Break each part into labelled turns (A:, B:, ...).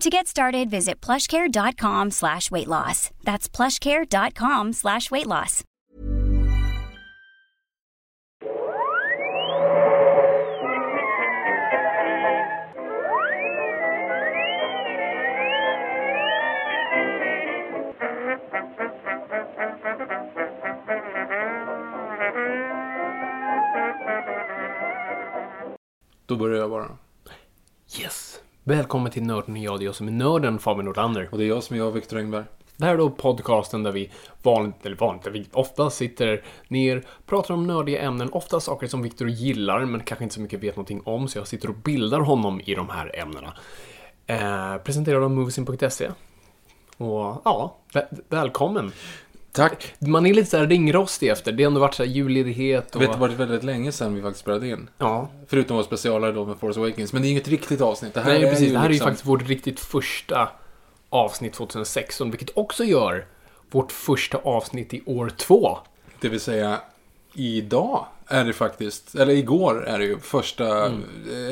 A: To get started, visit plushcare.com slash weight loss. That's plushcare.com slash weight loss.
B: Då börjar jag bara.
C: Yes! Välkommen till Nörden och jag, det är jag som är nörden, Fabian Nordlander.
B: Och det är jag som är jag, Viktor Engberg.
C: Det här är då podcasten där vi vanligt, eller vanligt, där vi ofta sitter ner, pratar om nördiga ämnen, ofta saker som Viktor gillar, men kanske inte så mycket vet någonting om, så jag sitter och bildar honom i de här ämnena. Eh, presenterad av Moviesin.se. Och ja, väl välkommen!
B: Tack!
C: Man är lite såhär ringrostig efter, det har ändå varit såhär julledighet och...
B: Det har varit väldigt länge sedan vi faktiskt spelade in.
C: Ja,
B: Förutom vår specialare då med Force Awakens. Men det är inget riktigt avsnitt. Det här
C: Nej,
B: är
C: precis.
B: ju
C: Det här är ju
B: liksom-
C: faktiskt vårt riktigt första avsnitt 2016, vilket också gör vårt första avsnitt i år två.
B: Det vill säga, idag är det faktiskt, eller igår är det ju första,
C: Mm.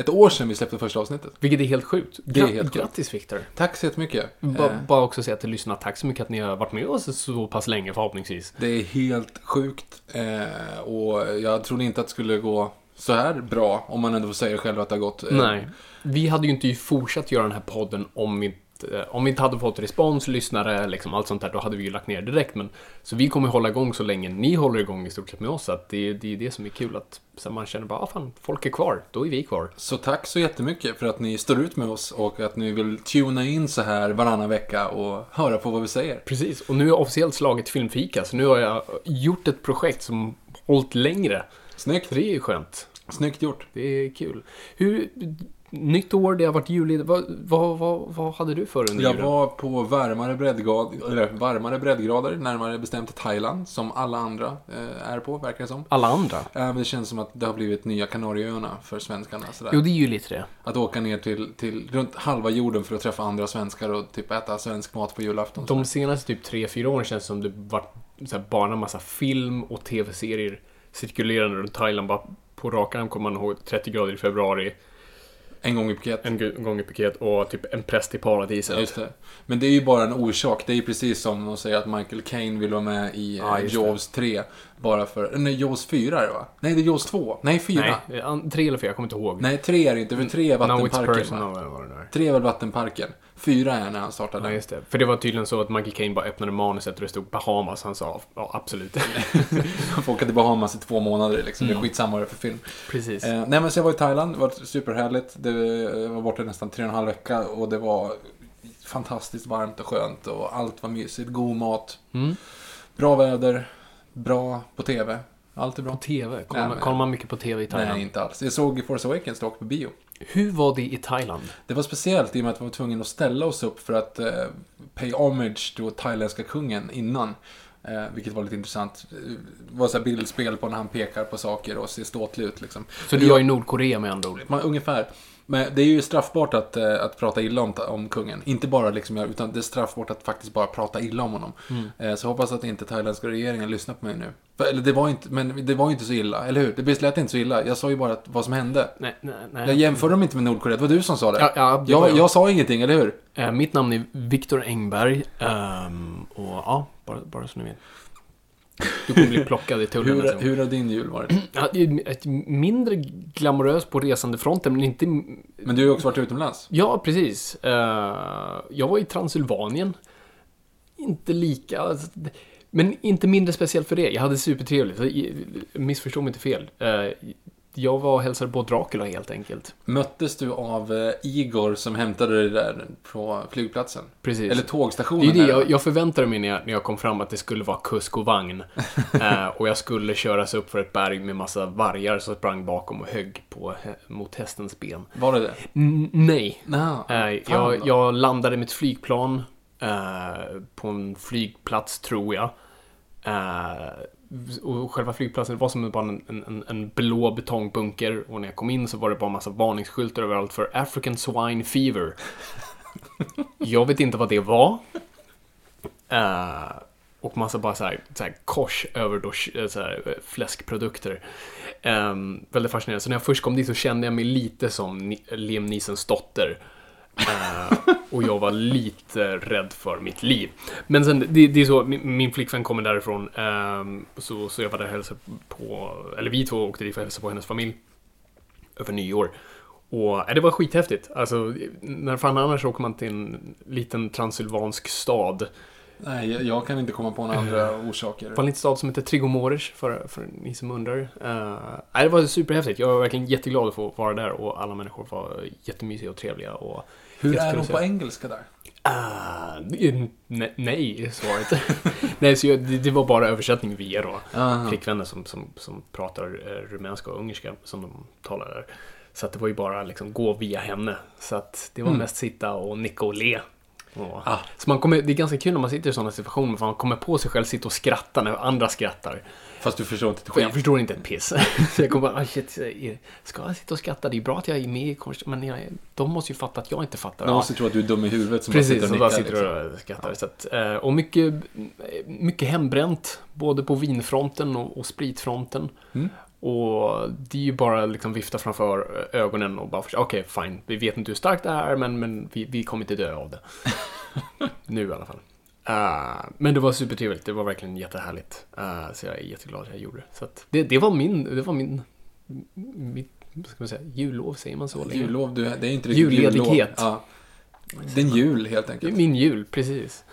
B: ett år sedan vi släppte första avsnittet.
C: Vilket är helt sjukt.
B: Det är helt sjukt.
C: Grattis Viktor.
B: Tack så jättemycket.
C: Ba-
B: Eh,
C: Bara också säga till lyssnarna, tack så mycket att ni har varit med oss så pass länge förhoppningsvis.
B: Det är helt sjukt. Eh, och jag trodde inte att det skulle gå så här bra, om man ändå får säga själv att det har gått. Eh,
C: Nej. Vi hade ju inte fortsatt göra den här podden om vi inte om vi inte hade fått respons, lyssnare, liksom allt sånt där, då hade vi ju lagt ner direkt. Men, så vi kommer hålla igång så länge ni håller igång i stort sett med oss. Så att det, det är det som är kul, att så man känner bara, ah, fan, folk är kvar, då är vi kvar.
B: Så tack så jättemycket för att ni står ut med oss och att ni vill tuna in så här varannan vecka och höra på vad vi säger.
C: Precis, och nu är officiellt slaget filmfika, så nu har jag gjort ett projekt som hållit längre.
B: Snyggt!
C: Det är ju skönt.
B: Snyggt gjort.
C: Det är kul. Hur, nytt år, det har varit juli. Vad, vad, vad, vad hade du för under
B: Jag
C: julen?
B: var på varmare breddgrader, eller varmare breddgrader, närmare bestämt Thailand, som alla andra eh, är på, verkar det som.
C: Alla andra?
B: Eh, men det känns som att det har blivit nya Kanarieöarna för svenskarna. Sådär.
C: Jo, det är ju lite det.
B: Att åka ner till, till runt halva jorden för att träffa andra svenskar och typ äta svensk mat på julafton.
C: De senaste typ 3-4 åren känns det som det varit så här, bara en massa film och tv-serier cirkulerande runt Thailand. Bara på rak arm kommer man ihåg 30 grader i februari,
B: En gång i Phuket.
C: en gång i Phuket och typ en präst i paradiset.
B: Just det. Men det är ju bara en orsak. Det är ju precis som de säger att Michael Caine vill vara med i eh,
C: det.
B: Jaws 3. Bara för... Nej, Jaws 4 är det va? Nej, det är Jaws 2. Nej, 4.
C: Nej,
B: Nej,
C: an- tre eller fyra, jag kommer inte ihåg.
B: 3 är det inte. För 3 är
C: Now it's
B: vattenparken
C: personal,
B: va?
C: eller vad det är.
B: 3 är väl vattenparken. 4 är när han startade.
C: Ja, just det. För det var tydligen så att Michael Caine bara öppnade manuset och det stod Bahamas. Han sa ja, absolut.
B: Han åka till Bahamas i två månader liksom. Det är skitsamma vad det är för film.
C: Precis.
B: Eh, nej, men så jag var i Thailand. Det var superhärligt. Det var borta nästan tre och en halv vecka och det var fantastiskt varmt och skönt och allt var mysigt. God mat.
C: Mm.
B: Bra väder. Bra på TV. Allt är bra.
C: På TV? Kollar, man, kollar man mycket på TV i Thailand?
B: Nej, inte alls. Jag såg Force Awakens dock på bio.
C: Hur var det i Thailand?
B: Det var speciellt i och med att vi var tvungna att ställa oss upp för att eh, pay homage till thailändska kungen innan. Eh, vilket var lite intressant. Det var så här bildspel på när han pekar på saker och ser ståtlig ut liksom.
C: Så du var i Nordkorea med andra ord?
B: Man, ungefär. Men det är ju straffbart att, eh, att prata illa om, om kungen. Inte bara liksom, utan det är straffbart att faktiskt bara prata illa om honom. Eh, Så hoppas att inte thailändska regeringen lyssnar på mig nu. Eller det var inte, men det var inte så illa, eller hur? Det lät inte så illa. Jag sa ju bara att, vad som hände.
C: Nej, nej, nej.
B: Jag jämför dem inte med Nordkorea, det var du som sa det.
C: Ja, ja, det
B: jag,
C: jag.
B: jag sa ingenting, eller hur?
C: Eh, mitt namn är Viktor Engberg. ehm, och ja, bara, bara så ni vet. Du kommer bli plockad i tullen.
B: Hur,
C: nästa gång.
B: hur har din jul varit?
C: Ja, ett mindre glamoröst på resandefronten, men inte...
B: Men du har ju också varit utomlands.
C: Ja, precis. Eh, jag var i Transylvanien. Inte lika... alltså, Men inte mindre speciellt för det. Jag hade supertrevligt. Så, Missförstå mig inte fel. Eh, Jag var och hälsade på Dracula helt enkelt.
B: Möttes du av eh, Igor som hämtade dig där på flygplatsen?
C: Precis.
B: Eller
C: Det
B: tågstationen?
C: är det jag, jag förväntade mig när jag, när jag kom fram att det skulle vara kusk och vagn. eh, och jag skulle köras upp för ett berg med massa vargar som sprang bakom och högg på, hä- mot hästens ben.
B: Var det det?
C: N- nej.
B: Nå,
C: Eh, jag, jag landade med ett flygplan eh, på en flygplats, tror jag. Och själva flygplatsen var som bara en, en, en blå betongbunker. Och när jag kom in så var det bara massa varningsskyltar överallt för African Swine Fever. jag vet inte vad det var. Eh, och massa bara så här, så här kors över då, eh, så här, eh, fläskprodukter. Um, väldigt fascinerande. Så när jag först kom dit så kände jag mig lite som Liam Neesons dotter. Eh, och jag var lite rädd för mitt liv. Men sen, det, det är så, min, min flickvän kommer därifrån. ehm, så, så jag var där och hälsade på, eller vi två åkte dit för att hälsa på hennes familj. Över nyår. Och äh, det var skithäftigt. Alltså, när fan annars åker man till en liten transylvansk stad.
B: Nej, jag- jag kan inte komma på några andra orsaker.
C: Det var en liten stad som heter Trigomores, för, för ni som undrar. Uh, nej, det var superhäftigt. Jag var verkligen jätteglad att få vara där och alla människor var jättemysiga och trevliga. Och,
B: Hur är
C: se.
B: på engelska där?
C: Ah, ne- nej, är svaret. nej, så jag, det, det var bara översättning via då.
B: Aha.
C: Flickvänner som, som, som pratar eh, rumänska och ungerska som de talar där. Så att det var ju bara liksom gå via henne. Så att det var
B: Mm.
C: mest sitta och nicka och le. Och,
B: Ah.
C: Så man kommer, det är ganska kul när man sitter i sådana situationer för man kommer på sig själv sitta och skratta när andra skrattar.
B: Fast du förstår inte ett
C: För jag
B: skit.
C: förstår inte ett piss. så jag kommer bara, ah, shit, ska jag sitta och skratta? Det är bra att jag är med i konst, men jag, de måste ju fatta att jag inte fattar.
B: De
C: Ja,
B: måste tro att du är dum i huvudet som
C: Precis,
B: bara
C: som
B: sitter
C: bara
B: och nickar.
C: sitter
B: Liksom.
C: och skrattar. Så att, eh, och mycket, mycket hembränt, både på vinfronten och, och spritfronten.
B: Mm.
C: Och det är ju bara liksom vifta framför ögonen och bara, okej, fine, vi vet inte hur starkt det är, men, men vi, vi kommer inte dö av det. nu i alla fall. Eh, men det var supertrevligt, det var verkligen jättehärligt. Eh, så jag är jätteglad att jag gjorde det. Så att det, det var min, det var min, mitt, ska man säga, jullov, säger man så? längre?
B: Jullov, du, det är inte riktigt
C: Julledighet.
B: jullov. Ja. Det är en jul helt enkelt.
C: min jul, precis.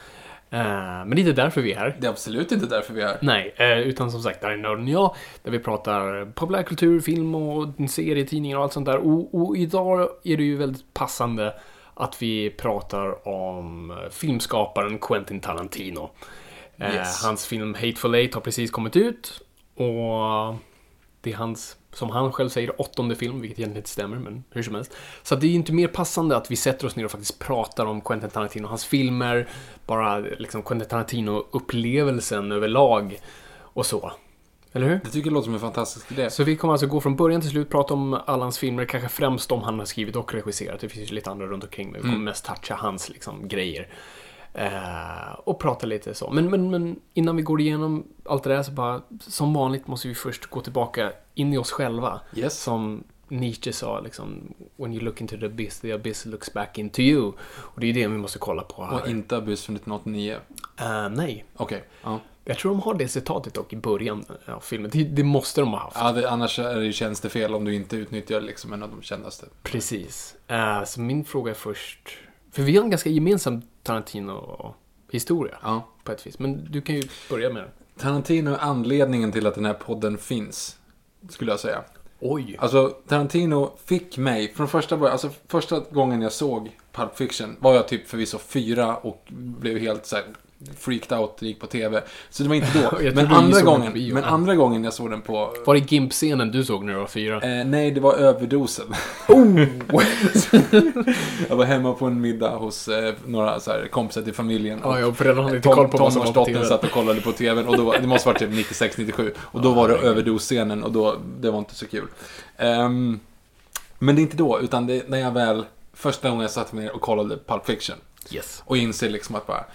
C: Eh, men det är inte därför vi är här.
B: Det är absolut inte därför vi är här.
C: Nej, eh, utan som sagt, där är Nörden jag, där vi pratar populärkultur, film och serietidningar och allt sånt där. Och, och idag är det ju väldigt passande att vi pratar om filmskaparen Quentin Tarantino. Eh,
B: Yes.
C: Hans film Hateful Eight har precis kommit ut och det är hans, som han själv säger, åttonde film, vilket egentligen inte stämmer, men hur som helst. Så det är ju inte mer passande att vi sätter oss ner och faktiskt pratar om Quentin Tarantino, hans filmer, bara liksom Quentin Tarantino-upplevelsen överlag och så. Eller hur?
B: Det tycker jag låter som en fantastisk idé.
C: Så vi kommer alltså gå från början till slut, prata om alla hans filmer, kanske främst om han har skrivit och regisserat. Det finns ju lite andra runt omkring, men vi kommer mest toucha hans liksom, grejer. Eh, och prata lite så. Men, men, men innan vi går igenom allt det där så bara, som vanligt måste vi först gå tillbaka in i oss själva.
B: Yes.
C: Som Nietzsche sa, liksom, when you look into the abyss, the abyss looks back into you. Och det är det vi måste kolla på här.
B: Och inte Abyss från 1989.
C: Eh, nej,
B: Okej. Ja.
C: jag tror de har det citatet dock i början av filmen. Det, det måste de ha haft.
B: Ja, det, annars är det ju tjänstefel om du inte utnyttjar liksom en av de kändaste.
C: Precis. Eh, så min fråga är först... För vi har en ganska gemensam Tarantino-historia
B: Ja.
C: på ett vis. Men du kan ju börja med det.
B: Tarantino är anledningen till att den här podden finns. Skulle jag säga.
C: Oj!
B: Alltså, Tarantino fick mig, från första början, alltså första gången jag såg Pulp Fiction var jag typ förvisso fyra och blev helt så här freaked out, gick på TV. Så det var inte då. Men andra gången,
C: bio.
B: men andra gången jag såg den på...
C: Var det Gimp-scenen du såg när du var fyra?
B: Eh, nej, det var överdosen.
C: Oh!
B: jag var hemma på en middag hos eh, några så här, kompisar till familjen.
C: ja,
B: och
C: jag föräldrarna hade inte koll på vad som var på TV.
B: satt och kollade på TVn och då, det måste vara typ 96-97. Och då var det överdosscenen och då, det var inte så kul. Ehm, men det är inte då, utan det är när jag väl, första gången jag satte mig ner och kollade Pulp Fiction.
C: Yes.
B: Och inser liksom att bara,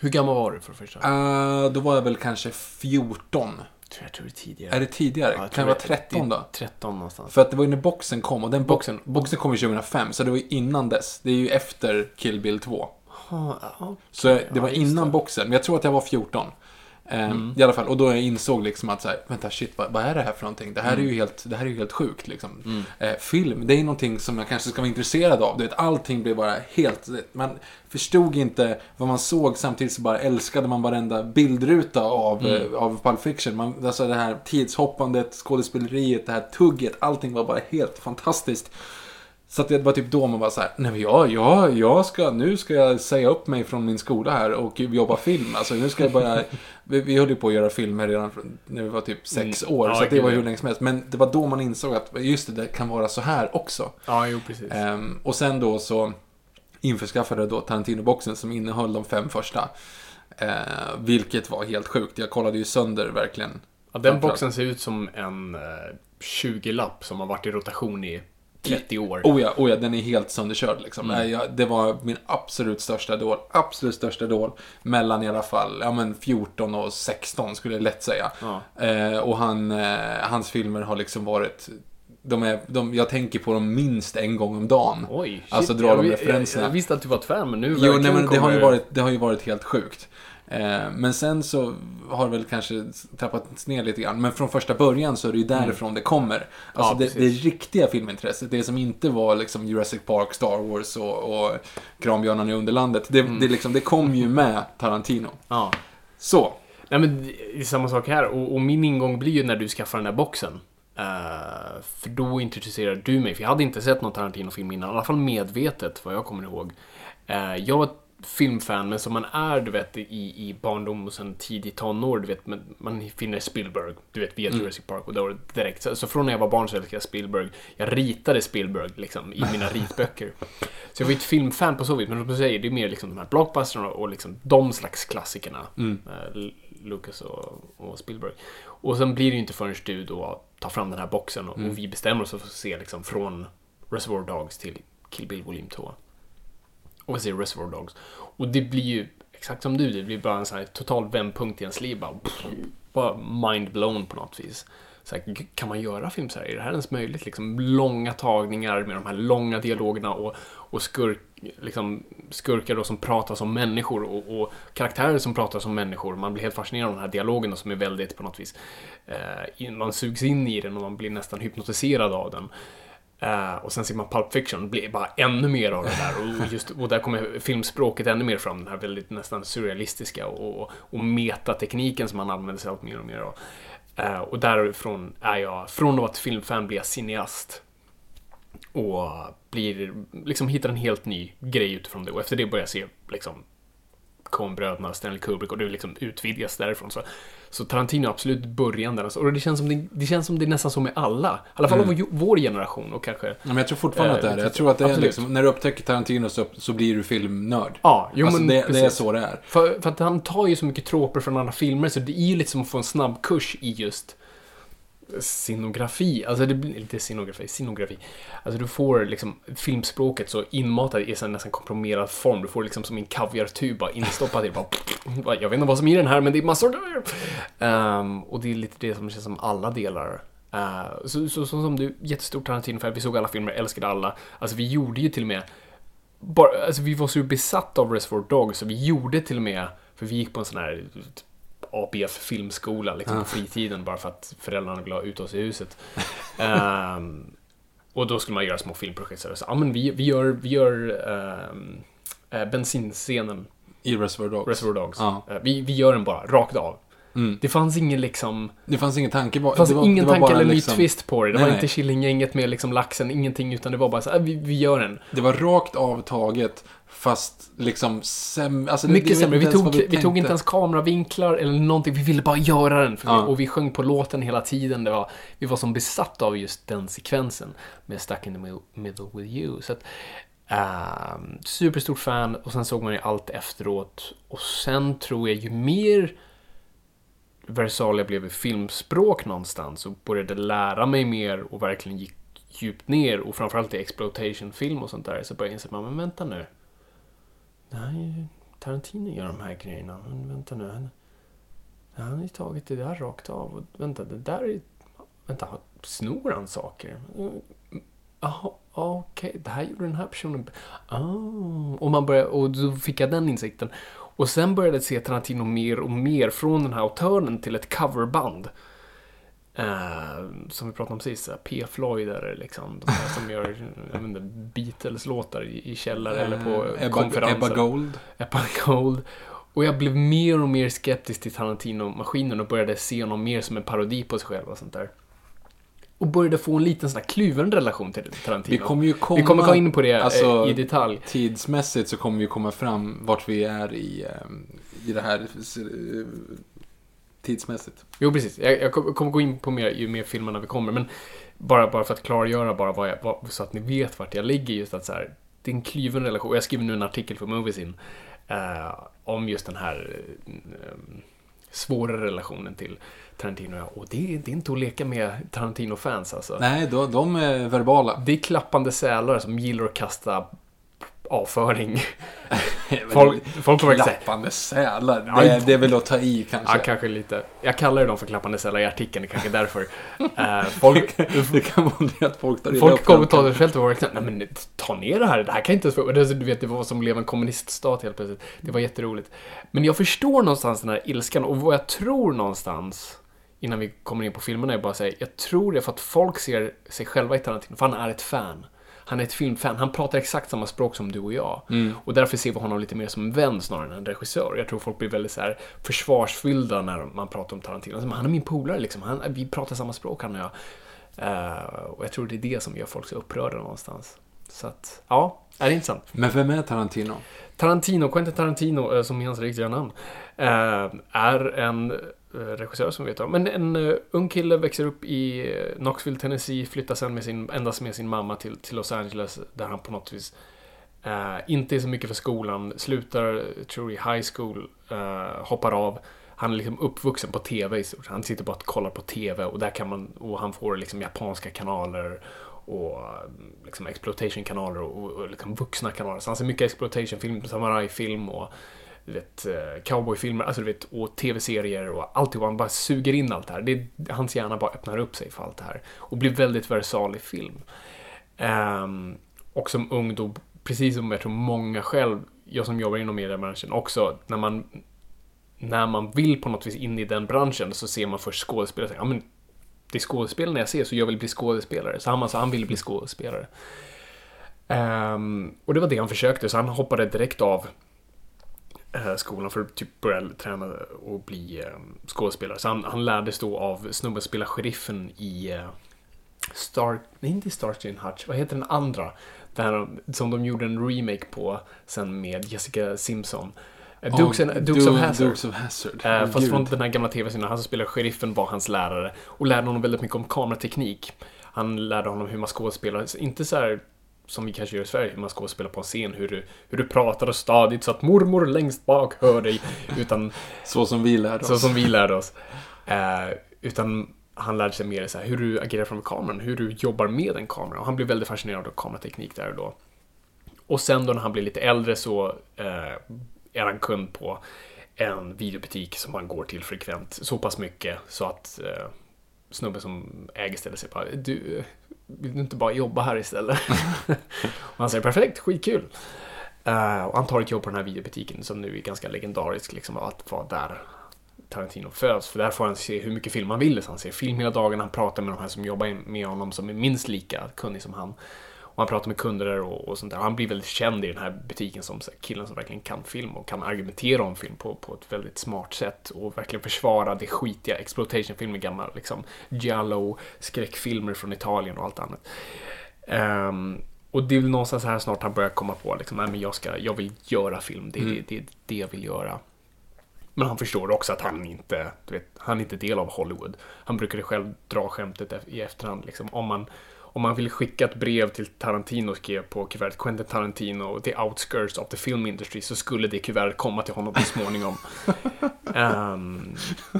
C: Hur gammal var du för det första?
B: eh, då var jag väl kanske 14.
C: jag tror det är tidigare.
B: Är det tidigare?
C: Ja,
B: kan det vara 13 då?
C: 13 någonstans.
B: För att det var ju när boxen kom och den boxen,
C: Boxen.
B: kom ju 2005, så det var ju innan dess. Det är ju efter Kill Bill 2.
C: Ja, ja.
B: Så det var innan boxen, men jag tror att jag var 14. Eh,
C: Mm.
B: I alla fall, och då jag insåg liksom att så här, vänta shit, vad, vad är det här för någonting? Det här
C: Mm.
B: är ju helt, det här är ju helt sjukt liksom. Eh, film, det är någonting som jag kanske ska vara intresserad av. Du vet, allting blev bara helt, man förstod inte vad man såg samtidigt så bara älskade man varenda bildruta av,
C: Mm.
B: eh, av Pulp Fiction. Man, alltså det här tidshoppandet, skådespeleriet, det här tugget, allting var bara helt fantastiskt. Så det var typ då man var så här, nej men ja, ja, jag ska, nu ska jag säga upp mig från min skola här och jobba film. Alltså nu ska jag börja, vi, vi höll ju på att göra filmer redan när vi var typ sex
C: Mm.
B: år,
C: Ja,
B: så det var hur länge som helst. Men det var då man insåg att, just det, det kan vara så här också.
C: Ja, jo precis.
B: Ehm, och sen då så införskaffade jag då Tarantino-boxen som innehöll de fem första. Eh, vilket var helt sjukt. Jag kollade ju sönder verkligen.
C: Ja, den boxen ser ut som en eh, 20-lapp som har varit i rotation i 30 år.
B: Oh ja, oh ja, den är helt sönderkörd liksom.
C: Mm.
B: Jag, det var min absolut största idol. Absolut största idol. Mellan i alla fall, ja men 14 och 16 skulle jag lätt säga.
C: Ja.
B: Eh, och han, eh, hans filmer har liksom varit... De är, de, jag tänker på dem minst en gång om dagen.
C: Oj, shit,
B: Alltså dra
C: jag,
B: de referenserna.
C: Jag, jag visste att du var fan, men nu
B: Jo, nej, men det, har ju
C: kommer-
B: varit, det har ju varit helt sjukt. Eh, men sen så har det väl kanske trappats ner lite grann. Men från första början så är det ju därifrån det kommer. Alltså
C: Mm. Ja,
B: det, det riktiga filmintresset, det som inte var liksom Jurassic Park, Star Wars och, och Kranbjörnarna i Underlandet. Det,
C: Mm.
B: det, liksom, det kom ju med Tarantino.
C: Ja.
B: Så.
C: Nej men det är samma sak här och, och min ingång blir ju när du skaffar den där boxen. Eh, för då introducerar du mig, för jag hade inte sett någon Tarantino-film innan, i alla fall medvetet vad jag kommer ihåg. Eh, jag filmfan, men som man är, du vet, i, i barndom och sen tidigt tonår, du vet, men man finner Spielberg, du vet, via Jurassic Park och då direkt, så, så från när jag var barn så älskade jag Spielberg. Jag ritade Spielberg, liksom, i mina ritböcker. Så jag var ju ett filmfan på så vis, men som du säger, det är mer liksom de här blockbusterna och liksom de slags klassikerna. Eh, L- Lucas och, och Spielberg. Och sen blir det ju inte förrän du då tar fram den här boxen och, och vi bestämmer oss för att se liksom från Reservoir Dogs till Kill Bill volym 2. Och vi ser Reservoir Dogs. Och det blir ju exakt som du, det blir bara en sån här total vändpunkt i ens liv. Bara, bara mind blown på något vis. Så här, kan man göra film så här? Är det här ens möjligt? Liksom, långa tagningar med de här långa dialogerna och, och skurk, liksom, skurkar då som pratar som människor och, och karaktärer som pratar som människor. Man blir helt fascinerad av den här dialogen som är väldigt på något vis eh, man sugs in i den och man blir nästan hypnotiserad av den. Uh, och sen ser man Pulp Fiction, det blir bara ännu mer av det där. Och, just, och där kommer filmspråket ännu mer fram, den här väldigt nästan surrealistiska och, och metatekniken som man använder sig av mer och mer av. Uh, och därifrån är jag, från att vara ett filmfan blir jag cineast. Och blir, liksom hittar en helt ny grej utifrån det. Och efter det börjar jag se liksom Coen-bröderna, Stanley Kubrick och det liksom utvidgas därifrån. Så, så Tarantino är absolut början där. Alltså, Och det känns, som det, det känns som det är nästan så med alla. I alla fall av vår, generation och kanske...
B: Ja, Men jag tror fortfarande att det är det. Jag tror att det är liksom, när du upptäcker Tarantino så, så blir du filmnörd.
C: Ja, jo
B: alltså
C: men
B: det, det är så det är.
C: För, för att han tar ju så mycket troper från andra filmer så det är ju lite som att få en snabb kurs i just scenografi. Alltså det blir lite scenografi, scenografi. Alltså du får liksom filmspråket så inmatat i en nästan komprimerad form. Du får liksom som en kaviartuba instoppat i bara, Jag vet inte vad som är i den här men det är massor där. Ehm, och det är lite det som känns som alla delar. Uh, så, så, så som du, Jättestort Tarantino för vi såg alla filmer, älskade alla. Alltså vi gjorde ju till och med bara, alltså vi var så besatta av Reservoir Dogs så vi gjorde till och med, för vi gick på en sån här ABF filmskola liksom, på fritiden bara för att föräldrarna ville ha ut oss i huset. Ehm, och då skulle man göra små filmprojekt. Så ja, men vi, vi gör, vi gör ehm, eh, bensinscenen,
B: I Reservoir Dogs.
C: Reservoir Dogs.
B: Ja.
C: Eh, vi, vi gör den bara, rakt av.
B: Mm.
C: Det fanns ingen liksom...
B: Det fanns ingen tanke på
C: Det fanns
B: det var,
C: ingen
B: det
C: tanke
B: bara
C: eller ny
B: liksom-
C: twist på det. Det
B: Nej,
C: var
B: nej.
C: inte Killinggänget med liksom laxen, ingenting, utan det var bara så här, vi, vi gör den.
B: Det var rakt avtaget fast liksom sämre. Alltså, det-
C: Mycket
B: vet
C: sämre. Vi tog,
B: vad
C: vi tog inte ens kameravinklar eller någonting. Vi ville bara göra den.
B: Ja.
C: vi, och vi sjöng på låten hela tiden. Det var, vi var som besatta av just den sekvensen med Stuck in the mid- middle with you. Så att, ehm, superstort fan och sen såg man ju allt efteråt. Och sen tror jag ju mer Versalia blev i filmspråk någonstans och började lära mig mer och verkligen gick djupt ner och framförallt i exploitation-film och sånt där så började jag inse, men vänta nu. Nej, Tarantino gör de här grejerna, men vänta nu. Han, han har ju tagit det där rakt av och vänta, det där är... Vänta, snor han saker? Jaha, okej, det här gjorde den här personen. Oh. Och, man började, och då fick jag den insikten. Och sen började jag se Tarantino mer och mer från den här autören till ett coverband. Eh, som vi pratade om sist, P. Floyd liksom. De här som gör Beatles-låtar i, i källare eller på
B: Eh, Ebba,
C: konferenser.
B: Ebba Gold.
C: Ebba Gold. Och jag blev mer och mer skeptisk till Tarantino-maskinen och började se honom mer som en parodi på sig själv och sånt där. Och började få en liten sån här kluven relation till Tarantino.
B: Vi kommer ju komma...
C: Vi kommer gå in på det eh,
B: alltså,
C: i detalj.
B: Tidsmässigt så kommer vi komma fram vart vi är i, i det här tidsmässigt.
C: Jo, precis. Jag, jag kommer gå in på mer ju mer filmerna vi kommer, men bara, bara för att klargöra bara vad jag, vad, så att ni vet vart jag ligger just att så här, det är en klyven relation. Jag skriver nu en artikel för Moviesin eh, om just den här eh, svåra relationen till Tarantino. Och det, är- det är inte att leka med Tarantino-fans alltså.
B: Nej, de, de är verbala.
C: Det är klappande sälar som gillar att kasta avföring. Folk, folk kommer säga
B: Klappande sälar. Det, det är väl att ta i kanske.
C: Ja, kanske lite. Jag kallar dem för klappande sälar i artikeln, det är kanske är därför. Eh, folk,
B: det kan vara det att folk tar
C: Folk kommer ta det själv och vara liksom, nej men ta ner det här, det här kan inte ens få... Du vet, det var som i en kommuniststat helt plötsligt. Det var jätteroligt. Men jag förstår någonstans den här ilskan och vad jag tror någonstans, innan vi kommer in på filmerna, är bara säga, jag tror det är för att folk ser sig själva i Tarantino, för han är ett fan. Han är ett filmfan, han pratar exakt samma språk som du och jag. Och därför ser vi honom lite mer som en vän snarare än en regissör. Jag tror folk blir väldigt så här försvarsfyllda när man pratar om Tarantino. Alltså, Han är min polare liksom, han, vi pratar samma språk han och jag. Eh, och jag tror det är det som gör folk så upprörda någonstans. Så att, ja, är det intressant.
B: Men vem är Tarantino?
C: Tarantino, Quentin Tarantino, eh, som är hans riktiga namn, eh, är en Eh, regissör som vi vet om. Men en eh, ung kille växer upp i eh, Knoxville, Tennessee, flyttar sen med sin, endast med sin mamma till, till Los Angeles, där han på något vis Uh, inte är så mycket för skolan, slutar, tror i high school, uh, hoppar av. Han är liksom uppvuxen på TV i stort. Han sitter bara och kollar på TV och där kan man, och han får liksom japanska kanaler och liksom exploitation-kanaler och, och, och liksom vuxna kanaler. Så han ser mycket exploitation-film, samurajfilm och du vet, eh, cowboyfilmer, alltså du vet, och tv-serier och alltihop. Han bara suger in allt det här. Det är, hans hjärna bara öppnar upp sig för allt det här. Och blir väldigt versal i film. Ehm, och som ung då, precis som jag tror många själv, jag som jobbar inom mediebranschen också, när man när man vill på något vis in i den branschen så ser man först skådespelare och tänker, ja men det är skådespelarna jag ser så jag vill bli skådespelare. Så han, alltså, han ville bli skådespelare. Ehm, och det var det han försökte, så han hoppade direkt av skolan för att typ börja träna och bli eh, skådespelare. Så han, han lärdes då av snubben som spelar sheriffen i eh, Star... Nej, inte Starsky and Hutch. Vad heter den andra? Där, de- som de gjorde en remake på sen med Jessica Simpson. Eh, Dukes, and, Dukes of Hazzard.
B: Dukes of Hazzard.
C: Eh, fast
B: gud.
C: från den här gamla tv-serien, han som spelar sheriffen var hans lärare och lärde honom väldigt mycket om kamerateknik. Han lärde honom hur man skådespelar, inte så här som vi kanske gör i Sverige, hur man skådespelar på en scen, hur du, hur du pratar stadigt så att mormor längst bak hör dig, utan
B: Så som vi lärde oss.
C: så som vi lärde oss. Eh, utan han lärde sig mer så här, hur du agerar framför kameran, hur du jobbar med en kamera. Och han blev väldigt fascinerad av kamerateknik där och då. Och sen då när han blir lite äldre så eh, är han kund på en videobutik som han går till frekvent. Så pass mycket så att eh, snubben som äger stället säger bara du, vill du inte bara jobba här istället? och han säger perfekt, skitkul. Eh, och han tar ett jobb på den här videobutiken som nu är ganska legendarisk, liksom att vara där Tarantino föds. För där får han se hur mycket film han vill. Så han ser film hela dagen, han pratar med de här som jobbar med honom som är minst lika kunnig som han. Han pratar med kunder och, och sånt där. Han blir väldigt känd i den här butiken som här, killen som verkligen kan film och kan argumentera om film på, på ett väldigt smart sätt och verkligen försvara det skitiga exploitation-filmer, gamla liksom giallo, skräckfilmer från Italien och allt annat. Ehm, och det är väl någonstans här snart han börjar komma på liksom, nej men jag ska, jag vill göra film, det är det, det, är det jag vill göra. Men han förstår också att han inte, du vet, han är inte del av Hollywood. Han brukade själv dra skämtet i efterhand. Liksom. Om, man, om man vill skicka ett brev till Tarantino och skrev på kuvertet Quentin Tarantino, the outskirts of the film industry, så skulle det kuvertet komma till honom så småningom. Ehm,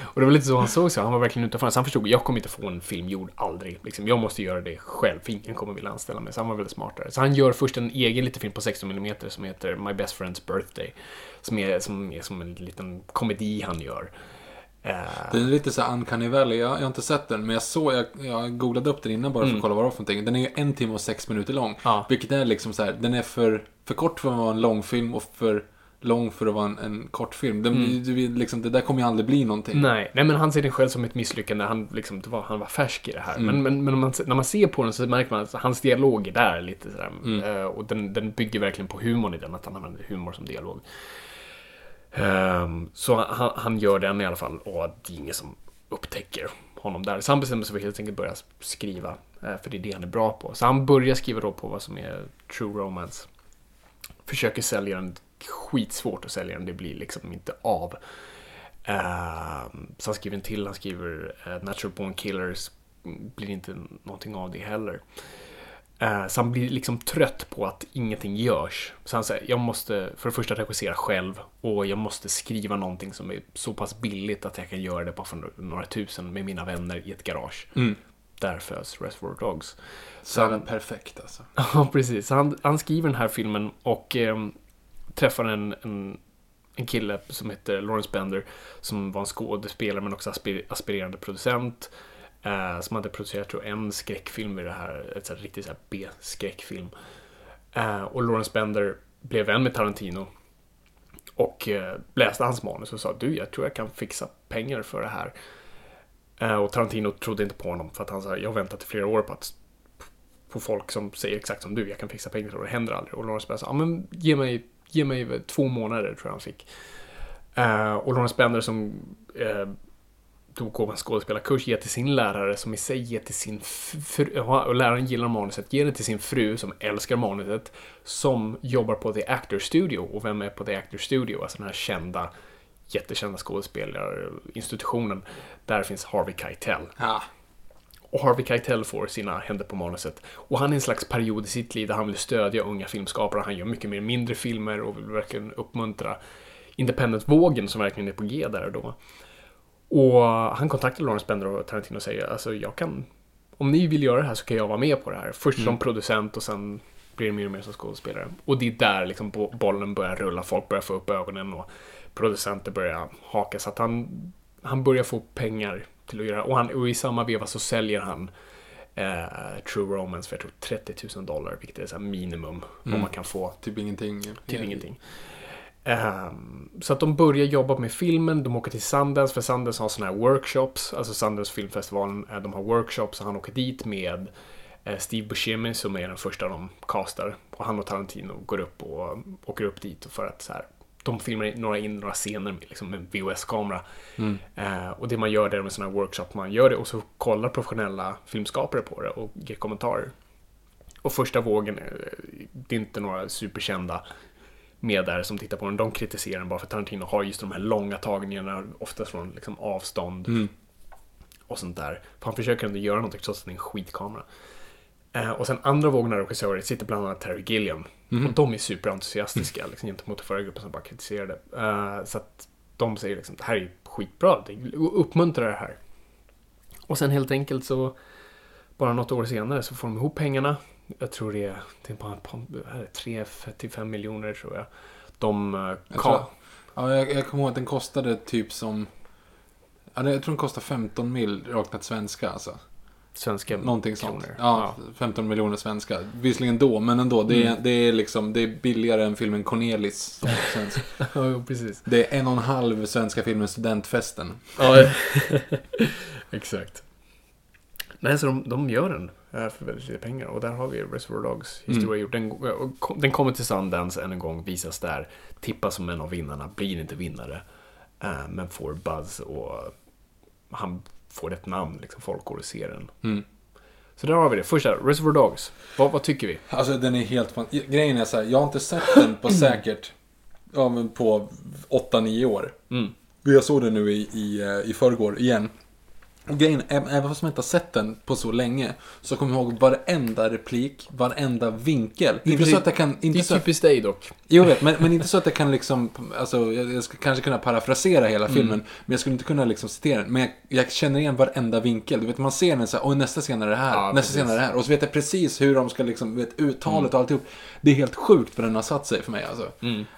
C: och det var lite så han såg sig. Han var verkligen utanför. Så han förstod, jag kommer inte få en film gjord, aldrig. Liksom, jag måste göra det själv, för ingen kommer vilja anställa mig. Så han var väldigt smartare. Så han gör först en egen liten film på 16 mm som heter My Best Friend's Birthday. Som är som, är som en liten komedi han gör. Eh,
B: Den är lite så här uncanny valley. Jag, jag har inte sett den, men jag såg, jag, jag googlade upp den innan bara för att kolla vad det var för någonting. Den är ju en timme och sex minuter lång.
C: Mm. Ja.
B: Vilket är liksom så här, den är för, för kort för att vara en långfilm och för lång för att vara en, en kortfilm. Den, du, vill liksom, det där kommer ju aldrig bli någonting.
C: Nej, nej, men han ser den själv som ett misslyckande. Han, liksom, det var, han var färsk i det här.
B: Mm.
C: Men, men, men om man, när man ser på den så märker man att hans dialog är där lite sådär.
B: Mm.
C: Eh, och den, den bygger verkligen på humorn i den, att han använder humor som dialog. Ehm, så han, han gör den i alla fall och det är ingen som upptäcker honom där. Så han bestämmer sig för att helt enkelt börja skriva, eh, för det är det han är bra på. Så han börjar skriva då på vad som är true romance. Försöker sälja den, skitsvårt att sälja den, det blir liksom inte av. Ehm, så han skriver en till, han skriver uh, Natural Born Killers, blir inte någonting av det heller. Eh, så han blir liksom trött på att ingenting görs. Så han säger, jag måste för det första regissera själv och jag måste skriva någonting som är så pass billigt att jag kan göra det bara för några tusen med mina vänner i ett garage.
B: Mm.
C: Där föds Reservoir Dogs.
B: Så är den perfekt alltså.
C: Ja, precis. Så han, han skriver den här filmen och ehm, träffar en, en, en kille som heter Lawrence Bender som var en skådespelare men också aspir, aspirerande producent. Eh, som hade producerat tror en skräckfilm i det här, ett så här, riktigt så här B-skräckfilm. Eh, och Lawrence Bender blev vän med Tarantino. Och eh, läste hans manus och sa du, jag tror jag kan fixa pengar för det här. Eh, och Tarantino trodde inte på honom för att han sa, jag har väntat i flera år på att på folk som säger exakt som du, jag kan fixa pengar och det händer aldrig. Och Lawrence Bender sa, ja men ge mig, ge mig två månader tror jag han fick. Eh, och Lawrence Bender som eh, då går en skådespelarkurs, ger till sin lärare som i sig ger till sin fru, och läraren gillar manuset, ger det till sin fru som älskar manuset, som jobbar på The Actor Studio. Och vem är på The Actor Studio? Alltså den här kända, jättekända skådespelarinstitutionen. Där finns Harvey Keitel.
B: Ja.
C: Och Harvey Keitel får sina händer på manuset. Och han är en slags period i sitt liv där han vill stödja unga filmskapare. Han gör mycket mer mindre filmer och vill verkligen uppmuntra independent-vågen som verkligen är på G där och då. Och han kontaktar Lawrence Bender och Tarantino och säger alltså jag kan, om ni vill göra det här så kan jag vara med på det här. Först som producent och sen blir det mer och mer som skådespelare. Och det är där liksom bo- bollen börjar rulla, folk börjar få upp ögonen och producenter börjar haka. Så att han, han börjar få pengar till att göra, och, han, och i samma veva så säljer han eh, True Romance för jag tror 30 000 dollar, vilket är så minimum om man kan få
B: Typ ingenting.
C: till ingenting. Ehm, så att de börjar jobba med filmen, de åker till Sundance, för Sundance har sådana här workshops, alltså Sundance filmfestivalen, eh, de har workshops, och han åker dit med eh, Steve Buscemi som är den första de castar. Och han och Tarantino går upp och åker upp dit för att så här, de filmar in några, in några scener med, liksom, med VHS-kamera. Eh, och det man gör där med sådana här workshops, man gör det och så kollar professionella filmskapare på det och ger kommentarer. Och första vågen, eh, det är inte några superkända med där som tittar på den. De kritiserar den bara för Tarantino har just de här långa tagningarna, oftast från liksom avstånd och sånt där. För han försöker ändå göra någonting trots att det är en skitkamera. Eh, och sen andra vågen av regissörer sitter bland annat Terry Gilliam. Och de är superentusiastiska liksom, gentemot den förra gruppen som bara kritiserade. Eh, så att de säger liksom, det här är skitbra, det uppmuntrar det här. Och sen helt enkelt så, bara något år senare så får de ihop pengarna. Jag tror det är, det är bara ett par- vad är det, 3-5 miljoner tror jag. De eh,
B: Jag, tror, ja, jag, jag kommer ihåg att den kostade typ som... Ja, jag tror den kostade 15 mil räknat svenska alltså.
C: svenska
B: Någonting sånt.
C: kronor.
B: Ja, 15 miljoner svenska. Visserligen då, men ändå. Det är, det är liksom, det är billigare än filmen Cornelis.
C: Ja, precis.
B: det är en och en halv svenska filmen Studentfesten.
C: Ja, exakt. Nej, så de, de gör den för väldigt lite pengar. Och där har vi Reservoir Dogs historia gjort. Den, den kommer till Sundance än en gång, visas där. Tippas som en av vinnarna, blir inte vinnare. eh, Men får buzz och han får ett namn, liksom folk går och ser den.
B: Mm.
C: Så där har vi det. Första, Reservoir Dogs. Vad, vad tycker vi?
B: Alltså den är helt. Grejen är så här, jag har inte sett den på säkert... Ja, men på 8-9 år.
C: Mm.
B: Jag såg den nu i, i, eh, i förrgår igen. Grejen, även fast man inte har sett den på så länge, så kommer jag ihåg varenda replik, varenda vinkel. Inte så att jag kan...
C: Det
B: Inte
C: är
B: så,
C: typiskt dig dock.
B: Jo, vet, men, men inte så att jag kan liksom, alltså, jag, jag ska kanske kunna parafrasera hela
C: Mm.
B: filmen, men jag skulle inte kunna liksom citera den. Men jag, jag känner igen varenda vinkel. Du vet, man ser den så här, och nästa scen är det här,
C: Ja,
B: nästa.
C: Mm.
B: scen är det här. Och så vet jag precis hur de ska liksom, vet, uttalet och alltihop. Det är helt sjukt vad den har satt sig för mig alltså.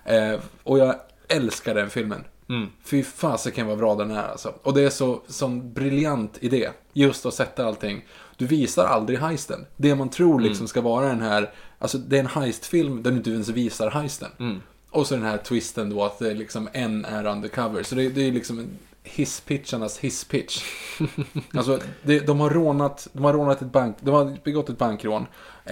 B: Eh, och jag älskar den filmen.
C: Mm.
B: Fy fasiken vad bra den är alltså. Och det är så, sån briljant idé. Just att sätta allting. Du visar aldrig heisten. Det man tror
C: Mm.
B: liksom ska vara den här, alltså det är en heistfilm där du inte ens visar heisten.
C: Mm.
B: Och så den här twisten då att det är liksom en är undercover. Så det, det är liksom en hisspitcharnas hisspitch. alltså, det, de, har rånat, de har rånat ett bank, de har begått ett bankrån.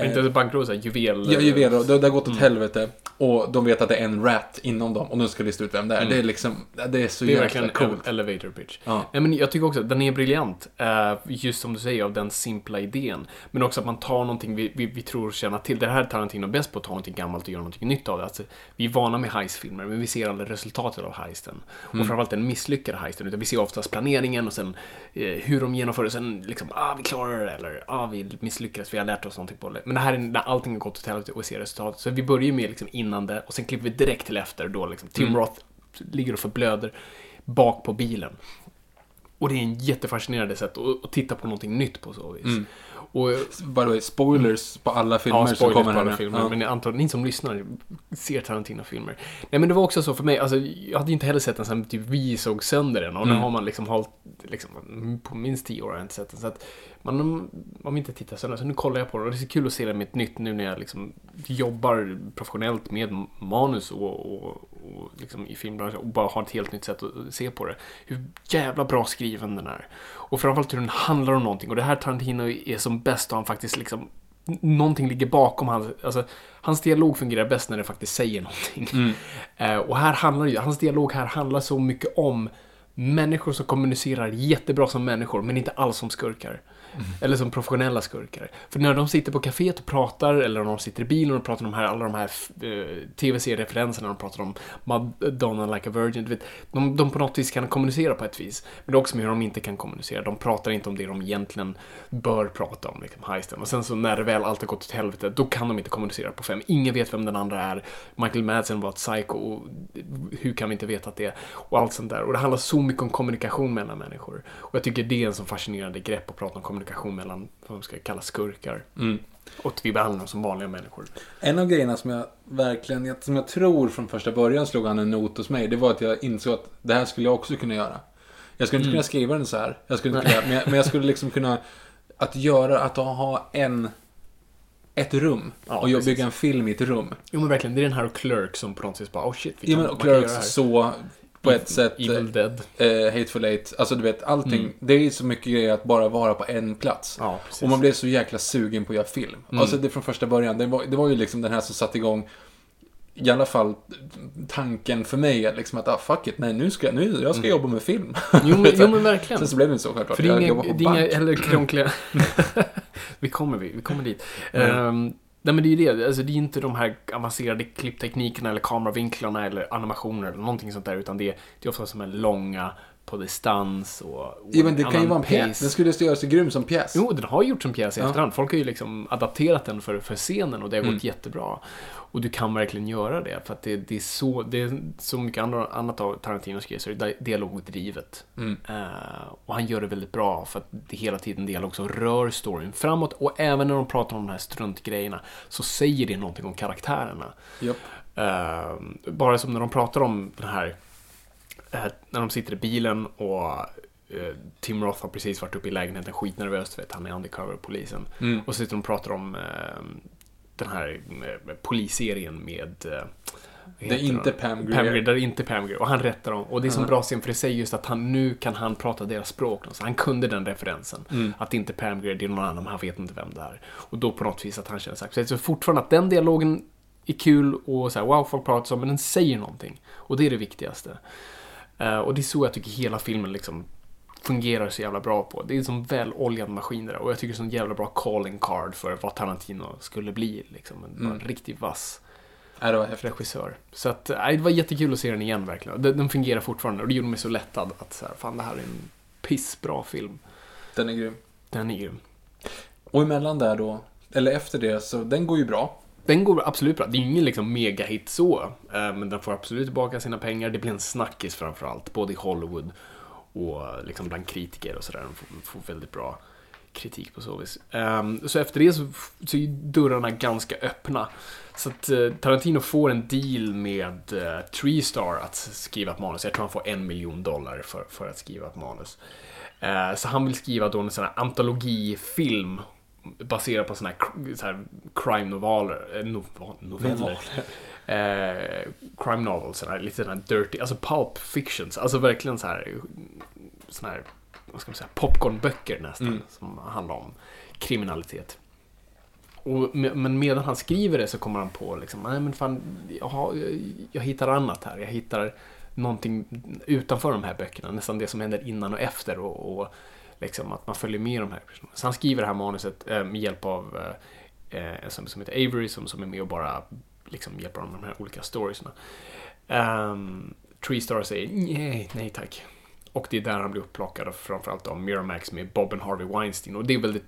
C: Inte bankrån, så här, juvel...
B: Ja, juveler. Det, det har gått åt helvete. Och de vet att det är en rat inom dem. Och nu ska lista ut vem det är. Det är liksom, det är så
C: Det är
B: jäkla
C: verkligen
B: coolt.
C: elevator pitch.
B: Ja.
C: Nej, men jag tycker också att den är briljant. eh, just som du säger, av den simpla idén. Men också att man tar någonting vi, vi, vi tror känna till. Det här är Tarantino bäst på, att ta någonting gammalt och göra någonting nytt av det. Alltså, vi är vana med heistfilmer, men vi ser aldrig resultatet av heisten.
B: Mm.
C: Och framförallt den misslyckade heisten. Utan vi ser oftast planeringen och sen eh, hur de genomför det. Sen liksom, ah, vi klarar det. Eller, ah, vi misslyckades, vi har lärt oss någonting på det. Men det här är när allting har gått åt helvete och vi ser resultatet. Så vi börjar ju med liksom innan det och sen klipper vi direkt till efter. Då liksom Tim Roth ligger och förblöder bak på bilen. Och det är en jättefascinerande sätt att, att titta på någonting nytt på så vis. Och,
B: By the way, spoilers på alla filmer
C: ja,
B: som kommer
C: på alla filmer,
B: Ja.
C: men jag antar ni som lyssnar ser Tarantino-filmer. Nej men det var också så för mig, alltså jag hade ju inte heller sett den sen typ vi såg sönder den och
B: Mm.
C: nu har man liksom hållit, liksom, på minst tio år har jag inte sett den. Så att man, man vill inte titta sönder, så nu kollar jag på den och det är så kul att se den med ett nytt nu när jag liksom jobbar professionellt med manus och, och, och liksom i filmbranschen och bara har ett helt nytt sätt att se på det. Hur jävla bra skriven den är. Och framförallt hur den handlar om någonting och det här Tarantino är som bäst och han faktiskt liksom någonting ligger bakom hans, alltså, hans dialog fungerar bäst när det faktiskt säger någonting. Eh, och här handlar ju, hans dialog här handlar så mycket om människor som kommunicerar jättebra som människor, men inte alls som skurkar. Mm. Eller som professionella skurkar. För när de sitter på kaféet och pratar, eller när de sitter i bilen och pratar om de här, alla de här eh, tv-seriereferenserna, de pratar om Madonna like a virgin, du vet, de, de på något vis kan kommunicera på ett vis. Men det är också med hur de inte kan kommunicera. De pratar inte om det de egentligen bör prata om, liksom heisten. Och sen så när det väl allt har gått åt helvete, då kan de inte kommunicera på fem. Ingen vet vem den andra är. Michael Madsen var ett psycho, och hur kan vi inte veta att det är? Och allt sånt där. Och det handlar så mycket om kommunikation mellan människor. Och jag tycker det är en så fascinerande grepp att prata om kommunikation mellan, vad man ska kalla skurkar. Och att vi behandlar dem som vanliga människor.
B: En av grejerna som jag verkligen, som jag tror från första början slog an en not hos mig, det var att jag insåg att det här skulle jag också kunna göra. Jag skulle inte kunna skriva den så här. Jag skulle inte kunna, men, jag, men jag skulle liksom kunna, att göra, att ha en, ett rum.
C: Ja,
B: och jag bygga en film i ett rum.
C: Jo men verkligen, det är den här Clerk som på något vis bara, oh shit, vi
B: Ja,
C: kan,
B: men
C: man kan göra det
B: Clerks
C: här.
B: så, på ett sätt,
C: Evil Dead.
B: eh, Hateful Eight, alltså du vet allting. Det är så mycket grejer att bara vara på en plats.
C: Ja.
B: Och man blev så jäkla sugen på att göra film. Alltså det från första början. Det var, det var ju liksom den här som satte igång i alla fall tanken för mig att liksom att ah, fuck it, nej nu ska jag, nu, jag ska jobba med film.
C: Jo men, jo, men verkligen.
B: Sen så blev det inte så självklart.
C: För det är inga, det är inga
B: bank.
C: heller krångliga... vi kommer vi, vi kommer dit. Ehm, nej men det är ju det, alltså det är inte de här avancerade klippteknikerna eller kameravinklarna eller animationer eller någonting sånt där utan det är, det är ofta som är långa på distans och... och
B: Ja, men det kan ju vara en pjäs. Den skulle göra sig grym som pjäs.
C: Jo, den har gjorts som pjäs i
B: Ja.
C: efterhand. Folk har ju liksom adapterat den för, för scenen och det har
B: Mm.
C: gått jättebra. Och du kan verkligen göra det, för att det, det, är, så, det är så mycket andra, annat av Tarantinos grejer, så är det dialogdrivet.
B: Mm.
C: Eh, och han gör det väldigt bra, för att det hela tiden dialog som rör storyn framåt. Och även när de pratar om de här struntgrejerna, så säger det någonting om karaktärerna.
B: Japp.
C: Eh, bara som när de pratar om den här, eh, när de sitter i bilen och Tim Roth har precis varit uppe i lägenheten skitnervös, vet han är undercover-polisen.
B: Mm.
C: Och så sitter de och pratar om den här eh, polisserien med eh,
B: Det är inte? Pam Grier.
C: Pam Grier, där är inte Pam Grier. Och han rättar dem. Och det är så
B: Ja.
C: bra scen för det säger just att han nu kan han prata deras språk. Så han kunde den referensen.
B: Mm.
C: Att det inte är Pam Grier, det är någon annan, han vet inte vem det är. Och då på något vis att han känner sig Så fortfarande att den dialogen är kul och så här, wow, folk pratar så, men den säger någonting. Och det är det viktigaste. Eh, och det är så jag tycker hela filmen liksom fungerar så jävla bra på. Det är en sån väloljad maskin där och jag tycker det är en jävla bra calling card för vad Tarantino skulle bli. Liksom. En, en riktigt vass
B: Nej, det var häftigt.
C: regissör. Så att, nej, det var jättekul att se den igen verkligen. Den, den fungerar fortfarande och det gjorde mig så lättad att så här, fan det här är en pissbra film.
B: Den är grym.
C: Den är grym.
B: Och emellan där då, eller efter det, så den går ju bra.
C: Den går absolut bra. Det är ingen liksom megahit så. eh, Men den får absolut tillbaka sina pengar. Det blir en snackis framförallt. Både i Hollywood och liksom bland kritiker och sådär. Den får, väldigt bra kritik på så vis. Ehm, Så efter det så, så är dörrarna ganska öppna. Så att eh, Tarantino får en deal med uh, Tree Star att skriva ett manus. Jag tror han får en miljon dollar för, för att skriva ett manus. Eh, Så han vill skriva då en sån här antologifilm baserad på såna här, så här crime noveller, eh, novel, noveller. Eh, crime novels, lite sådana dirty, alltså pulp fictions, alltså verkligen så här, såna här vad ska man säga, popcornböcker nästan,
B: Mm.
C: som handlar om kriminalitet. Och, me- men medan han skriver det så kommer han på liksom, nej men fan, jag, har, jag, hittar annat här. Jag hittar någonting utanför de här böckerna, nästan det som händer innan och efter och, och liksom att man följer med de här personerna. Så han skriver det här manuset eh, med hjälp av eh, eh, en som, som heter Avery som, som är med och bara liksom hjälper honom med de här olika storiesna. Um, Tree Star säger nej, nej tack. Och det är där han blir upplockad framförallt av Miramax med Bob and Harvey Weinstein. Och det är väldigt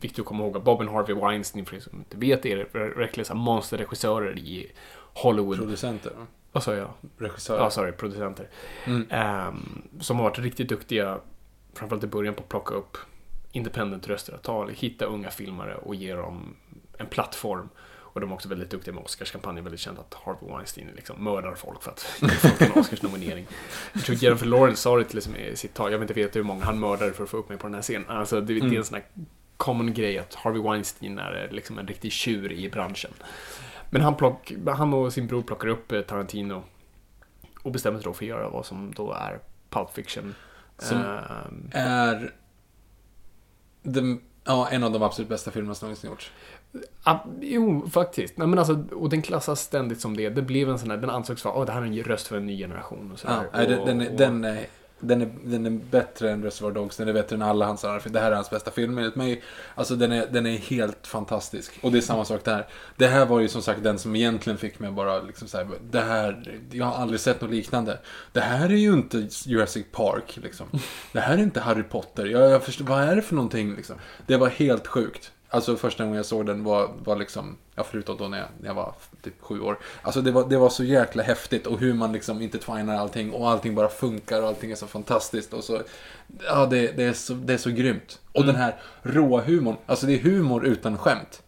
C: viktigt att komma ihåg att Bob and Harvey Weinstein, för er som inte vet, är verkligen monsterregissörer i Hollywood.
B: Producenter,
C: Vad sa jag?
B: regissörer.
C: Ja, sorry, producenter.
B: Mm.
C: Ehm, som har varit riktigt duktiga, framförallt i början, på att plocka upp independent-röster. Att ta, hitta unga filmare och ge dem en plattform. Och de är också väldigt duktiga med Oscarskampanjen. Väldigt känt att Harvey Weinstein liksom mördar folk för att ge folk en Oscarsnominering. Jag tror Jennifer Lawrence sa det till liksom i sitt tal. Jag vet inte vet hur många han mördade för att få upp mig på den här scenen. Alltså, det, det är en sån här common grej att Harvey Weinstein är liksom en riktig tjur i branschen. Men han, plock, han och sin bror plockar upp eh, Tarantino och bestämmer sig då för att göra vad som då är Pulp Fiction.
B: Som-
C: Ehm,
B: Är den, ja, en av de absolut bästa filmerna som någonsin gjorts.
C: Ah, jo, faktiskt. Nej, men alltså, och den klassas ständigt som det. Det blev en sån här, den ansågs vara, åh, det här är en röst för en ny generation. Och så
B: Ja, den, är,
C: och-
B: den, är, den, är, den är bättre än Reservoir Dogs, den är bättre än alla hans andra. Det här är hans bästa film enligt mig. Alltså den är, den är helt fantastisk. Och det är samma sak där. Det här var ju som sagt den som egentligen fick mig bara liksom så här, det här, jag har aldrig sett något liknande. Det här är ju inte Jurassic Park liksom. Det här är inte Harry Potter. Jag, jag förstår, vad är det för någonting liksom? Det var helt sjukt. Alltså första gången jag såg den var, var liksom, ja förutom då när jag, när jag var typ sju år. Alltså det var, det var så jäkla häftigt och hur man liksom inte twinar allting och allting bara funkar och allting är så fantastiskt och så, ja det, det, är, så, det är så grymt. Och den här råa humorn, alltså det är humor utan skämt.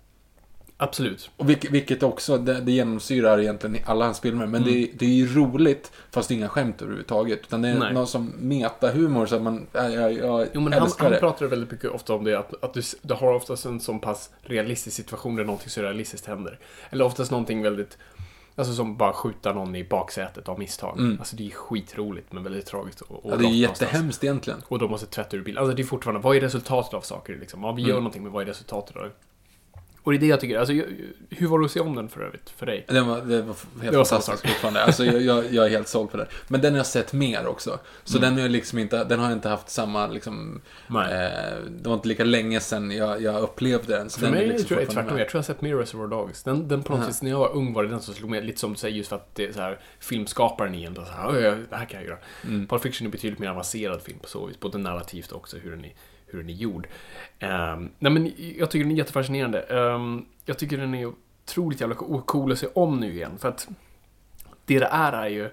C: Absolut.
B: Och vilket, vilket också, det, det genomsyrar egentligen alla hans filmer. Men det, det är ju roligt, fast det är inga skämt överhuvudtaget. Utan det är
C: Nej.
B: någon som metahumor så att man, jag, jag, jag
C: Jo, men han,
B: älskar
C: han
B: det.
C: pratar väldigt mycket ofta om det, att, att du, du har oftast en så pass realistisk situation där någonting så realistiskt händer. Eller oftast någonting väldigt, alltså som bara skjuta någon i baksätet av misstag. Alltså det är skitroligt men väldigt tragiskt. Och, och
B: Mm. Ja, det är
C: någonstans.
B: jättehemskt egentligen.
C: Och då måste tvätta ur bilen. Alltså det är fortfarande, vad är resultatet av saker liksom? Ja, vi
B: Mm.
C: gör någonting, men vad är resultatet av det? Och det är det jag tycker, alltså hur var det att se om den för övrigt, för dig?
B: Den var, det var helt
C: Det var samma
B: fantastiskt fortfarande. Alltså, jag, jag, jag är helt såld på det. Men den har jag sett mer också. Så den, är liksom inte, den har inte haft samma, liksom, eh, det var inte lika länge sedan jag, jag upplevde den. Så
C: För
B: den är
C: mig
B: liksom
C: tror jag tvärtom. Jag tror jag har sett mer Reservoir Dogs. Den, den på något vis, när jag var ung var det den som slog mig, lite som du säger, just för att det är så här, filmskaparen så här, "Oj, oj, det här kan jag göra.
B: Mm.
C: Pulp Fiction är betydligt mer avancerad film på så vis, både narrativt och också hur den är, hur den är gjord. Ehm, nej men jag tycker den är jättefascinerande. Ehm, jag tycker den är otroligt jävla co- cool att se om nu igen, för att det det är är ju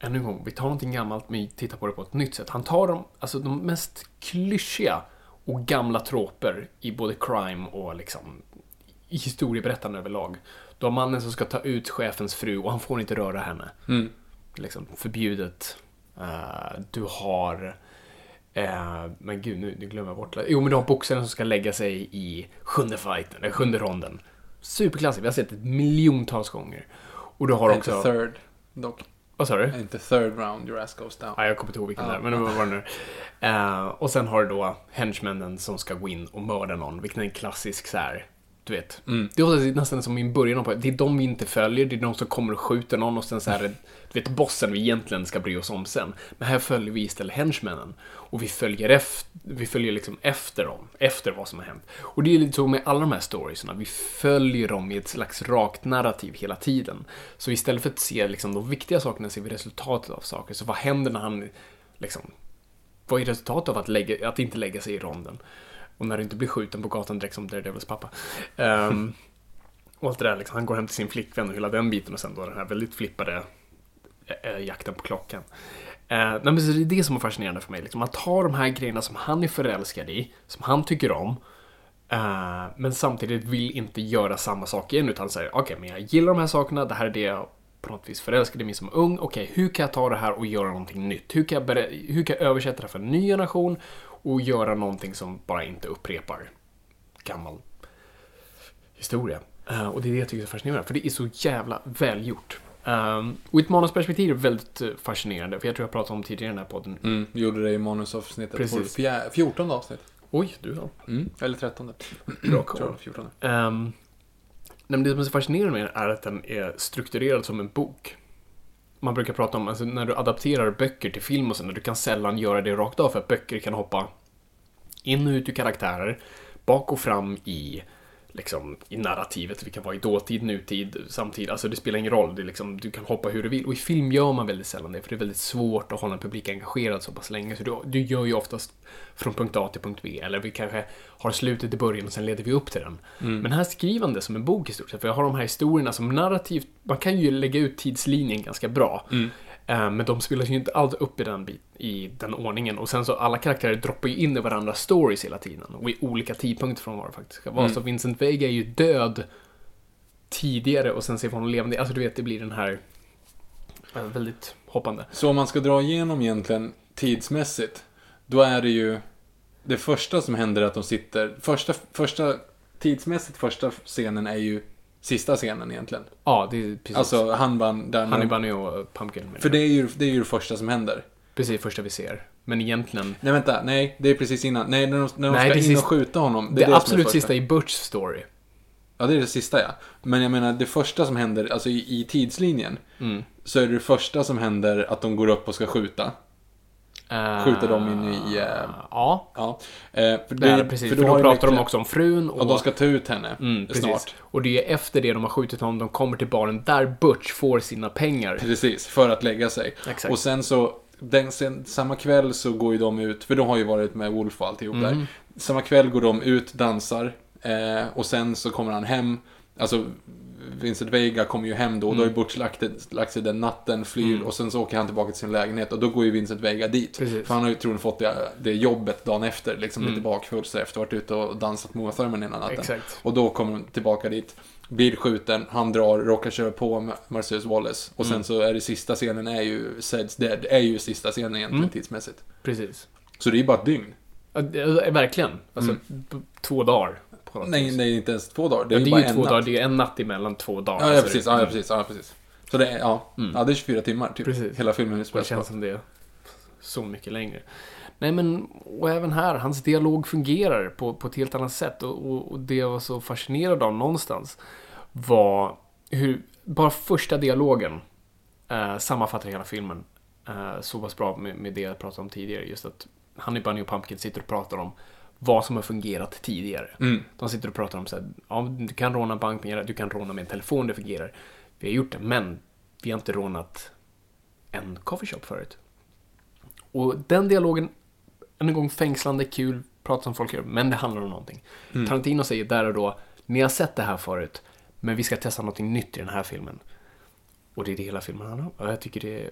C: ännu en gång, vi tar någonting gammalt men tittar på det på ett nytt sätt. Han tar de, alltså de mest klyschiga och gamla troper i både crime och liksom i historieberättande överlag. Du har mannen som ska ta ut chefens fru och han får inte röra henne.
B: Mm.
C: Liksom förbjudet. Eh, du har... eh, men gud, nu, nu glömmer jag bort. Jo, men du har boxaren som ska lägga sig i sjunde fighten, eller sjunde ronden. Superklassiskt, vi har sett det miljontals gånger. Och du har
B: Inte
C: också...
B: third, dock.
C: Vad sa du?
B: Inte third round, your ass goes down.
C: Ja, jag kommer inte ihåg vilken
B: Ja.
C: det är, men det var nu. Eh, och sen har du då henchmännen som ska gå in och mörda någon, vilket är en klassisk så här, du vet.
B: Mm.
C: Det är nästan som i början på det är de vi inte följer, det är de som kommer och skjuter någon och sen så här, du vet, bossen vi egentligen ska bry oss om sen. Men här följer vi istället henchmännen. Och vi följer, efter, vi följer liksom efter dem, efter vad som har hänt. Och det är lite så med alla de här storiesna, vi följer dem i ett slags rakt narrativ hela tiden. Så istället för att se liksom, de viktiga sakerna ser vi resultatet av saker. Så vad händer när han liksom vad är resultatet av att, lägga, att inte lägga sig i ronden? Och när du inte blir skjuten på gatan direkt som Daredevils pappa. Um, och allt det där, liksom, han går hem till sin flickvän och hela den biten och sen då den här väldigt flippade äh, jakten på klockan. Uh, nej, men så det är det som är fascinerande för mig. Liksom, att ta de här grejerna som han är förälskad i, som han tycker om, uh, men samtidigt vill inte göra samma sak igen, utan säger okej, men jag gillar de här sakerna, det här är det jag på något vis förälskade mig som ung. Okej, hur kan jag ta det här och göra någonting nytt? Hur kan jag, hur kan jag översätta det för en ny generation och göra någonting som bara inte upprepar gammal historia? Eh, och det är det jag tycker är så fascinerande, för det är så jävla välgjort. Um, och ett manusperspektiv är väldigt eh, fascinerande, för jag tror jag pratade om tidigare i den här podden.
B: Mm, gjorde det i manusavsnittet.
C: Precis.
B: På fjär- 14 avsnitt.
C: Oj, du ja.
B: Mm. Eller 13.
C: Bra koll.
B: det var 14.
C: Um, nej, men det som är så fascinerande med den är att den är strukturerad som en bok. Man brukar prata om, alltså när du adapterar böcker till film och sånt, du kan sällan göra det rakt av för att böcker kan hoppa in och ut ur karaktärer, bak och fram i liksom i narrativet. Det kan vara i dåtid, nutid, samtid. Alltså det spelar ingen roll. Det är liksom, du kan hoppa hur du vill. Och i film gör man väldigt sällan det, för det är väldigt svårt att hålla en publik engagerad så pass länge. Så du, du gör ju oftast från punkt A till punkt B. Eller vi kanske har slutet i början och sen leder vi upp till den. Men här skriver det som en bok i stort sett. För jag har de här historierna som narrativt, man kan ju lägga ut tidslinjen ganska bra. Eh, Men de spelas ju inte alls upp i den, bit, i den ordningen. Och sen så alla karaktärer droppar ju in i varandras stories hela tiden. Och i olika tidpunkter från vad det faktiskt ska vara. Så Vincent Vega är ju död tidigare och sen ser vi honom levande. Alltså du vet, det blir den här eh, väldigt hoppande.
B: Så om man ska dra igenom egentligen tidsmässigt, då är det ju det första som händer är att de sitter, första, första tidsmässigt första scenen är ju sista scenen egentligen.
C: Ja, det är precis.
B: Alltså han vann där
C: Han är Bunny och Pumpkin. menar
B: För
C: jag.
B: det är, ju, det är ju det första som händer.
C: Precis första vi ser. Men egentligen,
B: Nej vänta, nej, det är precis innan. Nej, när de, när de
C: Nej,
B: ska
C: det är
B: in och
C: sist-
B: skjuta honom.
C: det,
B: är som
C: absolut
B: första.
C: sista i Butchs story.
B: Ja, det är det sista ja. Men jag menar, det första som händer, alltså i, i tidslinjen,
C: Mm.
B: så är det det första som händer att de går upp och ska skjuta. Skjuta dem in i, eh,
C: Ja,
B: Ja. Eh, för
C: det det precis. För,
B: du
C: då pratar de
B: mycket-
C: också om frun och...
B: Och de ska ta ut henne
C: Mm, precis.
B: snart.
C: Och det är efter det de har skjutit honom, de kommer till baren där Butch får sina pengar.
B: Precis, för att lägga sig.
C: Exakt.
B: Och sen så, den, sen, samma kväll så går ju de ut, för de har ju varit med Wolf och alltihop
C: Mm.
B: där. Samma kväll går de ut, dansar, eh, och sen så kommer han hem. Alltså, Vincent Vega kommer ju hem då, och då
C: Mm.
B: har ju Butch lagt, lagt sig den natten, flyr, och sen så åker han tillbaka till sin lägenhet, och då går ju Vincent Vega dit.
C: Precis.
B: För han har ju troligen fått det, det jobbet dagen efter, liksom
C: Mm.
B: lite bakfull, efter varit ute och dansat med Uma Thurman innan natten.
C: Exakt.
B: Och då kommer de tillbaka dit, blir skjuten, han drar, råkar köra på Marcellus Wallace. Och sen
C: Mm.
B: så är det sista scenen är ju Sed's Dead, är ju sista scenen egentligen
C: Mm.
B: tidsmässigt.
C: Precis.
B: Så det är ju bara ett dygn.
C: Ja, det- Verkligen. Alltså, b- två dagar. På något.
B: Nej, nej, inte ens två dagar. Det är
C: ja,
B: ju
C: det
B: bara
C: är ju
B: en
C: två
B: natt.
C: dagar, det är en natt emellan två dagar.
B: Ja, ja,
C: Så
B: precis, ja, ja, precis, ja, precis. Så det är, ja,
C: Mm.
B: ja det är 24 timmar typ.
C: Precis.
B: Hela filmen
C: Det
B: utspelas
C: känns
B: på.
C: som det är så mycket längre. Nej men, och även här, hans dialog fungerar på, på ett helt annat sätt. Och, och, och det jag var så fascinerad av någonstans var hur, bara första dialogen eh, sammanfattar hela filmen eh, så pass bra med, med det jag pratade om tidigare. Just att Honey Bunny och Pumpkin sitter och pratar om vad som har fungerat tidigare.
B: Mm.
C: De sitter och pratar om så här, ja, du kan råna en bank du kan råna med en telefon, det fungerar. Vi har gjort det, men vi har inte rånat en coffeeshop förut. Och den dialogen, en gång fängslande, kul, prata som folk gör, men det handlar om någonting. Tarantino säger där och då, ni har sett det här förut, men vi ska testa någonting nytt i den här filmen. Och det är det hela filmen handlar om. Och jag tycker det är,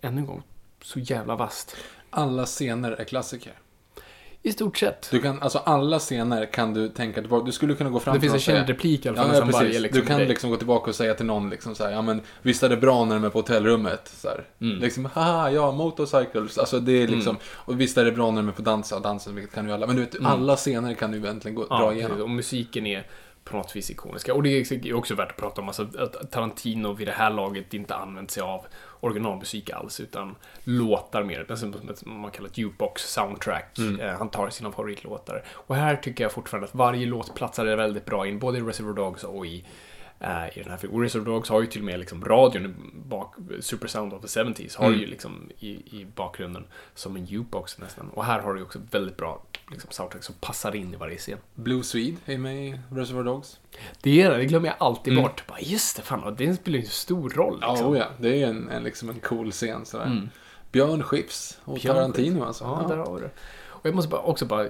C: än en gång, så jävla vasst.
B: Alla scener är klassiker.
C: I stort sett.
B: Du kan, alltså alla scener kan du tänka tillbaka. Du skulle kunna gå fram
C: Det finns en känd replik i alla fall,
B: Ja, ja precis.
C: varje liksom,
B: du kan
C: grej.
B: liksom gå tillbaka och säga till någon liksom så här, ja men visst är det bra när de är på hotellrummet? Så här.
C: Mm.
B: Liksom, haha, ja, motorcycles. Alltså det är liksom, och visst är det bra när de är på dansa, dansen, vilket kan ju alla. Men du vet, alla scener kan du egentligen gå,
C: Mm. Ja,
B: dra igenom.
C: och musiken är på något vis ikoniska. Och det är också värt att prata om, alltså, att Tarantino vid det här laget inte använt sig av originalmusik alls, utan låtar mer, som man kallar ett jukebox soundtrack.
B: Mm.
C: Eh, Han tar sina favoritlåtar. Och här tycker jag fortfarande att varje låt platsar väldigt bra in, både i Reservoir Dogs och i eh, i den här filmen. Reservoir Dogs har ju till och med liksom radion bak, Super Sound of the 70s har
B: Mm.
C: ju liksom i, i bakgrunden som en jukebox nästan. Och här har du också väldigt bra liksom, soundtrack som passar in i varje scen.
B: Blue Swede är med i Reservoir Dogs.
C: Det är det, det glömmer jag alltid bort. Bara, just det, fan, det spelar ju en stor roll.
B: Ja,
C: Liksom.
B: oh ja, det är en, en, liksom en cool scen sådär.
C: Mm.
B: Björn Skifs och
C: Björn
B: Tarantino alltså.
C: Ja,
B: Ja.
C: där har vi det. Och jag måste bara, också bara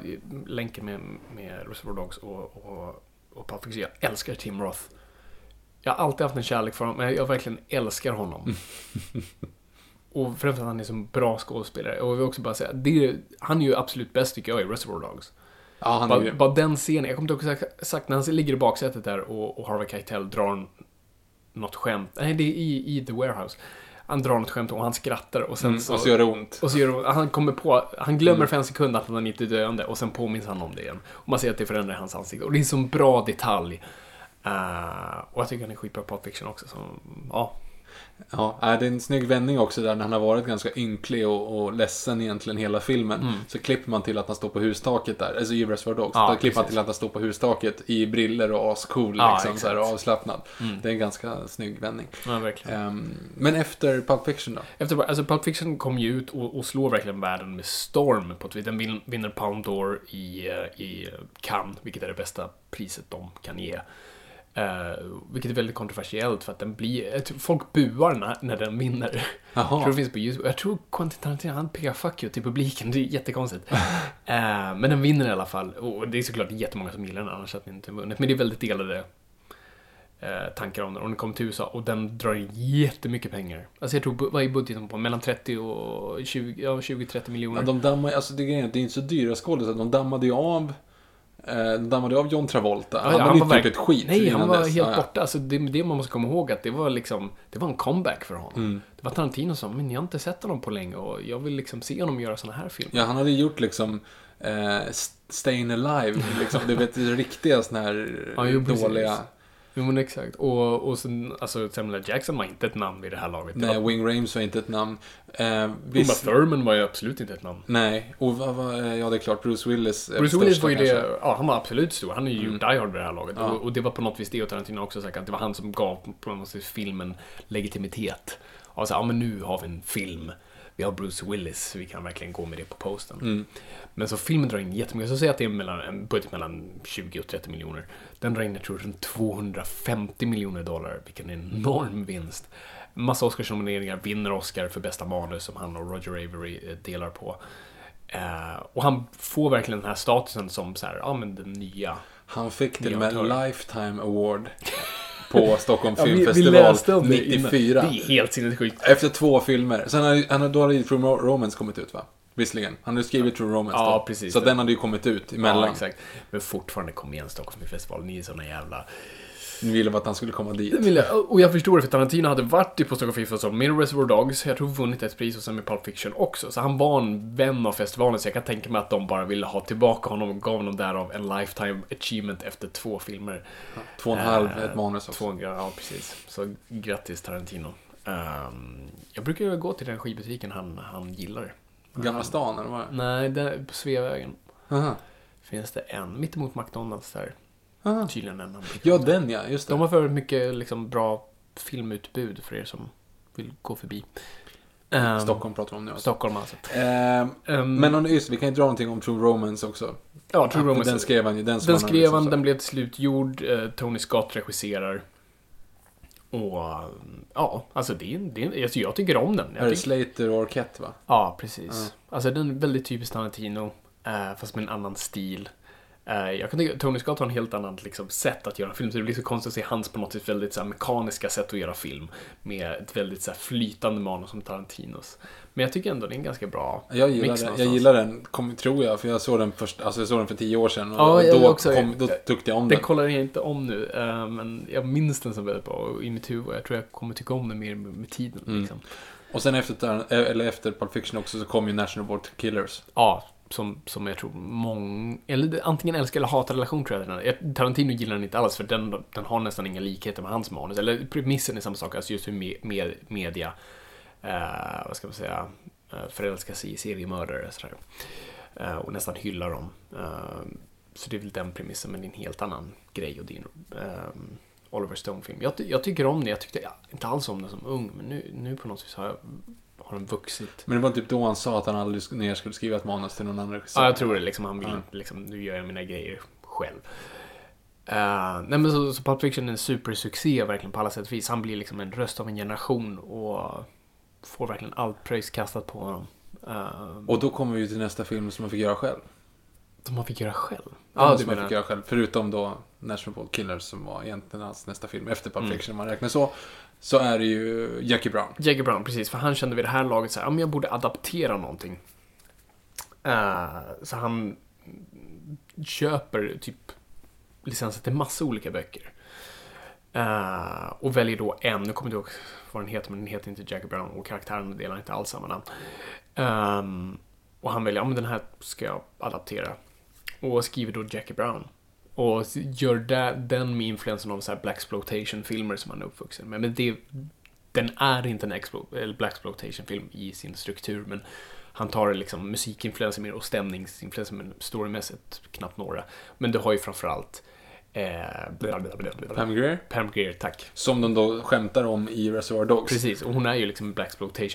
C: länka med, med Reservoir Dogs och, och, och Pulp Fiction. Jag älskar Tim Roth. Jag har alltid haft en kärlek för honom, men jag verkligen älskar honom. och framför att han är så bra skådespelare. Och jag vill också bara säga, det är, han är ju absolut bäst tycker jag i Reservoir Dogs.
B: ja, han är
C: Bara,
B: ju...
C: bara den scenen, jag kommer inte ihåg exakt- när han ligger i baksätet där och, och Harvey Keitel drar något skämt. Nej, det är i, i The Warehouse. Han drar något skämt och han skrattar och sen
B: Mm,
C: så...
B: och så gör det ont.
C: och så gör det- han kommer på, han glömmer
B: Mm.
C: för en sekund att han inte är döende och sen påminns han om det igen. Och man ser att det förändrar hans ansikte. Och det är en sån bra detalj. Eh, och jag tycker han är skitbra på Pulp Fiction också. Så, ja,
B: Ja, äh, det är en snygg vändning också där när han har varit ganska ynklig och, och ledsen egentligen hela filmen.
C: Mm.
B: Så klipper man till att han står på hustaket där, alltså i Reservoir Dogs.
C: Ja,
B: då klipper man till att han står på hustaket i briller och ascool
C: Ja,
B: liksom, så här, och
C: exakt.
B: avslappnad.
C: Mm.
B: Det är en ganska snygg vändning.
C: ja verkligen.
B: Ehm, men efter Pulp Fiction då?
C: Efter, alltså Pulp Fiction kom ju ut och, och slår verkligen världen med storm. På vis. Den vin- vinner Pound d'Or i, eh, i Cannes, vilket är det bästa priset de kan ge. Eh, vilket är väldigt kontroversiellt för att den blir... Folk buar när, när den vinner. Jag tror det finns på YouTube. Jag tror Quentin Tarantino, han pekar fuck you till publiken. Det är jättekonstigt. Eh, men den vinner i alla fall. Och det är såklart jättemånga som gillar den, annars hade den inte vunnit. Men det är väldigt delade eh, tankar om den. Och den kom till USA och den drar in jättemycket pengar. Alltså jag tror, vad är budgeten på? Mellan 30 och 20, ja 20-30 miljoner.
B: Ja, de dammar, alltså det, är det är inte så dyra skådisar. De dammade ju av eh, de dammade av John Travolta. Han
C: ja,
B: hade
C: var
B: inte gjort ett skit
C: Nej, han var
B: dess.
C: helt
B: ja.
C: borta. Alltså, det, det man måste komma ihåg att det var liksom, det var en comeback för honom.
B: Mm.
C: Det var Tarantino som, men jag har inte sett honom på länge och jag vill liksom se honom göra såna här filmer.
B: Ja, han hade gjort liksom eh, Stayin' Alive, liksom. Du vet, riktiga såna här
C: Ja, jo, precis. Jo, men exakt. Och, och sen, alltså Samuel. Jackson var inte ett namn vid det här laget.
B: Nej, Wing Rames var inte ett namn. Eh,
C: Uma
B: visst,
C: Thurman var ju absolut inte ett namn.
B: nej, och vad var, eh, ja det är klart, Bruce Willis.
C: Bruce
B: största
C: Willis var ju
B: kanske.
C: det, ja han var absolut stor. Han är ju
B: Mm.
C: Die Hard vid det här laget.
B: Ja.
C: Och, och det var på något vis det och Tarantino också sagt att det var han som gav på något vis filmen legitimitet. Och så, ja men nu har vi en film. Vi har Bruce Willis, vi kan verkligen gå med det på posten.
B: Mm.
C: Men så filmen drar in jättemycket. Så säg att det är mellan, en budget mellan 20 och 30 miljoner. Den drar in, jag tror, runt 250 miljoner dollar. Vilken enorm vinst. Massa Oscarsnomineringar, vinner Oscar för bästa manus som han och Roger Avery eh, delar på. Eh, och han får verkligen den här statusen som så här, ja men den nya.
B: Han fick till och med. Lifetime Award på Stockholm
C: Ja, vi, vi
B: Filmfestival
C: läste om det innan.
B: 94.
C: Det är helt sinnessjukt.
B: Efter två filmer. Sen hade, han då hade ju True Ro- Romance kommit ut va? Visserligen. Han hade ju skrivit True Romance
C: Ja,
B: då.
C: precis.
B: Så den hade ju kommit ut emellan.
C: Ja, exakt. Men fortfarande, kom igen Stockholm Filmfestival, ni är såna jävla...
B: Ni ville att han skulle komma dit.
C: Jag, och jag förstår det, för Tarantino hade varit i på Stockholm Film Festival med Reservoir Dogs, jag tror vunnit ett pris och sen med Pulp Fiction också. Så han var en vän av festivalen, så jag kan tänka mig att de bara ville ha tillbaka honom och gav honom därav en lifetime achievement efter två filmer.
B: Två och en halv,
C: Eh,
B: ett manus också.
C: Två, ja, precis. Så grattis Tarantino. Ehm, jag brukar ju gå till den skivbutiken han, han gillar.
B: Gamla stan, eller vad?
C: Nej, där på Sveavägen
B: Aha.
C: finns det en, mittemot McDonalds där.
B: Aha.
C: Tydligen en.
B: Ja, den ja, just det.
C: De har för mycket liksom, bra filmutbud för er som vill gå förbi. Ehm,
B: Stockholm pratar vi om nu alltså.
C: Stockholm alltså.
B: Ehm, men om- just vi kan ju dra någonting om True Romance också.
C: ja, True Romance.
B: Den skrev han ju. Den,
C: Den skrev han, den blev till slut gjord. Eh, Tony Scott regisserar. Och ja, alltså det är, det är, alltså jag tycker om den.
B: Är det
C: Jag
B: Slater och Arquette va?
C: ja, precis. Alltså den är väldigt typisk Tarantino, eh, fast med en annan stil. Eh, jag kan tycka Tony Scott har en helt annat liksom, sätt att göra film, så det blir så konstigt att se hans på något sätt väldigt så här, mekaniska sätt att göra film. Med ett väldigt så här, flytande manus som Tarantinos. Men jag tycker ändå det är en ganska bra
B: Jag gillar
C: mix
B: den, jag gillar den kom, tror jag, för jag såg den först, alltså jag såg den för tio år sedan. Och,
C: Ja,
B: och då,
C: också.
B: kom, då tyckte jag om
C: Den
B: den.
C: kollar jag inte om nu, eh, men jag minns den som väldigt bra och i mitt huvud. Jag tror jag kommer tycka om den mer med, tiden.
B: Mm.
C: Liksom.
B: Och sen efter, Tar- eller efter Pulp Fiction också så kom ju National Board Killers.
C: Ja, som, som jag tror många... Eller antingen älskar eller hatar relation tror jag. den Tarantino gillar den inte alls för den, den har nästan inga likheter med hans manus. Eller premissen är samma sak, alltså just hur me, med, media, eh, vad ska man säga, eh, förälskar sig i seriemördare och sådär. Eh, och nästan hyllar dem. Eh, så det är väl den premissen, men det är en helt annan grej och det är en eh, Oliver Stone-film. Jag, jag tycker om den, jag tyckte ja, inte alls om den som ung, men nu, nu på något vis har, jag, har den vuxit.
B: Men det var typ då han sa att han aldrig ner skulle skriva ett manus till någon annan regissör.
C: Ja, jag tror det. Liksom, han vill inte, liksom, nu gör jag mina grejer själv. Uh, nej men så, så Pulp Fiction är en supersuccé verkligen på alla sätt och vis. Han blir liksom en röst av en generation och får verkligen allt pröjs kastat på honom. Uh,
B: Och då kommer vi till nästa film som han fick göra själv.
C: Som han fick göra själv.
B: Ja,
C: du
B: som
C: menar-
B: fick göra själv. Förutom då National Board Killers som var egentligen hans nästa film efter Pulp
C: Mm.
B: Fiction om man räknar så. Så är det ju Jackie Brown.
C: Jackie Brown, precis. För han kände vid det här laget så här, ja, men jag borde adaptera någonting. Eh, så han köper typ licenser till massa olika böcker. Eh, och väljer då en, nu kommer jag inte ihåg vad den heter, men den heter inte Jackie Brown och karaktären delar inte alls samma namn. Ehm, och han väljer, ja men den här ska jag adaptera. Och skriver då Jackie Brown. Och gör det, den med influensen av så här Black filmer som han är uppvuxen med. Men det, den är inte en explo, eller Black film i sin struktur, men han tar liksom musikinfluenser mer och stämningsinfluenser, men storymässigt knappt några. Men du har ju framförallt Eh,
B: Pam Grier?
C: Pam Grier, tack.
B: Som de då skämtar om i Reservoir Dogs.
C: Precis, och hon är ju liksom en Black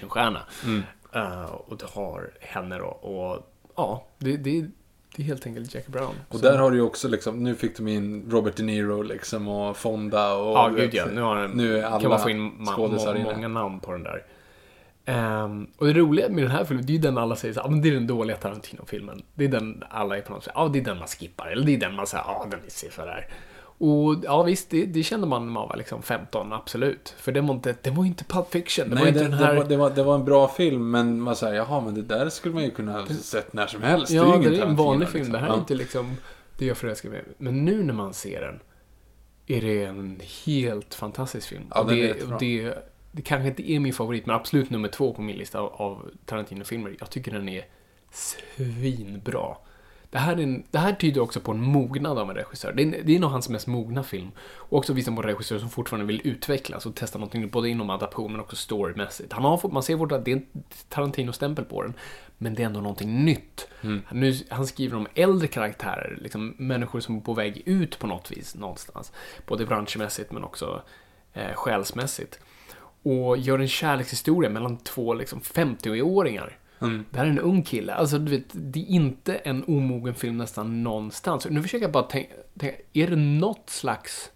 C: stjärna mm. uh, Och du har henne då, och ja, det, det, det är helt enkelt Jackie Brown.
B: Och så. där har du ju också liksom, nu fick de in Robert De Niro liksom och Fonda och...
C: Ja, gud ja. Nu, har,
B: nu är alla
C: kan man få in ma- många namn på den där. Um, och det roliga med den här filmen, det är ju den alla säger så, ah, men det är den dåliga Tarantino-filmen. Det är den alla är på något sätt, ja ah, det är den man skippar. Eller det är den man säger, ja ah, den är sådär. Och ja visst, det, det, kände man när man var liksom 15, absolut. För det var inte, det var inte Pulp Fiction.
B: Det Nej, var inte det, den här... det, var, det, var, det var en bra film, men man säger, jaha, men det där skulle man ju kunna ha sett när som helst.
C: Ja, det är, det är en vanlig film. Liksom. Det här är inte liksom det jag förälskar mig Men nu när man ser den, är det en helt fantastisk film.
B: Ja,
C: och det, det, det kanske inte är min favorit, men absolut nummer två på min lista av, av Tarantino-filmer. Jag tycker den är svinbra. Det här, är en, det här tyder också på en mognad av en regissör. Det är, det är nog hans mest mogna film. Och också visar på en regissör som fortfarande vill utvecklas och testa någonting både inom adaption men också storymässigt. Han har, man ser fort att det är en Tarantino-stämpel på den, men det är ändå någonting nytt. Mm. Nu, han skriver om äldre karaktärer, liksom människor som är på väg ut på något vis någonstans. Både branschmässigt men också eh, själsmässigt. Och gör en kärlekshistoria mellan två liksom 50-åringar Mm. Det här är en ung kille. Alltså, du vet, det är inte en omogen film nästan någonstans. Nu försöker jag bara tänka, tänka är det något slags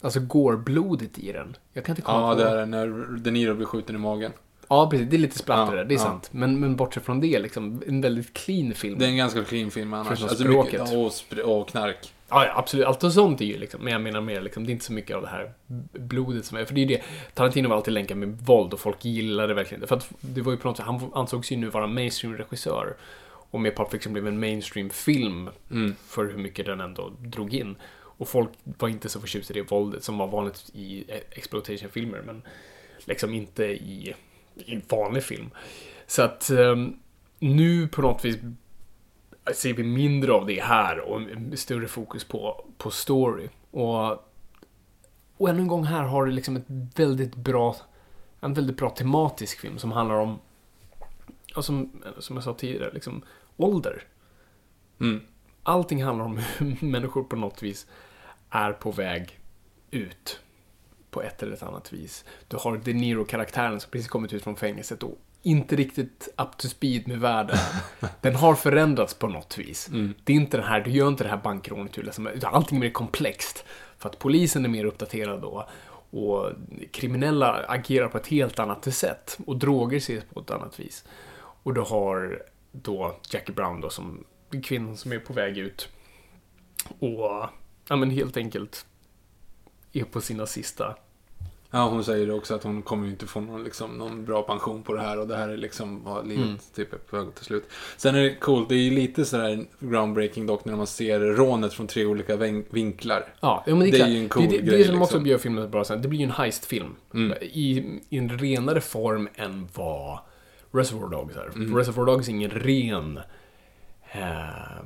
C: Alltså gårblodigt i den? Jag kan inte komma
B: Ja, det är när De Niro blir skjuten i magen.
C: Ja, precis. Det är lite splatter ja, det är ja. sant. Men, men bortsett från det, liksom, en väldigt clean film.
B: Det är en ganska clean film annars. Alltså, språket. Mycket, och, och knark.
C: Ja, ja, absolut. Allt och sånt är ju liksom, men jag menar mer liksom, det är inte så mycket av det här blodet som är, för det är ju det, Tarantino var alltid länkad med våld och folk gillade det verkligen För att det var ju på något sätt, han ansågs ju nu vara mainstream-regissör. Och med Pulp Fiction blev en mainstream-film mm. för hur mycket den ändå drog in. Och folk var inte så förtjusta i det våldet som var vanligt i exploitation-filmer, men liksom inte i, i vanlig film. Så att um, nu på något vis ser vi mindre av det här och större fokus på, på story. Och, och ännu en gång här har du liksom ett väldigt bra, en väldigt bra tematisk film som handlar om, och som, som jag sa tidigare, liksom ålder. Mm. Allting handlar om hur människor på något vis är på väg ut på ett eller ett annat vis. Du har De Niro-karaktären som precis kommit ut från fängelset och inte riktigt up to speed med världen. Den har förändrats på något vis. Mm. Det är inte den här, du gör inte det här bankrånet utan allting är mer komplext. För att polisen är mer uppdaterad då. Och kriminella agerar på ett helt annat sätt. Och droger ses på ett annat vis. Och du har då Jackie Brown då som kvinnan som är på väg ut. Och, ja men helt enkelt är på sina sista
B: Ja, hon säger också att hon kommer ju inte få någon, liksom, någon bra pension på det här och det här är liksom vad livet mm. typ är på väg till slut. Sen är det coolt, det är ju lite sådär groundbreaking dock när man ser rånet från tre olika vinklar.
C: Ja, men det är, det är ju en cool det, det, grej. Det är som liksom. också gör filmen bra sen, det blir ju en heistfil. Mm. I, I en renare form än vad Reservoir Dogs är. Mm. Reservoir Dogs är ingen ren eh,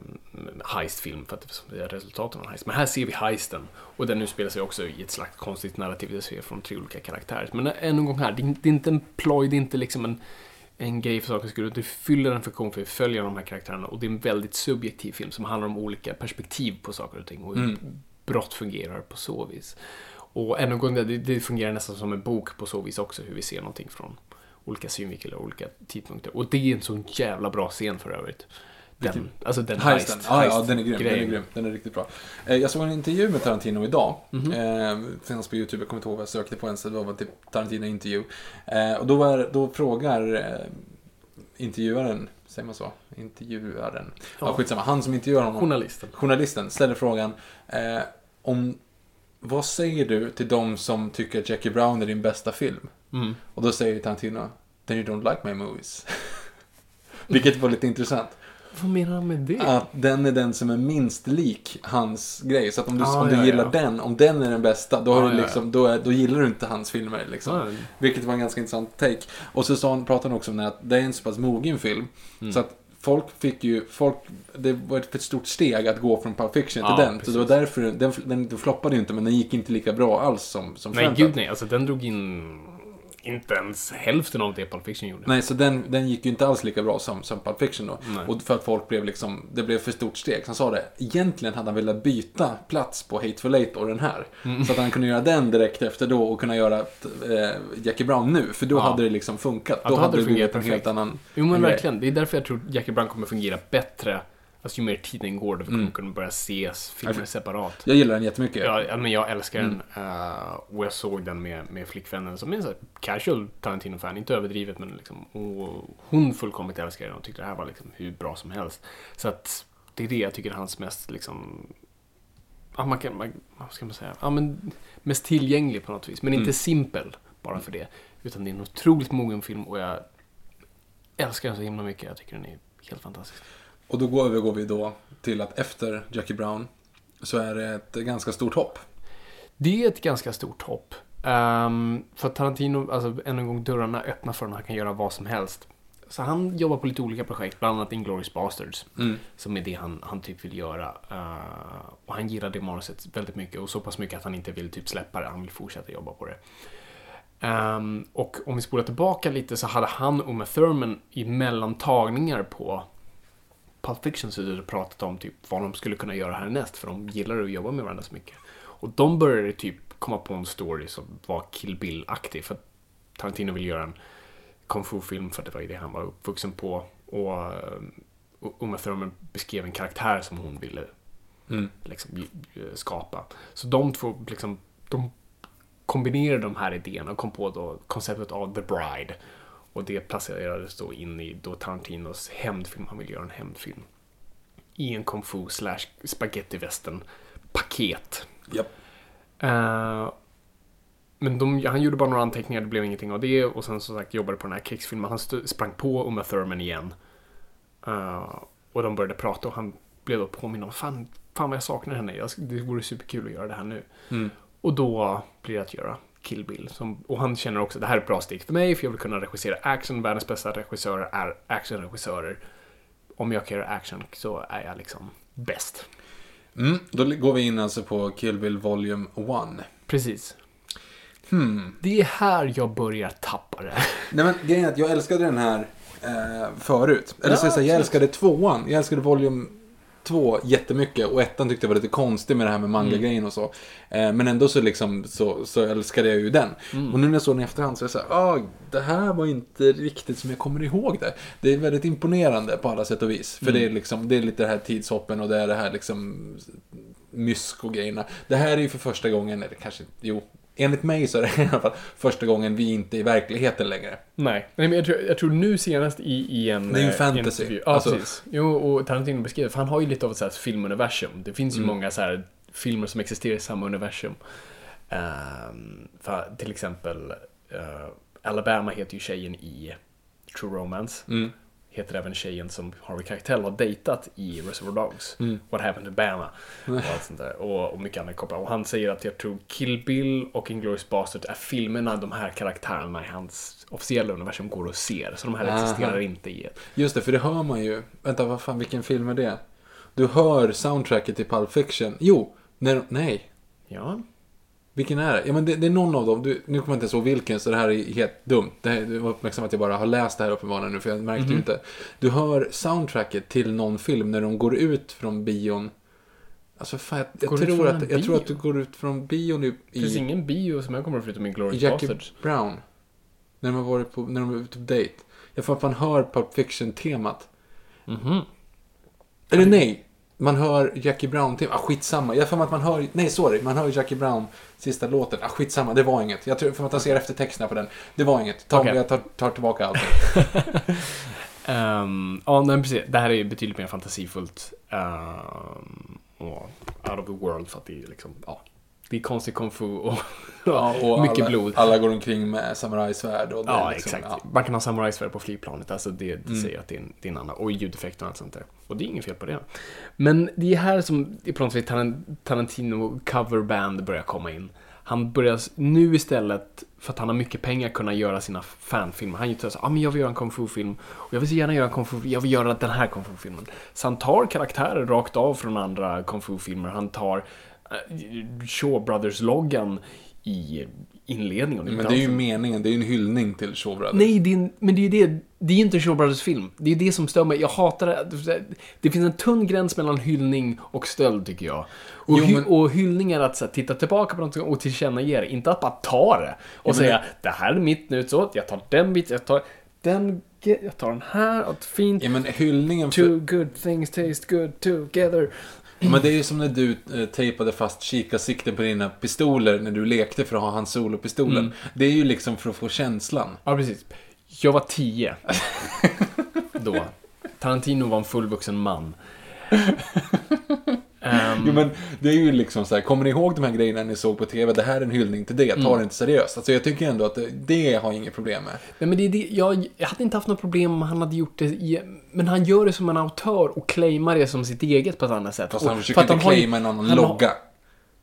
C: heistfilm för att det är resultatet av en heist. Men här ser vi heisten och den utspelar sig också i ett slags konstigt narrativ det ser från tre olika karaktärer. Men än en gång här, det är inte en ploj, det är inte liksom en, en grej för sakens skull. Det fyller en funktion för att följa de här karaktärerna och det är en väldigt subjektiv film som handlar om olika perspektiv på saker och ting och hur mm. brott fungerar på så vis. Och ännu en gång, det, det fungerar nästan som en bok på så vis också, hur vi ser någonting från olika synvinklar och olika tidpunkter. Och det är en sån jävla bra scen för övrigt. Den, alltså den heist, heist,
B: ah, ja, den är grym. Den är grym. Den är riktigt bra. Eh, jag såg en intervju med Tarantino idag. Mm -hmm. eh, finns på YouTube, jag kommer inte ihåg vad jag sökte på ens. Det var typ Tarantino-intervju. Eh, och då, var, då frågar eh, intervjuaren, säger man så? Intervjuaren. Ja. ja, skitsamma. Han som intervjuar honom.
C: Journalisten.
B: Journalisten ställer frågan eh, om vad säger du till de som tycker att Jackie Brown är din bästa film? Mm. Och då säger Tarantino, then you don't like my movies. Vilket var lite intressant.
C: Vad menar han med det?
B: Att den är den som är minst lik hans grej. Så att om du, ah, om du ja, gillar ja. den, om den är den bästa, då, har ah, du liksom, ja, då, är, då gillar du inte hans filmer. Liksom. Ah, Vilket var en ganska intressant take. Och så sa han, pratade han också om att det är en så pass mogen film. Mm. Så att folk fick ju, folk, det var ett stort steg att gå från Pulp Fiction till den. Så det var
C: precis.
B: därför, den, den, den floppade ju inte, men den gick inte lika bra alls som, som
C: Nej, gud nej. Alltså den drog in inte ens hälften av det Pulp Fiction gjorde.
B: Nej, så den, den gick ju inte alls lika bra som, som Pulp Fiction då.
C: Nej.
B: Och för att folk blev liksom, det blev för stort steg. Han sa det, egentligen hade han velat byta plats på Hateful Eight och den här.
C: Mm.
B: Så att han kunde göra den direkt efter då och kunna göra eh, Jackie Brown nu. För då
C: Ja.
B: hade det liksom funkat.
C: Ja,
B: då,
C: då
B: hade det
C: fungerat
B: en helt annan
C: Jo men verkligen. Det är därför jag tror Jackie Brown kommer fungera bättre. Alltså ju mer tiden går, då kommer kunna börja se filmer separat.
B: Jag gillar den jättemycket.
C: Ja, men jag älskar
B: Mm.
C: den. eh, och jag såg den med, med flickvännen som är en casual Tarantino-fan. Inte överdrivet, men liksom, hon fullkomligt älskar den och tyckte det här var liksom hur bra som helst. Så att det är det jag tycker är hans mest liksom... Ja, man kan, man, vad ska man säga? Ja, men mest tillgänglig på något vis. Men inte
B: Mm.
C: simpel bara för det. Utan det är en otroligt mogen film och jag älskar den så himla mycket. Jag tycker den är helt fantastisk.
B: Och då går övergår vi då till att efter Jackie Brown så är det ett ganska stort hopp.
C: Det är ett ganska stort hopp. Um, för Tarantino, alltså än en gång, dörrarna öppna för honom. Han kan göra vad som helst. Så han jobbar på lite olika projekt, bland annat Inglourious Basterds.
B: Mm.
C: Som är det han, han typ vill göra. Uh, och han gillar det manuset väldigt mycket. Och så pass mycket att han inte vill typ släppa det. Han vill fortsätta jobba på det. Ehm, och om vi spolar tillbaka lite så hade han och Uma Thurman i mellantagningar på Pulp Fiction så hade pratat om typ vad de skulle kunna göra härnäst. För de gillar att jobba med varandra så mycket. Och de började typ komma på en story som var Kill Bill-aktig. För att Tarantino vill göra en kung fu-film för att det var ju det han var uppvuxen på. Och eh, Uma Thurman beskrev en karaktär som hon ville
B: Mm.
C: liksom, ju- skapa. Så de två liksom, de kombinerade de här idéerna och kom på då konceptet av The Bride. Och det placerades då in i då Tarantinos hämndfilm. Han vill göra en hämndfilm. I en kung fu slash spaghetti western paket.
B: Japp.
C: Eh, men de, han gjorde bara några anteckningar, det blev ingenting av det. Och sen som sagt jobbade på den här krigsfilmen. Han sprang på Uma Thurman igen. Eh, och de började prata och han blev då påminn om fan, fan vad jag saknar henne. Jag, det vore superkul att göra det här nu.
B: Mm.
C: Och då blir det att göra Kill Bill. Som, och han känner också att det här är ett bra steg för mig för jag vill kunna regissera action. Världens bästa regissörer är actionregissörer. Om jag kan göra action så är jag liksom bäst.
B: Mm. Då går vi in alltså på Kill Bill Volume 1.
C: Precis.
B: Hmm.
C: Det är här jag börjar tappa det.
B: Nej men grejen är att jag älskade den här eh, förut. Eller
C: Ja,
B: så jag, säga, jag älskade tvåan. Jag älskade Volume 2 jättemycket. Och ettan tyckte jag var lite konstig med det här med manga-grejen och så. Eh, men ändå så liksom så, så älskade jag ju den. Och nu när jag såg den i efterhand så är jag såhär, ah, det här var inte riktigt som jag kommer ihåg det. Det är väldigt imponerande på alla sätt och vis. För det är liksom, det är lite det här tidshoppen och det är det här liksom mysk och grejerna. Det här är ju för första gången, eller kanske, jo. Enligt mig så är det i alla fall första gången vi inte är i verkligheten längre.
C: Nej, men jag tror, jag tror nu senast i, i en...
B: Det är ju fantasy.
C: en Ja,
B: Alltså-
C: precis. Jo, och Tarantino beskriver, för han har ju lite av ett så här filmuniversum. Det finns ju många så här filmer som existerar i samma universum. Ehm, för, till exempel, eh, Alabama heter ju tjejen i True Romance.
B: Mm.
C: Heter även tjejen som Harvey Keitel har dejtat i Reservoir Dogs.
B: Mm.
C: What happened to Bama? Och, allt sånt där. Och, och mycket annat kopplat. Och han säger att jag tror Kill Bill och Inglourious Basterds är filmerna de här karaktärerna i hans officiella universum går och ser. Så de här
B: Aha.
C: existerar inte i ett.
B: Just det, för det hör man ju. Vänta, vad fan, vilken film är det? Du hör soundtracket till Pulp Fiction. Jo, när, nej.
C: Ja.
B: Vilken är det? Ja, men det, det är någon av dem. Du, nu kommer jag inte ihåg vilken, så det här är helt dumt. Det här, du var uppmärksam att jag bara har läst det här uppenbarligen nu, för jag märkte ju inte. Du hör soundtracket till någon film när de går ut från bion. Alltså fan, jag, jag, tror, att, jag tror att du går ut från bion i,
C: Det finns
B: i
C: ingen bio som jag kommer ihåg förutom Inglourious
B: Jackie
C: Basterds.
B: Brown. När de har varit på, när de är ute på dejt. Jag får att man hör Pulp Fiction-temat.
C: Mhm.
B: Eller nej, man hör Jackie Brown-temat. Ah, skitsamma. Jag mig att man hör, nej sorry, man hör Jackie Brown sista låten. Ah, skitsamma, det var inget. Jag tror, för att jag ser efter texterna på den. Det var inget. Ta,
C: Okej.
B: Jag tar, tar tillbaka allt.
C: Ehm, ja, nej, precis. Det här är ju betydligt mer fantasifullt. ehm, och out of the world för att det är liksom, ja. Det är konstig kung fu och,
B: Ja, och
C: mycket
B: alla,
C: blod.
B: Alla går omkring med samurajsvärd. Och det
C: Ja,
B: liksom,
C: exakt.
B: ja.
C: Man kan ha samurajsvärd på flygplanet. Alltså det, det
B: Mm.
C: säger att det är, en, det är en annan. Och ljudeffekter och allt sånt där. Och det är inget fel på det. Men det är här som det på något sätt Taran- Tarantino coverband börjar komma in. Han börjar nu istället, för att han har mycket pengar, kunna göra sina fanfilmer. Han gör så ah, men jag vill göra en kung fu-film. Och jag vill så gärna göra en kung fu jag vill göra den här kung fu-filmen. Så han tar karaktärer rakt av från andra kung fu-filmer. Han tar Shaw Brothers-loggan i inledningen.
B: Men det är ju meningen, det är ju en hyllning till Shaw Brothers.
C: Nej, det är, en- men det är ju det. Det är inte Shaw Brothers-film. Det är ju det som stör mig. Jag hatar det. Det finns en tunn gräns mellan hyllning och stöld, tycker jag. Och,
B: Jo,
C: hy-
B: men-
C: och hyllning är att så här, titta tillbaka på något och tillkännage det. Inte att bara ta det och
B: men
C: säga det här är mitt nu, så jag tar den biten, jag tar den, jag tar den här, och fint.
B: Ja, men hyllningen för...
C: Two good things taste good together.
B: Men det är ju som när du eh, tejpade fast kikarsikten på dina pistoler när du lekte för att ha hans solopistolen.
C: Mm.
B: Det är ju liksom för att få känslan.
C: Ja, precis. Jag var tio. Då. Tarantino var en fullvuxen man. Ehm,
B: Jo, men det är ju liksom så här, kommer ni ihåg de här grejerna ni såg på TV? Det här är en hyllning till det, ta
C: Mm.
B: det inte seriöst. Alltså jag tycker ändå att det, det har jag inget problem med.
C: Nej, men det det, jag, jag hade inte haft något problem om han hade gjort det i, Men han gör det som en autör och claimar det som sitt eget på ett annat sätt.
B: Fast
C: Och-
B: han
C: för
B: försöker inte
C: ju-
B: claima en annan
C: han har-
B: logga.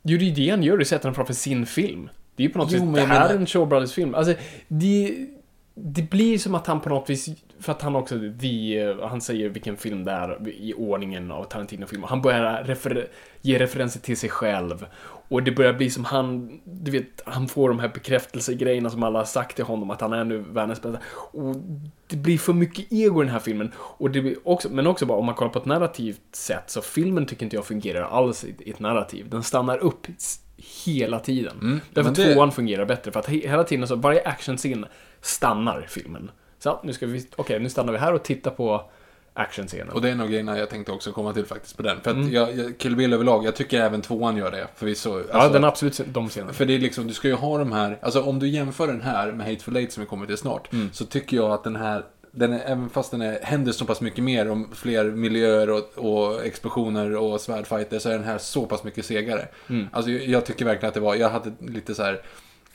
C: Jo, det är det han gör. Du sätter den framför sin film. Det är ju på något
B: Jo,
C: sätt, det här
B: menar-
C: är en Shaw Brothers-film. Alltså, det, det blir som att han på något vis, för att han också, the, han säger vilken film det är i ordningen av Tarantino-filmer. Han börjar refer, ge referenser till sig själv. Och det börjar bli som han, du vet, han får de här bekräftelsegrejerna som alla har sagt till honom att han är nu världens bästa. Och det blir för mycket ego i den här filmen. Och det blir också, men också bara om man kollar på ett narrativt sätt så filmen tycker inte jag fungerar alls i ett narrativ. Den stannar upp hela tiden. Därför
B: men det-
C: tvåan fungerar bättre för att he- hela tiden så varje actionscen stannar filmen. Så nu ska vi, okej nu stannar vi här och tittar på actionscenen.
B: Och det är nog grejerna jag tänkte också komma till faktiskt på den. För att
C: Mm.
B: jag, Kill Bill överlag, jag tycker även tvåan gör det. Förvisso.
C: ja,
B: Alltså,
C: den är absolut de scenerna.
B: För det är liksom, du ska ju ha de här, alltså om du jämför den här med Hateful Eight som vi kommer till snart,
C: Mm.
B: så tycker jag att den här, den är, även fast den är, händer så pass mycket mer om fler miljöer och, och explosioner och svärdfighter, så är den här så pass mycket segare.
C: Mm.
B: Alltså jag, jag tycker verkligen att det var, jag hade lite så här.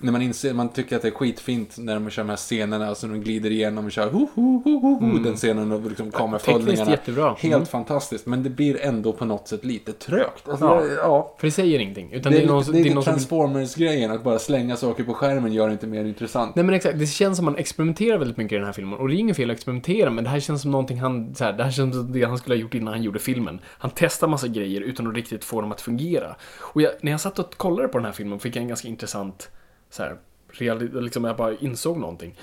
B: När man inser, man tycker att det är skitfint när de kör de här scenerna, alltså de glider igenom och kör ho, ho, ho, ho, ho, den scenen och liksom kameraföljningarna.
C: Mm. Tekniskt jättebra.
B: Helt
C: Mm.
B: fantastiskt, men det blir ändå på något sätt lite trögt. Alltså,
C: Ja.
B: ja.
C: För det säger ingenting. Utan
B: Det
C: det,
B: är,
C: är någon, det är någon som...
B: Transformers-grejen, att bara slänga saker på skärmen gör det inte mer intressant.
C: Nej men exakt, det känns som man experimenterar väldigt mycket i den här filmen. Och det är inget fel att experimentera, men det här känns som någonting han, så här, det här känns som det han skulle ha gjort innan han gjorde filmen. Han testar massa grejer utan att riktigt få dem att fungera. Och jag, när jag satt och kollade på den här filmen fick jag en ganska intressant, så här, reali- liksom jag bara insåg någonting.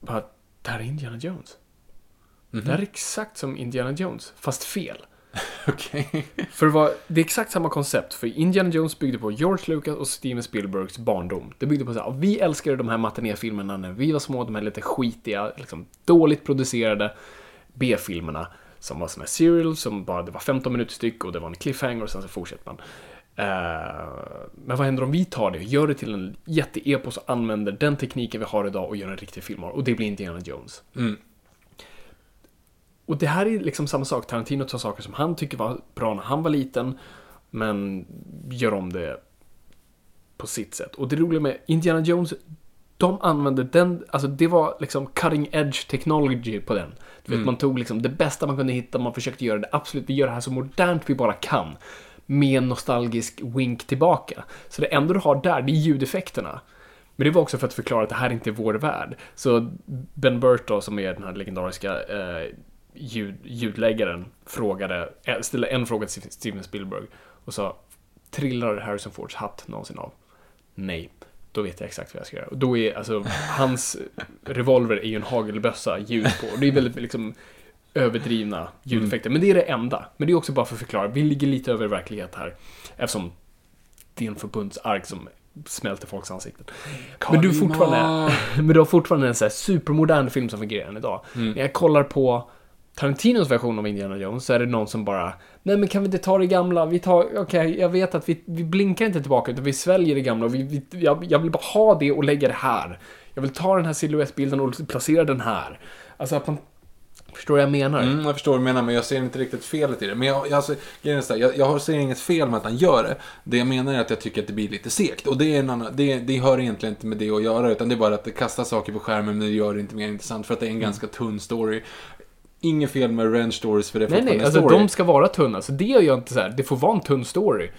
C: Bara, det här är Indiana Jones.
B: Mhm.
C: Det här är exakt som Indiana Jones, fast fel.
B: Okej.
C: För det, var, det är exakt samma koncept, för Indiana Jones byggde på George Lucas och Steven Spielbergs barndom. Det byggde på så här, vi älskade de här matinéfilmerna när vi var små, de här lite skitiga, liksom, dåligt producerade B-filmerna. Som var såna här serial, som bara, det var 15 minuter styck och det var en cliffhanger och sen så fortsätter man. Eh, men vad händer om vi tar det, gör det till en jätteepos och använder den tekniken vi har idag och gör en riktig film av? Och det blir Indiana Jones.
B: Mm.
C: Och det här är liksom samma sak. Tarantino tar saker som han tycker var bra när han var liten, men gör om det på sitt sätt. Och det roliga med Indiana Jones, de använde den, alltså det var liksom cutting edge technology på den. Du vet, man tog liksom det bästa man kunde hitta, man försökte göra det absolut, vi gör det här så modernt vi bara kan. Med en nostalgisk wink tillbaka. Så det enda du har där, det är ljudeffekterna. Men det var också för att förklara att det här inte är vår värld. Så Ben Burt då, som är den här legendariska eh, ljud, ljudläggaren, frågade, eh, ställde en fråga till Steven Spielberg och sa Trillar Harrison Fords hatt någonsin av? Nej. Då vet jag exakt vad jag ska göra. Och då är, alltså, hans revolver är ju en hagelbössa ljud på. Och det är väldigt, liksom, överdrivna ljudeffekter. Men det är det enda. Men det är också bara för att förklara, vi ligger lite över verklighet här. Eftersom det är en förbundsark som smälter folks ansikten. Men du, fortfarande, men du har fortfarande en så här supermodern film som fungerar än idag. När jag kollar på Tarantinos version av Indiana Jones så är det någon som bara Nej men kan vi inte ta det gamla? Vi tar, okej, jag vet att vi, vi blinkar inte tillbaka utan vi sväljer det gamla och vi, vi, jag, jag vill bara ha det och lägga det här. Jag vill ta den här silhuettbilden och placera den här. Alltså att man Förstår vad jag menar?
B: Mm, jag förstår vad du menar, men jag ser inte riktigt felet i det. Men jag, jag, alltså, jag, jag ser inget fel med att han gör det. Det jag menar är att jag tycker att det blir lite segt. Och det, är en annan, det, det hör egentligen inte med det att göra, utan det är bara att det kastar saker på skärmen, men det gör det inte mer intressant, för att det är en ganska tunn story. Inget fel med Revenge Stories, för det är
C: Nej, nej, alltså
B: story.
C: de ska vara tunna. Så det gör jag inte så här. det får vara en tunn story.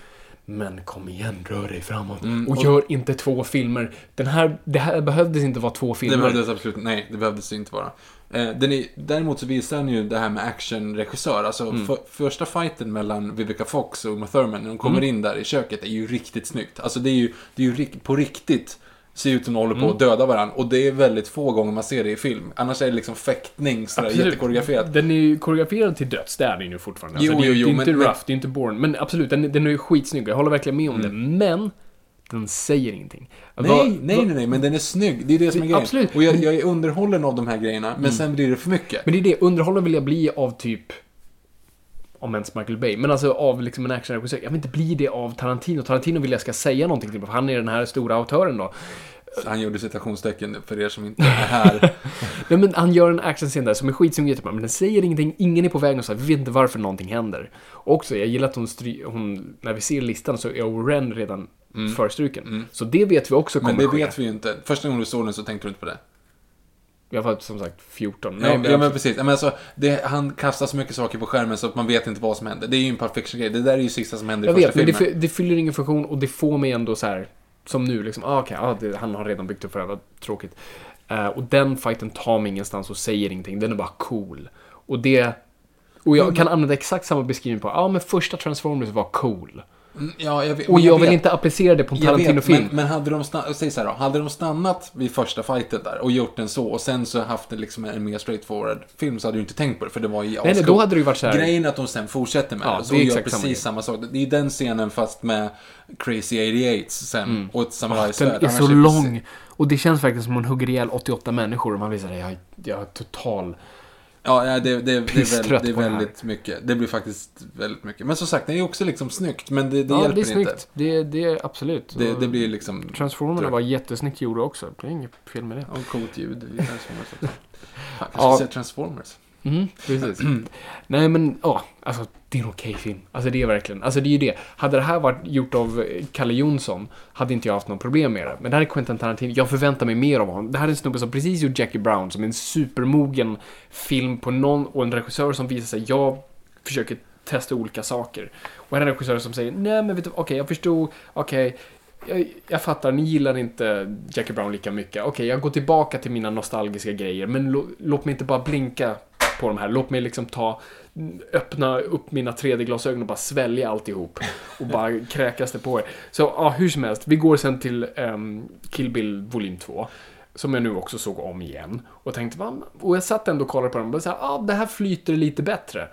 C: Men kom igen, rör dig framåt. och, gör inte två filmer. Den här, det här behövdes inte vara två filmer.
B: Det behövdes absolut, nej, det behövdes det inte vara. Eh, den är, däremot så visar den ju det här med actionregissör. Alltså
C: Mm.
B: för, första fighten mellan Vivica Fox och Uma Thurman när de kommer
C: Mm.
B: in där i köket är ju riktigt snyggt. Alltså det är ju, det är ju rik- på riktigt ser ut som de håller
C: Mm.
B: på att döda varandra. Och det är väldigt få gånger man ser det i film. Annars är det liksom fäktning, sådär
C: Absolut.
B: jättekoreograferat.
C: Den är ju koreograferad till döds, det är den ju fortfarande.
B: Jo,
C: alltså, det, är-
B: jo,
C: det är inte
B: men- men-
C: rough, det är inte born. Men absolut, den, den är ju skitsnygg. Jag håller verkligen med om det. Men, den säger ingenting.
B: Nej,
C: Vad-
B: nej, nej, nej, men den är snygg. Det är det som är grejen.
C: Absolut.
B: Och jag, jag är underhållen av de här grejerna, men sen blir det för mycket.
C: Men det är det, underhållande vill jag bli av typ om ens Michael Bay, men alltså av liksom en actionregissör. Jag vill inte bli det av Tarantino. Tarantino vill jag ska säga någonting till, för han är den här stora autören då.
B: Han gjorde citationstecken för er som inte är här.
C: Nej men han gör en actionscen där som är skitsnygg men den säger ingenting, ingen är på väg någonstans, vi vet inte varför någonting händer. Och också, jag gillar att hon, stry, hon när vi ser listan så är Oren redan förstruken. Så det vet vi också kommer
B: Mm. Men det
C: ske.
B: vet vi ju inte. Första gången du såg den så tänkte du inte på det.
C: Jag var som sagt 14.
B: Nej,
C: men
B: ja, men precis. Men alltså, det, han kastar så mycket saker på skärmen så att man vet inte vad som händer. Det är ju en Pulp Fiction-grej. Det där är ju sista som händer i
C: Jag
B: första
C: vet, men det, fyller ingen funktion och det får mig ändå så här som nu liksom, ah, okej, ah, det, han har redan byggt upp för det, vad tråkigt. Eh, och den fighten tar mig ingenstans och säger ingenting, den är bara cool. Och det, och jag kan använda exakt samma beskrivning på, ja ah, men första Transformers var cool.
B: Mm, Ja, jag vet,
C: Och
B: men
C: jag vill inte applicera det på en
B: Jag
C: Tarantino-film.
B: men, men hade de säg så då, hade de stannat vid första fighten där och gjort den så och sen så haft en, liksom en mer straightforward film så hade du inte tänkt på det för det var ju
C: nej,
B: ascoolt.
C: då hade det ju varit så här-
B: Grejen att de sen fortsätter med
C: Ja,
B: det så
C: det är
B: gör precis samma sak. Det är den scenen fast med Crazy 88 sen och ett samurajsvärd.
C: Mm. Den är så
B: det
C: lång. Och det känns verkligen som att man hugger ihjäl 88 människor och man blir såhär, jag, jag har total...
B: Ja, det, det, det, är väldigt, det är väldigt mycket. Det blir faktiskt väldigt mycket. Men som sagt, det är också liksom snyggt. Men det, det
C: ja,
B: hjälper
C: det är
B: inte.
C: snyggt. Det, det är absolut.
B: Det, det blir liksom...
C: Transformerna var jättesnyggt gjorda också. Det är inget fel med det.
B: Ja, coolt ljud i Transformers också. Fan, kanske
C: Ja.
B: Transformers.
C: Mm, precis. Nej men, ja, alltså det är en okej film. Alltså det är verkligen, alltså det är ju det. Hade det här varit gjort av eh, Kalle Jonsson hade inte jag haft något problem med det. Men det här är Quentin Tarantino, jag förväntar mig mer av honom. Det här är en snubbe som precis gjort Jackie Brown, som är en supermogen film på någon, och en regissör som visar sig, jag försöker testa olika saker. Och här är en regissör som säger, nej men vet du, okej jag förstod, okej, jag, jag fattar, ni gillar inte Jackie Brown lika mycket. Okej, jag går tillbaka till mina nostalgiska grejer, men lo, låt mig inte bara blinka på de här. Låt mig liksom ta, öppna upp mina 3D-glasögon och bara svälja alltihop. Och bara kräkas det på er. Så ja, hur som helst, vi går sen till um, Kill Bill volym 2. Som jag nu också såg om igen. Och tänkte, va? Och jag satt ändå och kollade på den och bara så här, ah, det här flyter lite bättre.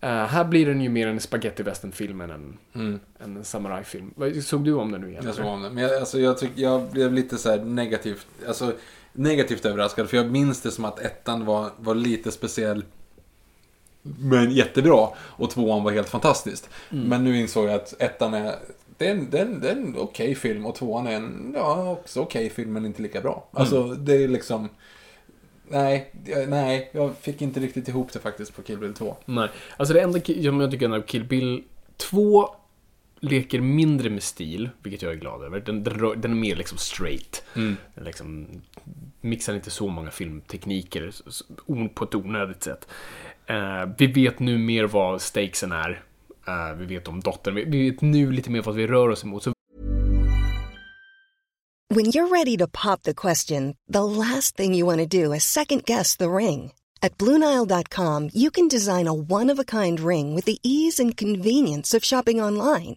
C: Eh, här blir den ju mer en spaghetti western-film än en,
B: Mm.
C: en samurajfilm. Såg du om den nu igen?
B: Jag såg om det. Men jag, alltså, jag, tyck, jag blev lite så här negativt, alltså, negativt överraskad. För jag minns det som att ettan var, var lite speciell. Men jättebra. Och tvåan var helt fantastiskt. Men nu insåg jag att ettan är... Det är en, det är en, det är en okej film och tvåan är en, ja, också okej film men inte lika bra. Alltså, det är liksom... Nej, nej, jag fick inte riktigt ihop det faktiskt på Kill Bill 2.
C: Nej. Alltså det enda som jag tycker är Kill Bill 2 leker mindre med stil, vilket jag är glad över. Den, den, är mer liksom straight. Den liksom mixar inte så många filmtekniker på ett onödigt sätt. Eh, vi vet nu mer vad stakesen är. Eh, vi vet om dottern. Vi, vi vet nu lite mer vad vi rör oss emot. Så
D: When you're ready to pop the question, the last thing you want to do is second guess the ring. At Bluenile.com, you can design a one of a kind ring with the ease and convenience of shopping online.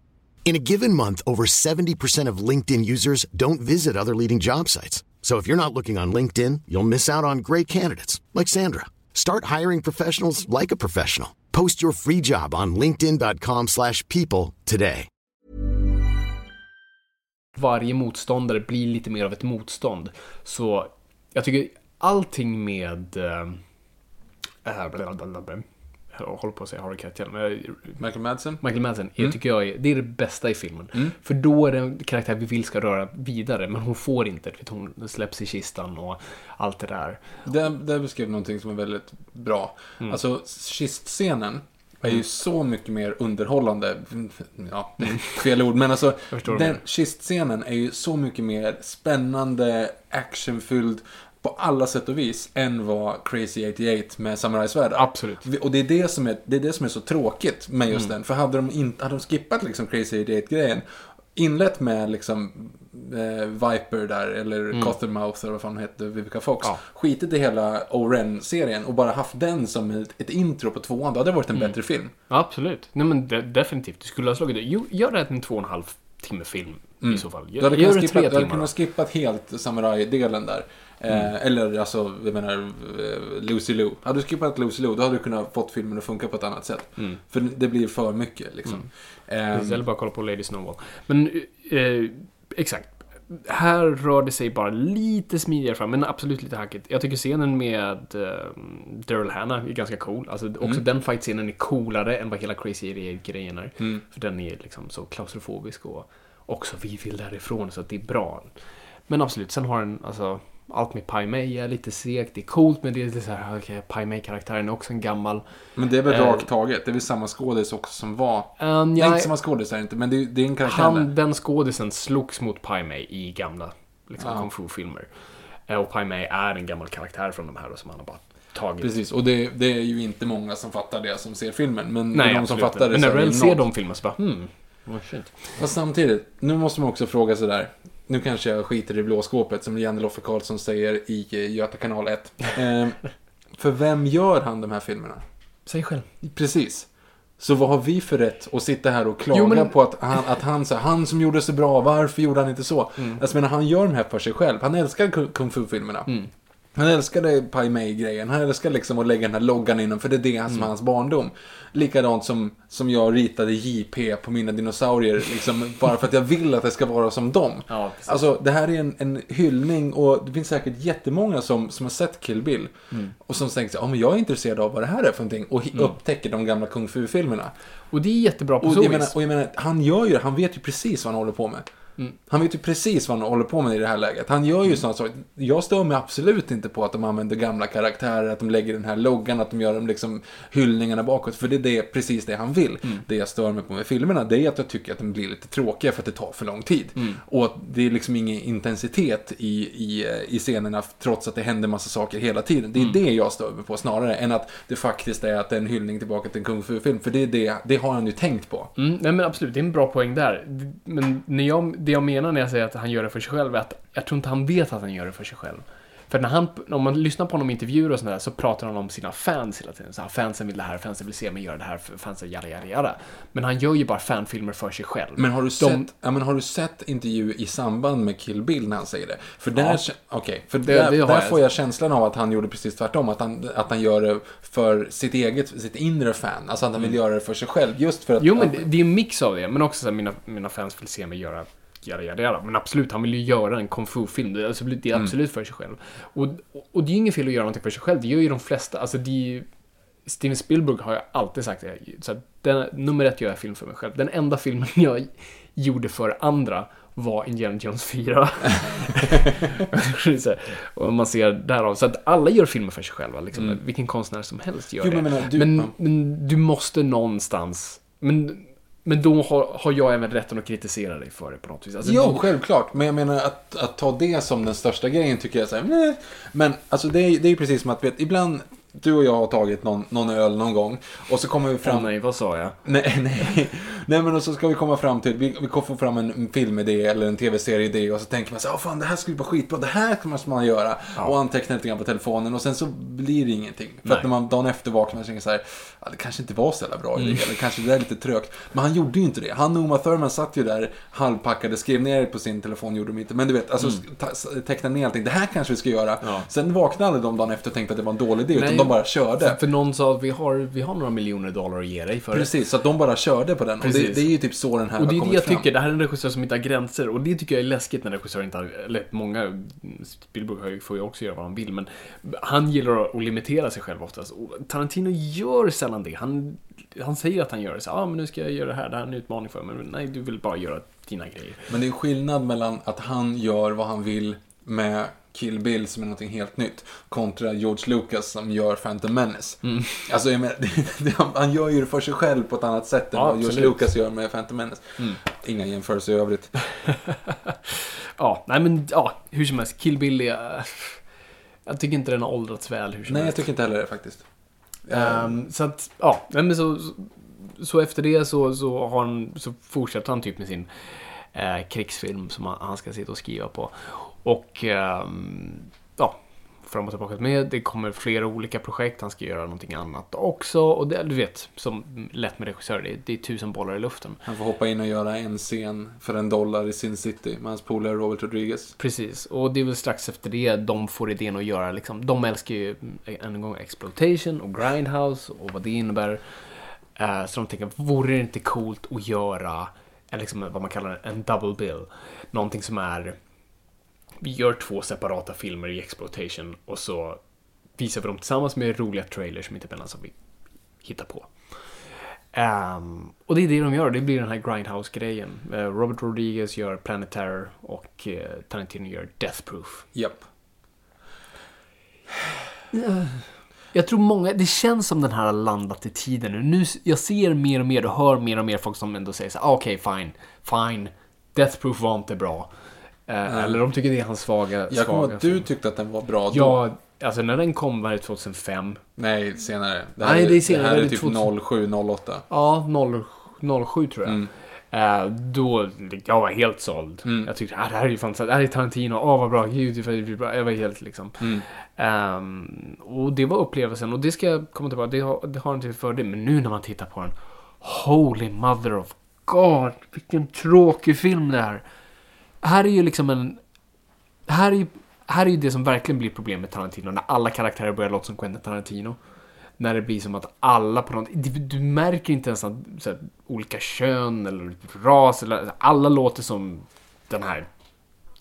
E: In a given month, over 70% of LinkedIn users don't visit other leading job sites. So if you're not looking on LinkedIn, you'll miss out on great candidates like Sandra. Start hiring professionals like a professional. Post your free job on linkedin.com/people today.
C: varje motståndare blir lite mer av ett motstånd. Så jag tycker allting med... eh, blablabla. Jag håller på att säga Harry Keitel, men
B: Michael Madsen?
C: Michael Madsen, jag tycker jag är, det är det bästa i filmen. För då är det en karaktär vi vill ska röra vidare, men hon får inte. du vet, Hon släpps i kistan och allt det där.
B: Där, där beskrev någonting som är väldigt bra.
C: Mm.
B: Alltså, kistscenen är ju så mycket mer underhållande. Ja, fel ord, men alltså
C: Mm. du
B: den kistscenen är ju så mycket mer spännande, actionfylld på alla sätt och vis än vad Crazy 88 med samurajsvärd är.
C: Absolut.
B: Och det är det som är, det är, det som är så tråkigt med just
C: Mm.
B: den. För hade de, inte, hade de skippat liksom Crazy 88-grejen, inlett med liksom eh, Viper där, eller Cottonmouth eller vad fan hette, Vivica Fox.
C: Mm. Ja.
B: Skitit i hela Oren-serien och bara haft den som ett, ett intro på tvåan, då hade det varit en
C: Mm.
B: bättre film.
C: Absolut. Nej men de, definitivt. Du skulle ha slagit det. Jo, gör det en två och en halv timme film i så fall. Gör,
B: du hade kunnat skippa helt samuraj-delen där. Eh,
C: Mm.
B: Eller alltså, jag menar, eh, Lucy Lou. Hade du skippat Lucy Lou, då hade du kunnat fått filmen att funka på ett annat sätt.
C: Mm.
B: För det blir för mycket liksom. Ehm,
C: Precis, eller bara kolla på Lady Snowball. Men, eh, exakt. Här rör det sig bara lite smidigare fram, men absolut lite hackigt. Jag tycker scenen med eh, Daryl Hannah är ganska cool. Alltså, också
B: Mm.
C: den fight-scenen är coolare än vad hela Crazy 88-grejen är.
B: Mm.
C: För den är liksom så klaustrofobisk och också vi vill därifrån, så att det är bra. Men absolut, sen har den, alltså, allt med Pai Mei är lite segt, det är coolt, men det är lite så här, okej, Pai Mei-karaktären är också en gammal...
B: Men det är väl
C: Eh,
B: rakt taget. Det är väl samma skådis också som var.
C: Um,
B: Nej, inte samma skådis är det inte, men det det är en karaktär.
C: Han, den skådisen slogs mot Pai Mei i gamla liksom,
B: Ja.
C: kung fu-filmer. Eh, Och Pai Mei är en gammal karaktär från de här och som han har bara tagit.
B: Precis, och det, det är ju inte många som fattar det som ser filmen. Men
C: Nej,
B: de som fattar det
C: Men när väl ser
B: något.
C: de filmerna så bara hmm, vad fint.
B: Fast samtidigt, nu måste man också fråga sig där. Nu kanske jag skiter i blåskåpet som Janne Loffe Karlsson säger i eh, Göta kanal 1. Eh, för vem gör han de här filmerna?
C: Säg själv.
B: Precis. Så vad har vi för rätt att sitta här och klaga
C: Jo, men-
B: på att han, att han, så han som gjorde så bra, varför gjorde han inte så?
C: Mm.
B: Alltså, men han gör de här för sig själv. Han älskar kung fu-filmerna.
C: Mm.
B: Han älskade Pai Mei-grejen. Han älskar liksom att lägga den här loggan inom, för det är det som
C: Mm.
B: är hans barndom. Likadant som, som jag ritade JP på mina dinosaurier, liksom, bara för att jag vill att det ska vara som dem.
C: Ja, precis.
B: Alltså, det här är en, en hyllning och det finns säkert jättemånga som, som har sett Kill Bill.
C: Mm.
B: Och som tänker så, ja men jag är intresserad av vad det här är för någonting. Och hi- upptäcker de gamla kung fu-filmerna.
C: Och det är jättebra på
B: Och
C: så
B: jag, menar, och jag menar, han gör ju det. Han vet ju precis vad han håller på med.
C: Mm.
B: Han vet ju precis vad han håller på med i det här läget. Han gör ju sådana saker. Jag stör mig absolut inte på att de använder gamla karaktärer, att de lägger den här loggan, att de gör de liksom hyllningarna bakåt. För det är det, precis det han vill.
C: Mm.
B: Det jag stör mig på med filmerna, det är att jag tycker att de blir lite tråkiga för att det tar för lång tid.
C: Mm.
B: Och att det är liksom ingen intensitet i, i, i scenerna, trots att det händer massa saker hela tiden. Det är
C: Mm.
B: det jag stör mig på snarare, än att det faktiskt är att det är en hyllning tillbaka till en kung fu-film. För det är det, det har han ju tänkt på.
C: Mm, nej men absolut, det är en bra poäng där. Men när jag, det jag menar när jag säger att han gör det för sig själv är att jag tror inte han vet att han gör det för sig själv. För när han, om man lyssnar på honom i intervjuer och sådär så pratar han om sina fans hela tiden. Så här, fansen vill det här, fansen vill se mig göra det här, fansen jada jada jada. Men han gör ju bara fanfilmer för sig själv.
B: Men har du,
C: De-
B: sett, ja, men har du sett intervju i samband med Kill Bill när han säger det? För där,
C: Ja.
B: okej, för
C: Det-
B: där,
C: det
B: där
C: jag.
B: får jag känslan av att han gjorde precis tvärtom. Att han, att han gör det för sitt eget, sitt inre fan. Alltså att han vill göra det för sig själv. Just för att...
C: Mm. Jo men det, det är en mix av det, men också så här, mina, mina fans vill se mig göra Jada, jada, jada. Men absolut, han vill ju göra en kung fu-film. Det är absolut, det är absolut för sig själv. Och, och det är ju inget fel att göra någonting för sig själv. Det gör ju de flesta. Alltså, det är ju, Steven Spielberg har jag alltid sagt det. Så att den, nummer ett gör jag film för mig själv. Den enda filmen jag gjorde för andra var Indiana Jones 4. Så här, och man ser därav. Så att alla gör filmer för sig själva. Liksom. Vilken konstnär som helst gör
B: Jo,
C: det.
B: men du-
C: men, men du måste någonstans... Men, men då har, har jag även rätten att kritisera dig för det på något vis. Alltså,
B: Jo,
C: du-
B: självklart. Men jag menar att, att ta det som den största grejen tycker jag så här, nej. Men alltså det är ju precis som att, vet, ibland, du och jag har tagit någon, någon öl någon gång. Och så kommer vi fram...
C: Åh nej, vad sa jag?
B: Nej, nej. nej, men och så ska vi komma fram till, vi, vi kommer få fram en, filmidé eller en tv-serieidé och så tänker man så här, "Åh, fan det här skulle vara skitbra, det här måste man göra. Och antecknar lite grann på telefonen och sen så blir det ingenting. För
C: Nej.
B: att när man dagen efter vaknar och tänker så här, ja, det kanske inte var så jävla bra idé,
C: Mm.
B: eller kanske det där är lite trögt. Men han gjorde ju inte det. Han och Uma Thurman satt ju där halvpackade, skrev ner det på sin telefon, gjorde de inte. Men du vet, alltså ta- tecknade ner allting, det här kanske vi ska göra.
C: Mm. Ja.
B: Sen vaknade de dagen efter och tänkte att det var en dålig idé,
C: Nej.
B: De bara körde.
C: För någon sa att vi har, vi har några miljoner dollar att ge dig för.
B: Precis, så att de bara körde på den. Och det, det är ju typ så den här
C: Och det är det jag
B: fram.
C: tycker, det här är en regissör som inte har gränser och det tycker jag är läskigt när regissörer inte har, eller många, Spielberg får ju också göra vad han vill men han gillar att limitera sig själv oftast. Och Tarantino gör sällan det. Han, han säger att han gör det, så ja ah, men nu ska jag göra det här, det här är en utmaning för mig. Men nej, du vill bara göra dina grejer.
B: Men det är skillnad mellan att han gör vad han vill med Kill Bill som är någonting helt nytt kontra George Lucas som gör Phantom Menace.
C: Mm.
B: Alltså jag menar, det, det, han gör ju det för sig själv på ett annat sätt än
C: Ja,
B: vad George
C: absolut. Mm.
B: Lucas gör med Phantom Menace. Inga jämförelser i övrigt.
C: Ja, nej men ja, hur som helst, Kill Bill är... Jag tycker inte den har åldrats väl hur som
B: Nej, jag
C: helst.
B: tycker inte heller det faktiskt.
C: Ehm, så att, ja, men så, så, så efter det så, så, har han, så fortsätter han typ med sin eh, krigsfilm som han, han ska sitta och skriva på. Och ehm, ja, fram och tillbaka med. Det kommer flera olika projekt. Han ska göra någonting annat också. Och det, du vet, som lätt med regissörer, det, är- det är tusen bollar i luften.
B: Han får hoppa in och göra en scen för en dollar i Sin City med hans polare Robert Rodriguez.
C: Precis, och det är väl strax efter det de får idén att göra liksom. De älskar ju mm, än en gång exploitation och grindhouse och vad det innebär. Eh, så de tänker, vore det inte coolt att göra en, liksom, vad man kallar en double bill? Någonting som är, vi gör två separata filmer i exploitation och så visar vi dem tillsammans med roliga trailers som inte är som vi hittar på. Ehm, och det är det de gör, det blir den här Grindhouse-grejen. Eh, Robert Rodriguez gör Planet Terror och eh, Tarantino gör Death Proof.
B: Japp.
C: Jag tror många, det känns som den här har landat i tiden nu. nu. Jag ser mer och mer och hör mer och mer folk som ändå säger så "Ah, okej, fine, fine, Death Proof var inte bra. Eh, Eller de tycker det är hans svaga,
B: Jag kommer ihåg att du tyckte att den var bra då.
C: Ja, alltså när den kom var det 2005.
B: Nej, senare. Det
C: Nej, det är senare.
B: Det här
C: Det
B: är
C: är
B: typ
C: 2000.
B: 07, 08.
C: Ja, 0, 07 tror jag.
B: Mm.
C: Eh, då, jag var helt såld.
B: Mm.
C: Jag tyckte, ah, det här är ju fantastiskt, det här är Tarantino, åh vad bra, gud, det är bra. Jag var helt liksom.
B: Mm.
C: Ehm, och det var upplevelsen, och det ska jag komma tillbaka, det har, det har inte för det, men nu när man tittar på den, holy mother of God, vilken tråkig film det är. Här är ju liksom en, här är ju, här är ju det som verkligen blir problem med Tarantino, när alla karaktärer börjar låta som Quentin Tarantino. När det blir som att alla på något... Du, märker inte ens att här, olika kön eller ras eller... Alla låter som den här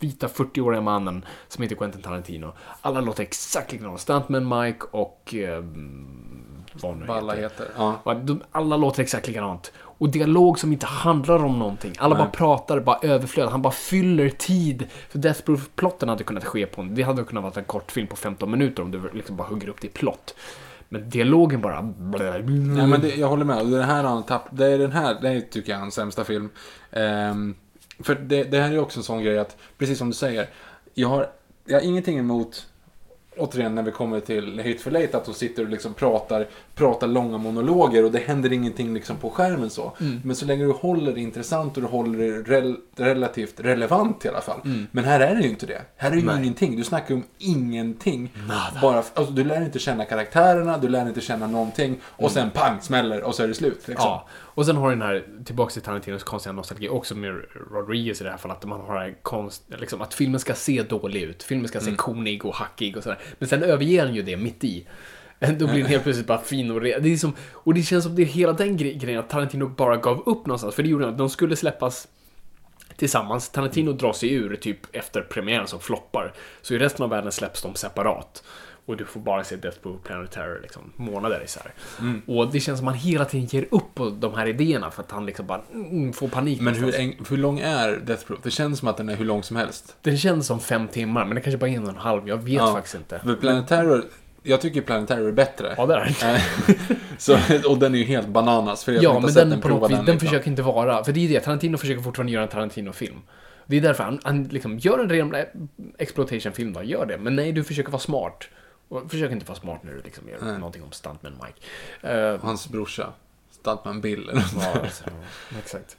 C: vita 40-åriga mannen som heter Quentin Tarantino. Alla låter exakt likadana. Stuntman Mike och... Eh, vad nu heter.
B: heter. Ja.
C: Alla låter exakt likadant. Och dialog som inte handlar om någonting. Alla
B: Nej.
C: bara pratar, bara överflöd. Han bara fyller tid. För Death Proof-plotten hade kunnat ske på en... Det hade kunnat vara en kortfilm på 15 minuter om du liksom bara hugger upp det i plott. Men dialogen bara...
B: Nej, men det, jag håller med. Det här han tapp, det är den här, det är, tycker jag är hans sämsta film. Ehm, för det, det här är också en sån grej att, precis som du säger, jag har, jag har ingenting emot, återigen när vi kommer till Hateful Eight, att de sitter och liksom pratar, pratar långa monologer och det händer ingenting liksom på skärmen så. Men så länge du håller det intressant och du håller det rel, relativt relevant i alla fall. Men här är det ju inte det. Här är ju
C: Nej.
B: ingenting. Du snackar om ingenting. Bara, alltså, du lär inte känna karaktärerna, du lär inte känna någonting. Och sen pang, smäller och så är det slut. Liksom.
C: Ja, och sen har den här, tillbaka till Tarantinos konstiga nostalgi, också med Rodriguez i det här fallet, att man har en konst, liksom, att filmen ska se dålig ut, filmen ska se konig och hackig och sådär. Men sen överger han ju det mitt i. Då blir den helt plötsligt bara fin och re- det är som, Och det känns som det är hela den gre- grejen, att Tarantino bara gav upp någonstans, för det gjorde han, de skulle släppas tillsammans. Tarantino drar sig ur typ efter premiären som floppar. Så i resten av världen släpps de separat. Och du får bara se Death Proof Planet Terror liksom, månader isär. Och det känns som att han hela tiden ger upp på de här idéerna för att han liksom bara mm, får panik.
B: Men hur, hur lång är Death Proof? Det känns som att den är hur lång som helst.
C: Den känns som fem timmar, men det kanske bara är en och en halv. Jag vet
B: Ja.
C: faktiskt inte.
B: För Planet Terror, jag tycker Planet Terror är bättre.
C: Ja, det är den.
B: Eh, så, och den är ju helt bananas. För jag
C: Ja,
B: inte
C: men
B: sett
C: den på något vis,
B: den,
C: den försöker inte vara, för det är det, Tarantino försöker fortfarande göra en Tarantino-film. Det är därför han, han liksom, gör en ren exploitation-film då, gör det. Men nej, du försöker vara smart. Och försök inte vara smart när du liksom gör
B: Nej.
C: någonting om Stuntman Mike. Eh,
B: Hans brorsa. Stuntman Bill.
C: Ja, alltså, ja, exakt.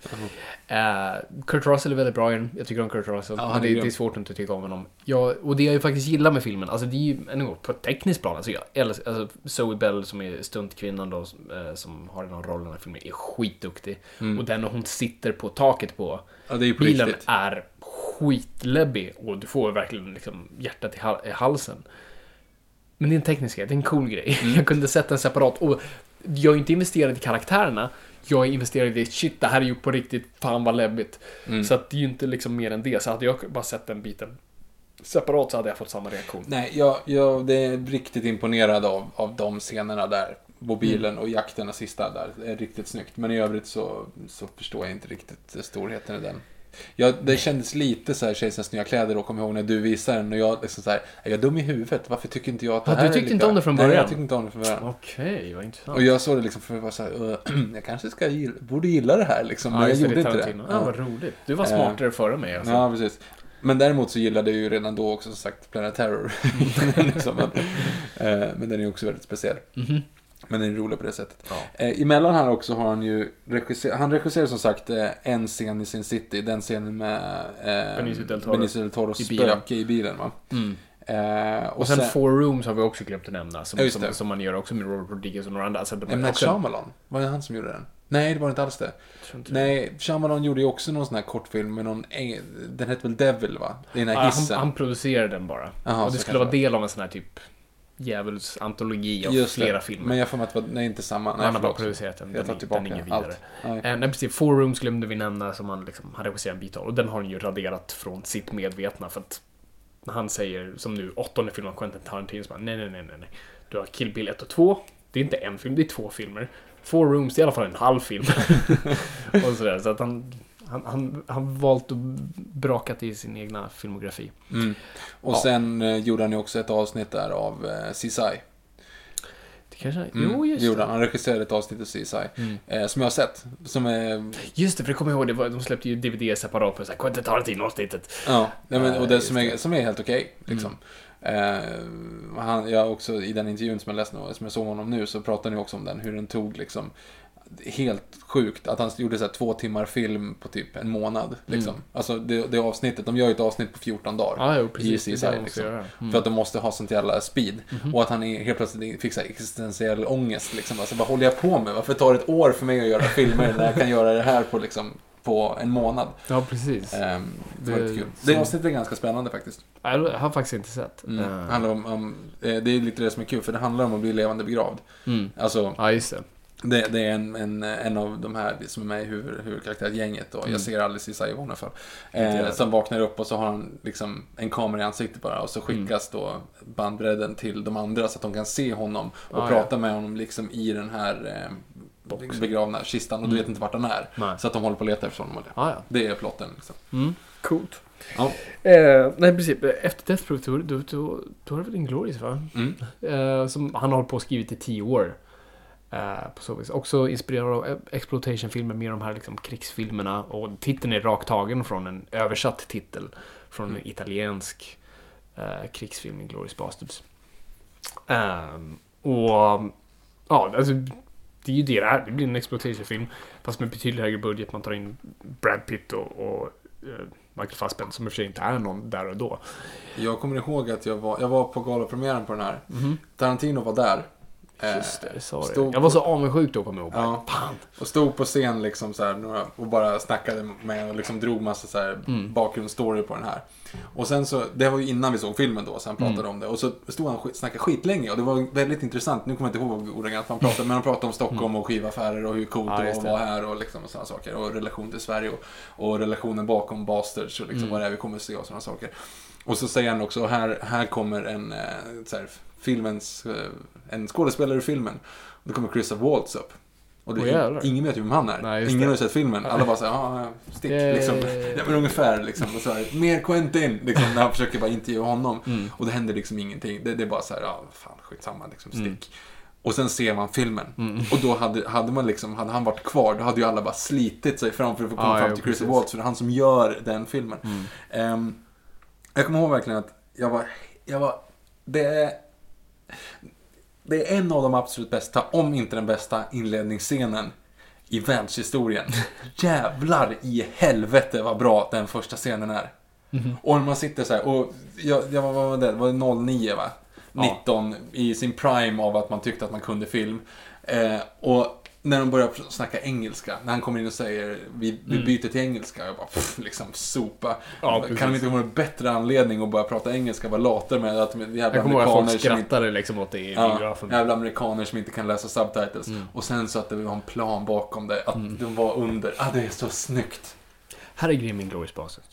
C: Eh, Kurt Russell är väldigt bra i den. Jag tycker om Kurt Russell.
B: Ja, han
C: det, det är svårt att inte tycka om honom. Ja, och det jag ju faktiskt gillar med filmen, alltså det är ju en gång på ett tekniskt plan. Alltså, jag älskar, alltså Zoe Bell som är stuntkvinnan då, eh, som har den här rollen i den här filmen, är skitduktig. Och den hon sitter på taket på
B: Ja, det är på
C: bilen
B: riktigt.
C: är skitläbbig och du får verkligen liksom hjärtat i, hal- i halsen. Men det är en teknisk grej, det är en cool grej.
B: Mm.
C: Jag kunde sätta en separat. Och jag är inte investerad i karaktärerna. Jag är investerad i shit, det här är ju på riktigt, fan vad läbbigt.
B: Mm.
C: Så att det är ju inte liksom mer än det. Så hade jag bara sett den biten separat så hade jag fått samma reaktion.
B: Nej, jag, jag det är riktigt imponerad av, av de scenerna där. Mobilen och jakten och sista där. Det är riktigt snyggt. Men i övrigt så, så förstår jag inte riktigt storheten i den. Ja, det kändes lite så här Kejsarens nya kläder kommer jag ihåg när du visade den. Och jag liksom så här, är jag dum i huvudet? Varför tycker inte jag att det
C: Ja,
B: här
C: du
B: är
C: tyckte
B: lika-
C: inte om det från
B: Nej,
C: början?
B: jag tyckte inte om det från början.
C: Okej, vad intressant.
B: Och jag såg det liksom för att vara så här, "Ugh, jag kanske ska gilla, borde gilla det här liksom. Men
C: ja,
B: jag
C: just det,
B: gjorde
C: det är
B: inte det.
C: Tarantino. Ja, vad roligt. Du var smartare före mig alltså.
B: Ja, precis. Men däremot så gillade jag ju redan då också som sagt Planet Terror. liksom, men, eh, men den är ju också väldigt speciell. Men den är rolig på det sättet.
C: Ja.
B: Eh, emellan här också har han ju regisserat, han regisserar som sagt eh, en scen i Sin City, den scenen med eh,
C: Benicio del Toro.
B: Benicio del Toro
C: I bilen.
B: spöke i bilen va.
C: Mm.
B: Eh, och,
C: Och sen, Four Rooms har vi också glömt att nämna. Som, som, som man gör också med Robert Rodriguez och några andra. Alltså, de också-
B: Shyamalan, var det han som gjorde den? Nej, det var inte alls det.
C: inte-
B: Nej, Shyamalan gjorde ju också någon sån här kortfilm med någon, den hette väl Devil va? Den här
C: han,
B: hissen.
C: han producerade den bara.
B: Jaha,
C: och det skulle vara del av en sån här typ djävulsantologi av
B: Just
C: flera
B: det.
C: filmer.
B: Men jag får mig att det nej inte samma. Nej,
C: han har bara producerat den.
B: Jag tar
C: är-
B: tillbaka
C: den är
B: allt.
C: vidare.
B: Nej.
C: Eh, nej, precis. Four Rooms glömde vi nämna som han liksom hade regisserat en bit av. Och den har han ju raderat från sitt medvetna. För att han säger, som nu, åttonde filmen av Quentin Tarantino, bara, nej, nej, nej, nej, nej. Du har Kill Bill 1 och 2. Det är inte en film, det är två filmer. Four Rooms, det är i alla fall en halv film. och sådär. Så att han, han, han, han valt att brakat i sin egna filmografi.
B: Mm. Och
C: Ja.
B: sen eh, gjorde han ju också ett avsnitt där av eh, CSI.
C: Det kanske...
B: Mm,
C: Jo, just
B: det gjorde han. Han regisserade ett avsnitt av CSI. Eh, som jag har sett. Som är...
C: Just det, för det kommer ihåg, det var, de släppte ju DVD separat på Quentin Tarantino-avsnittet.
B: Ja, nej, men, och
C: Eh,
B: det som är, som är helt okej. liksom. Eh, han, jag också, I den intervjun som jag läste som jag såg honom nu, så pratade ni också om den. Hur den tog liksom helt sjukt att han gjorde så två timmar film på typ en månad. Liksom. Alltså det, det avsnittet, de gör ju ett avsnitt på 14 dagar.
C: Ja, jo, precis.
B: I CSI, liksom.
C: Mm.
B: För att de måste ha sånt jävla speed. Och att han helt plötsligt fick så existentiell ångest. Liksom. Alltså, vad håller jag på med? Varför tar det ett år för mig att göra filmer när jag kan göra det här på, liksom, på en månad?
C: Ja, precis.
B: Ehm, det
C: Det-
B: kul. Det avsnittet är ganska spännande faktiskt.
C: Jag har faktiskt inte sett.
B: Mm.
C: Eh,
B: Handlar om, om, eh, det är lite det som är kul, för det handlar om att bli levande begravd.
C: Mm.
B: Alltså,
C: Ja, just det.
B: Det, det är en, en, en av de här som är med i huvud, huvudkaraktärsgänget och
C: Mm.
B: jag ser aldrig Cissi i fall.
C: Inte
B: Eh, som vaknar upp och så har han liksom en kamera i ansiktet bara och så skickas
C: Mm.
B: då bandbredden till de andra så att de kan se honom och
C: Ah,
B: prata med honom liksom i den här eh, begravna kistan och du vet inte vart han är.
C: Mm. Nej.
B: Så att de håller på att leta efter honom. och det.
C: Ja, ja.
B: Det är plotten liksom.
C: Mm. Coolt.
B: Ja.
C: Eh, nej, precis. Efter Death Proof, då, då, då, då är det väl Inglourious, va?
B: Mm.
C: Eh, som han har hållit på och skrivit i tio år. Eh, på så vis. Också inspirerad av exploitation-filmer, mer de här liksom, krigsfilmerna. Och titeln är rakt tagen från en översatt titel. Från en italiensk eh, krigsfilm, Inglourious Basterds. Ehm, och ja, alltså det är ju det det är. Det blir en exploitation-film. Fast med betydligt högre budget. Man tar in Brad Pitt och, och eh, Michael Fassbender som i och för sig inte är någon där och då.
B: Jag kommer ihåg att jag var, jag var på galapremiären på den här. Tarantino var där. Eh,
C: Just det, sa
B: stod.
C: Jag var så avundsjuk då, kommer jag ihåg.
B: Ja.
C: Fan.
B: Och stod på scen liksom så här, några, och bara snackade med och liksom drog massa så här
C: Mm.
B: bakgrundsstory på den här. Och sen så, det var ju innan vi såg filmen då, så han pratade
C: Mm.
B: om det. Och så stod han och snackade skitlänge och det var väldigt intressant. Nu kommer jag inte ihåg ordagrant vad han pratade men han pratade om Stockholm och skivaffärer och hur coolt
C: Mm. Ja,
B: det var att vara här och liksom sådana saker. Och relation till Sverige och, och relationen bakom Bastards och
C: Mm.
B: liksom vad det är vi kommer att se och sådana saker. Och så säger han också, här, här kommer en, eh, så här, filmens, eh, en skådespelare i filmen. Och då kommer Christoph Waltz upp. Och det,
C: jävlar.
B: ingen vet ju vem han är.
C: Nej,
B: ingen
C: det.
B: har ju sett filmen. Alla bara säger ja, stick.
C: Yay.
B: Liksom. Ja, men ungefär liksom. Och så här, mer Quentin. Liksom, när han försöker bara intervjua honom.
C: Mm.
B: Och det händer liksom ingenting. Det, det är bara så här, ja, fan skitsamma, liksom, stick. Och sen ser man filmen.
C: Mm.
B: Och då hade, hade man liksom, hade han varit kvar, då hade ju alla bara slitit sig fram för att få komma
C: Ja,
B: fram
C: ja,
B: till Christopher
C: precis.
B: Waltz. För det är han som gör den filmen. Ehm, jag kommer ihåg verkligen att jag var, jag var, det är Det är en av de absolut bästa, om inte den bästa, inledningsscenen i världshistorien. Jävlar i helvete vad bra den första scenen är. Och när man sitter så här, och jag, jag vad var det? Var det 09 va? 19 i sin prime av att man tyckte att man kunde film. Eh, och när de börjar snacka engelska, när han kommer in och säger vi, vi byter till engelska, jag bara pff, liksom sopa.
C: Ja,
B: kan det inte vara en bättre anledning att börja prata engelska, vara later med att de jävla
C: Jag
B: amerikaner
C: folk
B: som inte
C: skrattade liksom åt det i
B: Ja,
C: biografen.
B: jävla amerikaner som inte kan läsa subtitles.
C: Mm.
B: Och sen så att det var en plan bakom det, att de var under. Ah, det är så snyggt.
C: Här är med Inglourious Basterds.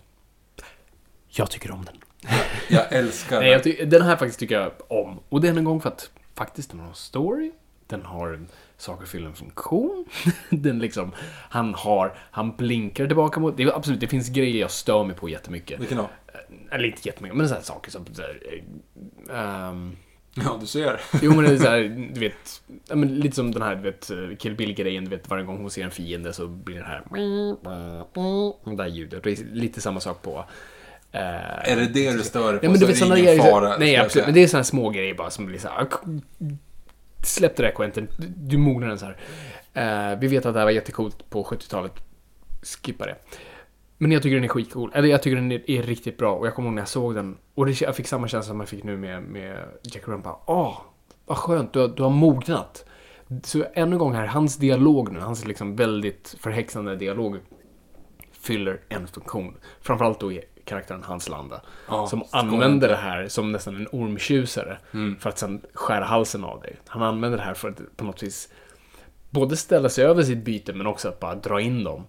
C: Jag tycker om den.
B: Jag älskar
C: Nej, jag den här faktiskt tycker jag om. Och det är en gång för att faktiskt den har en story. Den har saker fyller en funktion. den liksom, han har, han blinkar tillbaka mot, det är absolut, det finns grejer jag stör mig på jättemycket.
B: Vilken då?
C: Eller inte jättemycket, men så här saker som så här, eh, ehm,
B: Ja, du ser.
C: Jo men det är så här, du vet, ja, men lite som den här, du vet, Kill Bill-grejen, du vet, varje gång hon ser en fiende så blir det här, det där ljudet. Det är lite samma sak på eh,
B: Är det det du stör dig på
C: Ja, men
B: så
C: du
B: är
C: vet
B: det
C: sådana
B: ingen
C: grejer.
B: fara.
C: nej, absolut. Men det är sådana små grejer bara som blir så här. Släpp det där Quentin. Du- Du mognar den så här. Eh, vi vet att det här var jättecoolt på 70-talet. Skippa det. Men jag tycker den är skitcool. Eller jag tycker den är, är riktigt bra. Och jag kommer ihåg när jag såg den. Och det, jag fick samma känsla som jag fick nu med, med Jack Rumpa. Åh, vad skönt. Du har, du har mognat. Så ännu en gång här, hans dialog nu, hans liksom väldigt förhäxande dialog fyller en funktion. Framförallt då i karaktären Hans Landa.
B: Ja,
C: som använder det här som nästan en ormtjusare. För att sen skära halsen av dig. Han använder det här för att på något vis både ställa sig över sitt byte men också att bara dra in dem.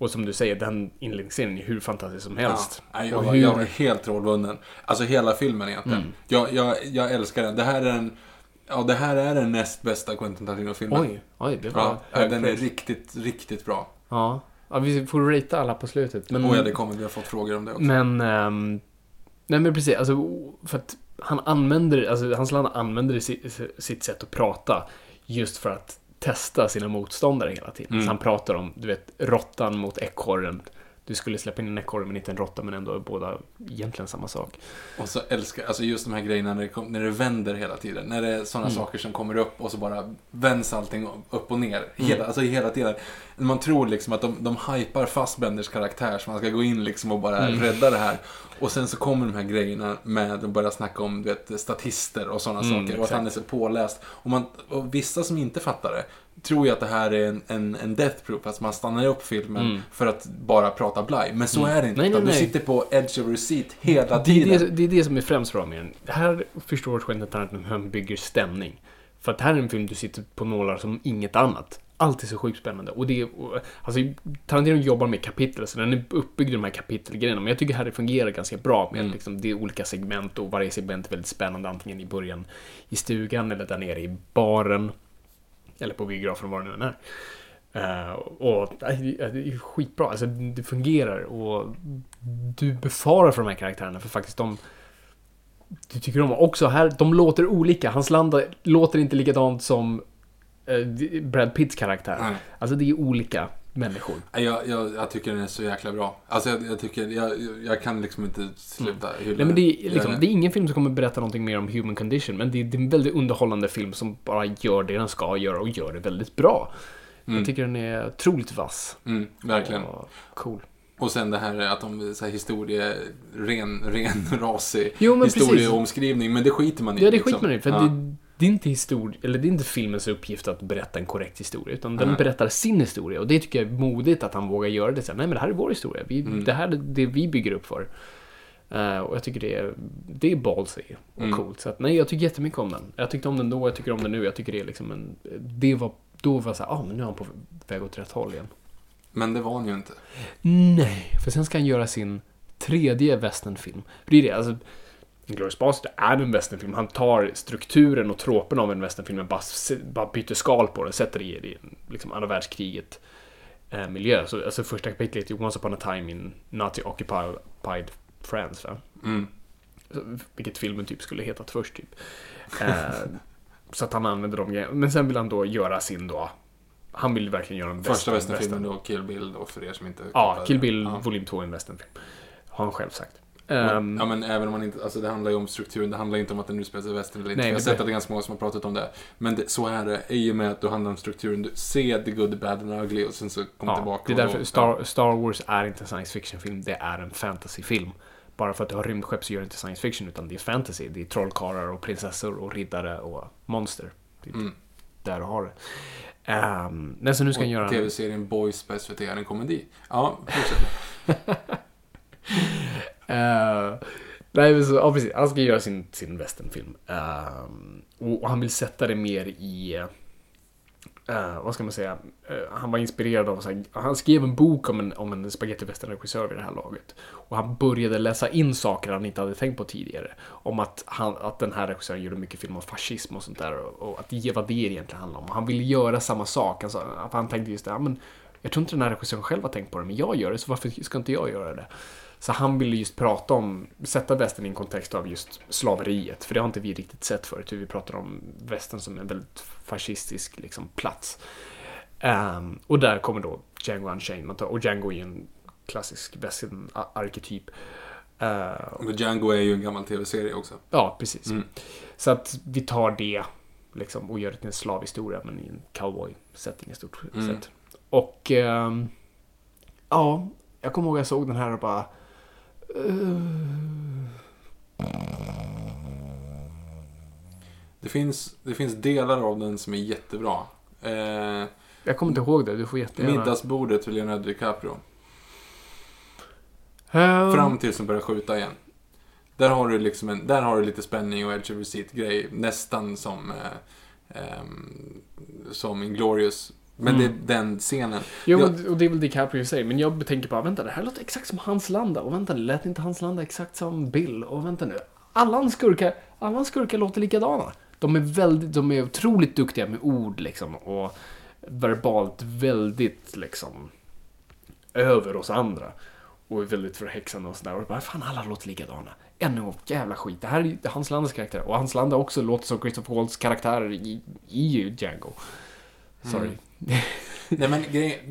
C: Och som du säger, den inledningsscenen är hur fantastisk som helst.
B: Ja, jag, var,
C: hur...
B: jag var helt rådbunden. Alltså hela filmen egentligen.
C: Mm.
B: Jag, jag, jag älskar den. Det här är den, ja, det här är den näst bästa Quentin Tarantino-filmen.
C: Oj, oj, det var
B: Ja, den är riktigt, riktigt bra.
C: Ja. Ja, vi får ratea alla på slutet. Men...
B: Och ja, det kommer, vi har fått frågor om det också.
C: Men, ehm, nej men precis, alltså för att han använder, alltså hans land använder sitt, sitt sätt att prata just för att testa sina motståndare hela tiden.
B: Mm.
C: Så han pratar om, du vet, råttan mot ekorren. Du skulle släppa in en ekorre men inte en råtta men ändå är båda egentligen samma sak.
B: Och så älskar alltså just de här grejerna när det, kom, när det vänder hela tiden. När det är sådana
C: Mm.
B: saker som kommer upp och så bara vänds allting upp och ner.
C: Mm.
B: Hela, Alltså hela tiden. Man tror liksom att de, de hypar Fassbenders karaktär så man ska gå in liksom och bara
C: Mm.
B: rädda det här. Och sen så kommer de här grejerna med att börja snacka om du vet, statister och sådana
C: Mm,
B: saker. Och att han är så påläst. Och, man, och vissa som inte fattar det tror ju att det här är en, en, en death proof. Alltså man stannar upp filmen för att bara prata blaj. Men så är det inte.
C: Mm. Nej, nej,
B: utan Du
C: nej.
B: sitter på edge of your seat hela
C: Det är
B: tiden.
C: det, det är det som är främst bra med den. Här förstår Quentin Tarantino hur han bygger stämning. För att det här är en film du sitter på nålar som inget annat. Allt är så sjukt spännande. Och det är, alltså, Tarantino jobbar med kapitel, så den är uppbyggd i de här kapitelgrejerna. Men jag tycker här det fungerar ganska bra med liksom, det är olika segment och varje segment är väldigt spännande. Antingen i början i stugan eller där nere i baren. Eller på biografen, var det nu är. Eh, och det är skitbra. Alltså, det fungerar och du befarar för de här karaktärerna för faktiskt de du tycker om också här, de låter olika. Hans land låter inte likadant som eh, Brad Pitts karaktär.
B: Nej.
C: Alltså det är olika människor.
B: Jag, jag, jag tycker den är så jäkla bra. Alltså jag, jag tycker, jag, jag kan liksom inte sluta hylla
C: Mm. Nej, men det, är, liksom, det är ingen film som kommer berätta någonting mer om human condition, men det är, det är en väldigt underhållande film som bara gör det den ska göra och gör det väldigt bra. Jag tycker den är otroligt vass.
B: Mm, verkligen.
C: Och cool.
B: Och sen det här att de så här historie, ren, ren rasig
C: Jo, men precis.
B: historieomskrivning. Men det skiter man i.
C: Ja, det
B: liksom.
C: skiter man i. För
B: Ja.
C: det, det, är inte histori- eller det är inte filmens uppgift att berätta en korrekt historia, utan den
B: Nej.
C: berättar sin historia. Och det tycker jag är modigt att han vågar göra det. Så Nej, men det här är vår historia. Vi,
B: Mm.
C: Det här är det vi bygger upp för. Eh, och jag tycker det är, det är ballsy och
B: Mm.
C: coolt. Så att, nej, jag tycker jättemycket om den. Jag tyckte om den då, jag tycker om den nu. Jag tycker det är liksom en... Det var, då var jag så här, ah, men nu är han på väg åt rätt håll igen.
B: Men det var han ju inte.
C: Nej, för sen ska han göra sin tredje westernfilm. För det är det, alltså... Inglourious Basterds är en westernfilm. Han tar strukturen och tropen av en westernfilm men bara, byter skal på den. Sätter det i, i liksom andra världskriget eh, miljö. Så, alltså första kapitlet är Once upon a time in Nazi occupied France. Va?
B: Mm.
C: Så, Vilket filmen typ skulle hetat först typ. Eh, så att han använder de grejerna. Men sen vill han då göra sin då. Han vill verkligen göra en
B: Första
C: western-
B: westernfilmen då, Kill Bill då, för er som inte
C: Ja, Kill. Bill
B: Ja.
C: volym 2 är en westernfilm. Har han själv sagt. Ehm,
B: Ja men även om man inte, alltså det handlar ju om strukturen, det handlar ju inte om att den nu spelar sig i västern eller inte.
C: Nej,
B: jag har sett att det är ganska många som har pratat om det. Men det, så är det, i och med att det handlar om strukturen. Du ser the good, the bad and the ugly och sen så kommer
C: ja,
B: tillbaka.
C: det är därför
B: då-
C: Star, Star Wars är inte en science fiction-film, det är en fantasy-film. Bara för att du har rymdskepp så gör det inte science fiction, utan det är fantasy. Det är trollkarlar och prinsessor och riddare och monster. Det är
B: Mm.
C: där du har det. Um, men så nu ska
B: Och
C: han göra en...
B: TV-serien Boys på SVT är en komedi. Ja, fortsätt.
C: Uh, nej, men så, ja, precis. Han ska göra sin, sin westernfilm. Uh, och, och han vill sätta det mer i... Uh, vad ska man säga? Han var inspirerad av... Så här, han skrev en bok om en, om en spaghetti western-regissör vid det här laget. Och han började läsa in saker han inte hade tänkt på tidigare. Om att, han, att den här regissören gjorde mycket film om fascism och sånt där. Och, och att det, vad det egentligen handlar om. Och han ville göra samma sak. Alltså, han tänkte just det, ja, men jag tror inte den här regissören själv har tänkt på det, men jag gör det, så varför ska inte jag göra det? Så han ville just prata om, sätta västern i en kontext av just slaveriet, för det har inte vi riktigt sett förut, hur vi pratar om västern som en väldigt fascistisk liksom, plats. Ehm, och där kommer då Django Unchained, och Django är ju en klassisk western-arketyp. Uh,
B: Men Django är ju en gammal TV-serie också.
C: ja, precis.
B: Mm.
C: Så att vi tar det liksom, och gör det till en slavhistoria, men i en cowboy-setting i stort
B: Mm.
C: sett. Och ehm, ja, jag kommer ihåg jag såg den här och bara...
B: Det finns, det finns delar av den som är jättebra. Eh,
C: Jag kommer inte ihåg det, du får jättegärna...
B: middagsbordet för Leonardo DiCaprio.
C: Ehm,
B: Fram tills de börjar skjuta igen. Där har du liksom en, där har du lite spänning och edge of receipt grej. Nästan som, eh, ehm, som Inglourious. Men
C: Mm.
B: det är den scenen.
C: Jo,
B: Jag-
C: och det är väl DiCaprio sig, men jag tänker bara, vänta, det här låter exakt som Hans Landa, och vänta, lät inte Hans Landa exakt som Bill, och vänta nu. Alla hans skurkar, alla hans skurkar låter likadana. De är väldigt, de är otroligt duktiga med ord liksom, och verbalt väldigt liksom över oss andra. Och är väldigt förhäxande och sådär. Och bara, fan alla låter likadana. Ännu jävla skit. Det här är Hans Landas karaktär. Och Hans Landa också låter som Christopher Waltz karaktär i, i Django. Sorry.
B: Nej men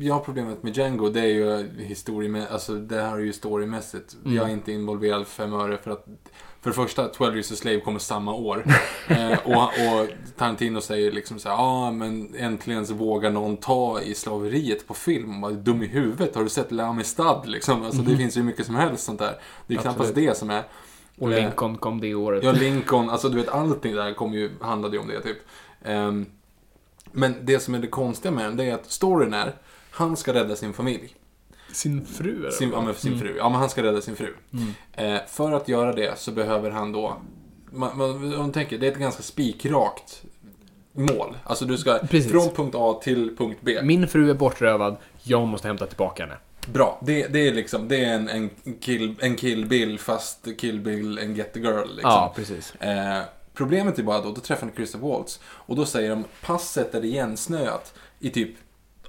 B: jag har problemet med Django, det är ju historiemässigt, alltså det här är ju storymässigt.
C: Mm.
B: Jag är inte involverad fem öre för att för det första, 12 Years a Slave kommer samma år. eh, och, och Tarantino säger liksom så här, ja ah, men äntligen så vågar någon ta i slaveriet på film. Man dum i huvudet, har du sett L'Amistad liksom? Alltså det finns ju mycket som helst sånt där. Det är
C: Absolut.
B: knappast det som är.
C: Och
B: Eh,
C: Lincoln kom det året.
B: Ja, Lincoln, alltså du vet allting där kom ju, handlade ju om det typ. Ehm, men det som är det konstiga med den, det är att storyn är, han ska rädda sin familj.
C: Sin fru eller
B: Sin, ja, men sin fru. Ja, men han ska rädda sin fru. Eh, för att göra det så behöver han då, man, man, om man tänker, det är ett ganska spikrakt mål. Alltså du ska
C: Precis.
B: från punkt A till punkt B.
C: Min fru är bortrövad, jag måste hämta tillbaka henne.
B: Bra, det, det är liksom, det är en, en, kill, en kill Bill fast kill Bill and get the girl. Liksom.
C: Ja, precis.
B: Eh, problemet är bara då, då träffar han Christopher Waltz. Och då säger de, passet är igensnöat i typ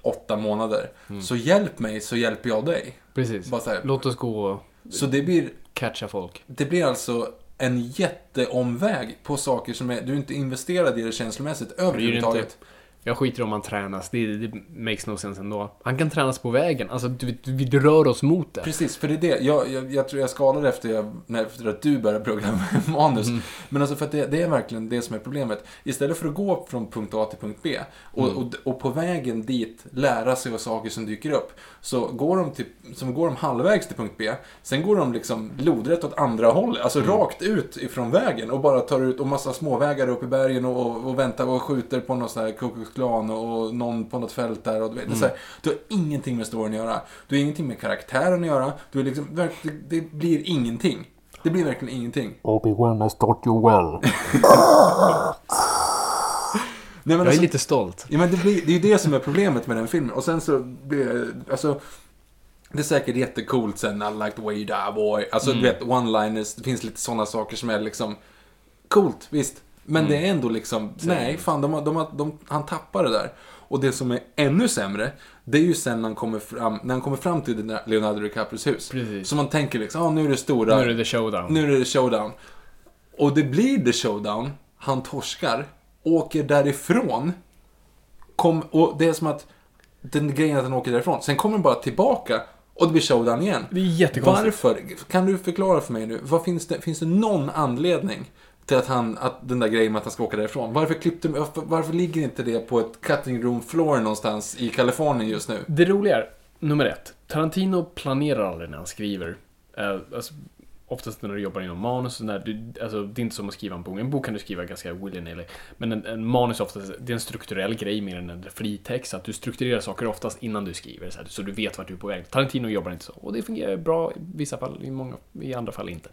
B: åtta månader. Så hjälp mig så hjälper jag dig.
C: Precis.
B: Bara så här.
C: Låt oss gå och
B: Så det blir,
C: catcha folk.
B: det blir alltså en jätteomväg på saker som är, du är inte investerad i det känslomässigt överhuvudtaget.
C: Jag skiter om han tränas, det, det makes no sense ändå. Han kan tränas på vägen, alltså vet, vi rör oss mot det.
B: Precis, för det är det. Jag, jag, jag tror jag skadade efter, jag, när, efter att du började programma manus.
C: Mm.
B: Men alltså för att det, det är verkligen det som är problemet. Istället för att gå från punkt A till punkt B och,
C: Mm.
B: och, och på vägen dit lära sig av saker som dyker upp. Så går de, till, så går de halvvägs till punkt B. Sen går de liksom lodrätt åt andra hållet. Alltså
C: Mm.
B: rakt ut ifrån vägen och bara tar ut och massa småvägar upp i bergen och, och, och väntar och skjuter på någon sån här Ku Klan och någon på något fält där. Och du, vet, det är så här, du har ingenting med storyn att göra. Du har ingenting med karaktären att göra. Du är liksom, det, det blir ingenting. Det blir verkligen ingenting.
F: Obi-Wan has taught you well.
B: Nej, men
C: Jag är
B: alltså,
C: lite stolt.
B: Ja, men det, blir, det är ju det som är problemet med den filmen. Och sen så blir det, alltså, det är säkert jättecoolt sen, I like the way you die boy. Alltså du vet, one-liners, det finns lite sådana saker som är liksom coolt, visst. Men det är ändå liksom, nej, fan, de, de, de, han tappar det där. Och det som är ännu sämre, det är ju sen när han kommer fram, när han kommer fram till Leonardo DiCaprios hus.
C: Precis.
B: Så man tänker liksom, ah, nu är det stora.
C: Nu är det showdown.
B: Nu är det showdown. Och det blir the showdown. Han torskar. Åker därifrån. Kom, och det är som att den grejen att han åker därifrån. Sen kommer han bara tillbaka. Och det blir showdown igen.
C: Det är jättekonstigt.
B: Varför? Kan du förklara för mig nu? Vad finns, det, finns det någon anledning till att, han, att den där grejen med att han ska åka därifrån? Varför, klippte, varför, varför ligger inte det på ett cutting room floor någonstans i Kalifornien just nu?
C: Det roliga är, nummer ett, Tarantino planerar aldrig när han skriver. Uh, alltså, oftast när du jobbar inom manus, när du, alltså, det är inte som att skriva en bok. En bok kan du skriva ganska willy-nilly. Men en, en manus är oftast, det är en strukturell grej mer än en fritext. Att du strukturerar saker oftast innan du skriver, så, här, så du vet vart du är på väg. Tarantino jobbar inte så. Och det fungerar bra i vissa fall, i, många, i andra fall inte.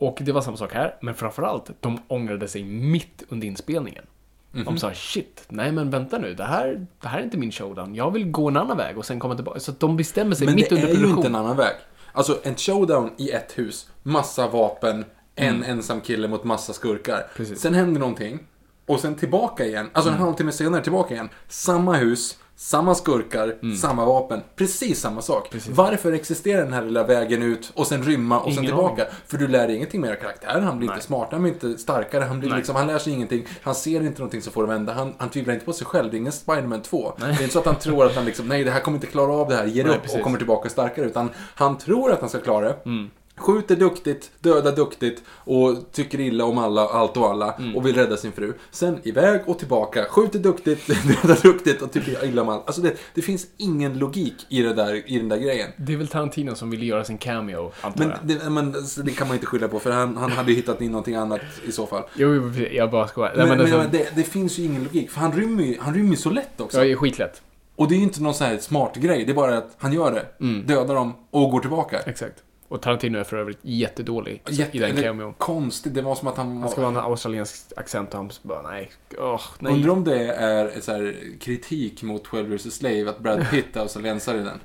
C: Och det var samma sak här, men framförallt, de ångrade sig mitt under inspelningen. De sa shit, nej men vänta nu, det här, det här är inte min showdown. Jag vill gå en annan väg och sen komma tillbaka. Så de bestämmer sig
B: Men
C: mitt
B: det
C: under
B: är ju inte en annan väg. Alltså, en showdown i ett hus, massa vapen, en ensam kille mot massa skurkar.
C: Mm. Precis. Mm.
B: Sen händer någonting, och sen tillbaka igen. Alltså en halvtimme senare tillbaka igen. Samma hus, samma skurkar,
C: Mm.
B: samma vapen. Precis samma sak. Varför existerar den här lilla vägen ut och sen rymma och sen
C: Ingen
B: tillbaka? För du lär dig ingenting mer av karaktären. Han blir inte smartare, han blir inte starkare, han, blir
C: Nej.
B: liksom, han lär sig ingenting. Han ser inte någonting som får det vända. Han, han tvivlar inte på sig själv. Det är ingen Spiderman 2. Det är inte så att han tror att han liksom, nej det här kommer inte klara av det här, ger
C: Nej,
B: upp
C: precis.
B: och kommer tillbaka starkare. Utan han tror att han ska klara det.
C: Mm.
B: Skjuter duktigt, dödar duktigt och tycker illa om alla, allt och alla
C: Mm.
B: och vill rädda sin fru. Sen iväg och tillbaka, skjuter duktigt, dödar duktigt och tycker illa om allt. Alltså det, det finns ingen logik i, det där, i den där grejen.
C: Det är väl Tarantino som ville göra sin cameo, antar
B: Men
C: jag.
B: det, men det kan man inte skylla på för han, han hade ju hittat in någonting annat i så fall.
C: Jo, jag bara skojar.
B: Men,
C: men
B: men,
C: alltså,
B: det, det finns ju ingen logik för han rymmer ju, han rymmer så lätt också.
C: jag är skitlätt.
B: Och det är ju inte någon sån här smart grej, det är bara att han gör det,
C: Mm.
B: dödar dem och går tillbaka.
C: Exakt. Och Tarantino är för övrigt jättedålig
B: Jätte,
C: i den cameon.
B: konstigt, det var som att han...
C: Han ska ha en australiensk accent och han bara nej. Åh, nej.
B: Undrar om det är så här kritik mot 12 vs. Slave, att Brad Pitt är australiensare i den.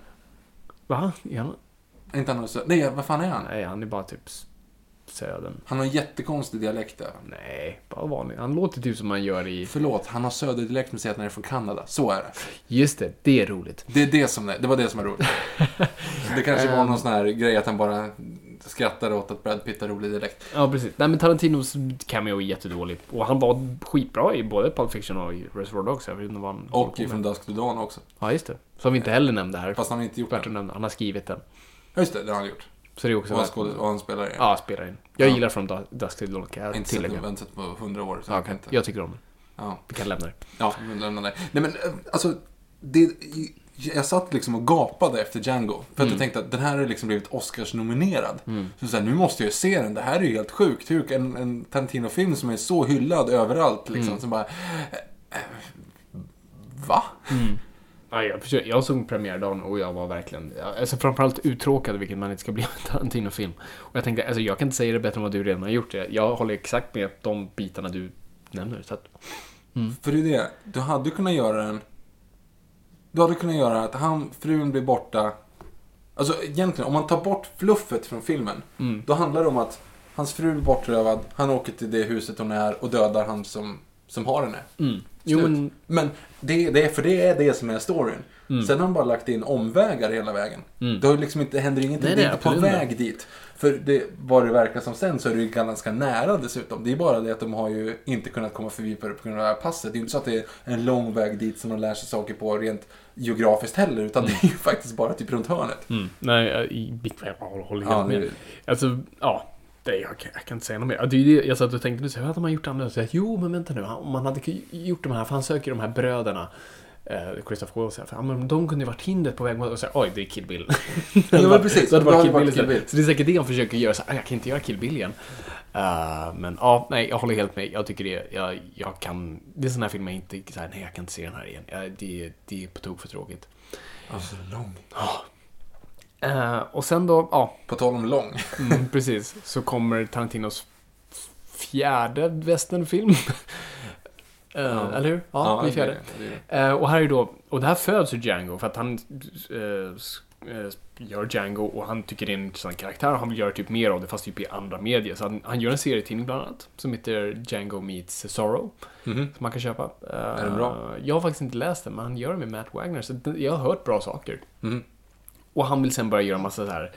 C: Va? Är han?
B: Är inte han också? Nej, vad fan är han?
C: Nej, han är bara typ södern.
B: Han har en jättekonstig dialekt där.
C: Nej, bara vanlig. Han låter typ som man gör i...
B: Förlåt, han har söderdialekt men säger att han är från Kanada. Så är det.
C: Just det, det är roligt.
B: Det är det som är, det var det som är roligt. Det kanske var någon sån här grej att han bara skrattade åt att Brad Pitt har rolig dialekt.
C: Ja, precis. Nej, men Tarantinos cameo är jättedålig. Och han var skitbra i både Pulp Fiction och i Reservoir Dogs. Jag vet inte vad han
B: Och
C: med.
B: från Dusk to Dawn också.
C: Ja, just det. Som vi inte heller nämnde här.
B: Fast han har inte gjort
C: nämna. Han har skrivit den.
B: Ja, just det, det har han gjort.
C: Så det är också
B: Och han, skådis- och han spelar i
C: Ja, spelar in. Jag
B: Ja.
C: gillar från Du- Dusk till Dawn, kan jag
B: Inte
C: tillägga.
B: inte sett på hundra år. Så
C: Ja,
B: jag kan inte.
C: Jag tycker om den.
B: Ja.
C: Vi kan lämna det.
B: Ja, men lämna det. Nej men, eh, alltså, det, jag satt liksom och gapade efter Django. För att
C: Mm.
B: jag tänkte att den här har liksom blivit Oscars-nominerad. Så, så här, nu måste jag se den, det här är ju helt sjukt. Hur en, en Tarantino-film som är så hyllad överallt liksom,
C: Mm.
B: som bara... eh, Va?
C: Ja, jag, försöker, jag såg premiärdagen och jag var verkligen, alltså framförallt uttråkad, vilket man inte ska bli av en Tarantino-film. Och jag tänkte, alltså jag kan inte säga det bättre än vad du redan har gjort. Jag, jag håller exakt med de bitarna du nämner. Så att,
B: För det är det, du hade kunnat göra en... Du hade kunnat göra att han, frun blir borta. Alltså egentligen, om man tar bort fluffet från filmen.
C: Mm.
B: Då handlar det om att hans fru blir bortrövad, han åker till det huset hon är och dödar han som, som har henne.
C: mm. Jo, men,
B: Men det, det för det är det som är storyn.
C: Mm.
B: Sen har han bara lagt in omvägar hela vägen. Det, har liksom inte, det händer ingenting,
C: Nej,
B: det är inte på väg dit. För det, vad det verkar som sen så är det ju ganska nära dessutom. Det är bara det att de har ju inte kunnat komma förbi på, på grund av det här passet. Det är ju inte så att det är en lång väg dit som de lär sig saker på rent geografiskt heller. Utan det är ju faktiskt bara typ runt hörnet.
C: mm. nej, jag, håller helt
B: Ja,
C: med.
B: det-
C: Alltså, ja. Det, jag, kan- jag kan inte säga något mer. Det är det, jag satt och tänkte nu, så hur hade man gjort annorlunda? Jag, Jo, men vänta nu. Om man hade gjort de här, för han söker de här bröderna. Eh, Christopher Waltz, för, men de kunde ju varit hindret på väg mot, och så, oj, det är Kill Bill.
B: Ja, men precis.
C: Så hade varit Kill Bill. Så det är säkert det han försöker göra, så, ah, jag kan inte göra Kill Bill igen. Eh, men ja, nej, jag håller helt med. Jag tycker det, jag, jag kan, det är sådana här filmer jag inte, så här, nej, jag kan inte se den här igen. Ja, det, det är på tok för tråkigt.
B: Alltså lång.
C: Eh, och sen då, ja,
B: På tal om lång.
C: Mm, precis. Så kommer Tarantinos fjärde westernfilm. Eh, Eller hur? Ja, det är fjärde.
B: det det.
C: Eh, och här är då, och det här föds ur Django för att han gör Django och han tycker det är en intressant karaktär och han vill göra typ mer av det fast typ i andra medier. Så han, han gör en serietidning bland annat som heter Django Meets Sorrow.
B: Mhm.
C: Som man kan köpa. är
B: den bra?
C: Jag har faktiskt inte läst den men han gör det med Matt Wagner så jag har hört bra saker.
B: Mhm.
C: Och han vill sen börja göra massa så här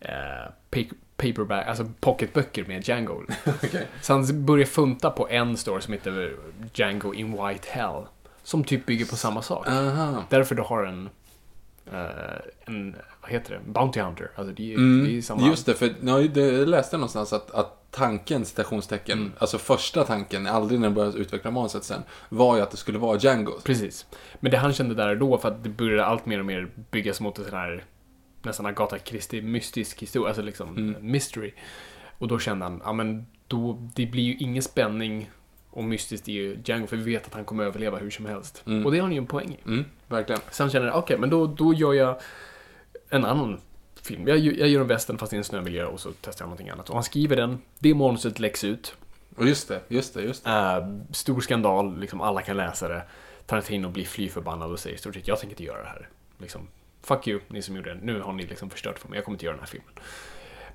C: eh, pa- paperback, alltså pocketböcker med Django.
B: Okej.
C: Så han börjar funta på en story som heter Django in White Hell. Som typ bygger på samma sak.
B: Aha.
C: Därför du har en eh, en, vad heter det, Bounty Hunter. Alltså det är,
B: Mm,
C: det är samma.
B: Just det, för jag läste någonstans att, att tanken, citationstecken,
C: Mm.
B: alltså första tanken, aldrig när de började utveckla manuset sen, var ju att det skulle vara Django.
C: Precis. Men det han kände där och då, för att det började allt mer och mer byggas mot en sån här nästan Agatha Christie mystisk historia, alltså liksom
B: Mm.
C: mystery. Och då kände han, ja men då, det blir ju ingen spänning och mystiskt i Django, för vi vet att han kommer överleva hur som helst.
B: Mm.
C: Och det har han ju en poäng i.
B: Mm, verkligen.
C: Sen känner jag, okej, men då, då gör jag en annan film. Jag, gör- jag gör en western fast i en snömiljö och så testar jag någonting annat. Och han skriver den, det manuset läggs ut.
B: Och just det, just det, just det.
C: Eh, stor skandal, liksom alla kan läsa det. Tarantino blir fly förbannad och säger i stort sett, jag tänker inte göra det här. Liksom, fuck you, ni som gjorde det. Nu har ni liksom förstört för mig, jag kommer inte göra den här filmen.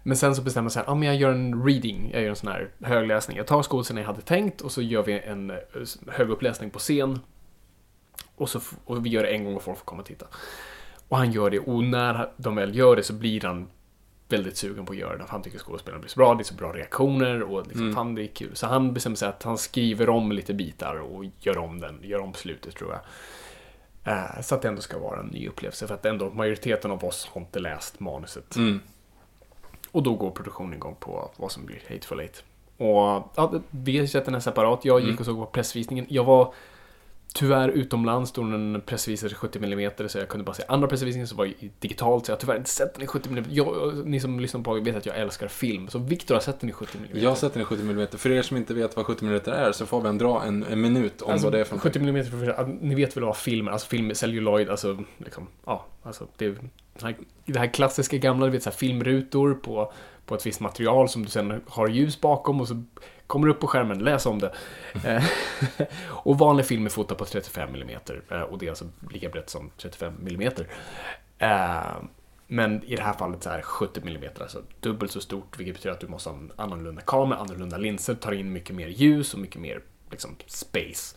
C: Men sen så bestämmer man sig, ja men jag gör en reading, jag gör en sån här högläsning. Jag tar skådisen jag hade tänkt och så gör vi en eh, höguppläsning på scen. Och, så, och vi gör det en gång och folk får komma och titta. Och han gör det, och när de väl gör det så blir han väldigt sugen på att göra det. för Han tycker skådespelaren blir så bra, det är så bra reaktioner och liksom, fan det är kul. Så han bestämmer sig att han skriver om lite bitar och gör om den, gör om slutet tror jag. Eh, så att det ändå ska vara en ny upplevelse. För att ändå majoriteten av oss har inte läst manuset.
B: Mm.
C: Och då går produktionen igång på vad som blir Hateful Eight. Och ja, vi har sett den här separat. Jag gick och såg på pressvisningen. Jag var tyvärr utomlands då den pressvisades i 70 mm så jag kunde bara se andra pressvisningen som var digitalt så jag har tyvärr inte sett den i 70 mm. Jag, ni som lyssnar på vet att jag älskar film. Så Victor har sett den i 70 mm.
B: Jag har sett den i 70 mm. För er som inte vet vad 70 mm är så får vi en dra en, en minut om
C: Alltså,
B: vad det är för
C: 70 mm ni vet väl vad film är? Alltså film, celluloid, alltså liksom, ja, alltså det, här, det här klassiska gamla, du vet så här filmrutor på, på ett visst material som du sen har ljus bakom och så kommer upp på skärmen, läs om det. Eh, och vanlig film är fotad på 35 mm och det är alltså lika brett som 35 mm. Men i det här fallet så är 70 mm, alltså dubbelt så stort, vilket betyder att du måste ha en annorlunda kamera, annorlunda linser, tar in mycket mer ljus och mycket mer liksom, space.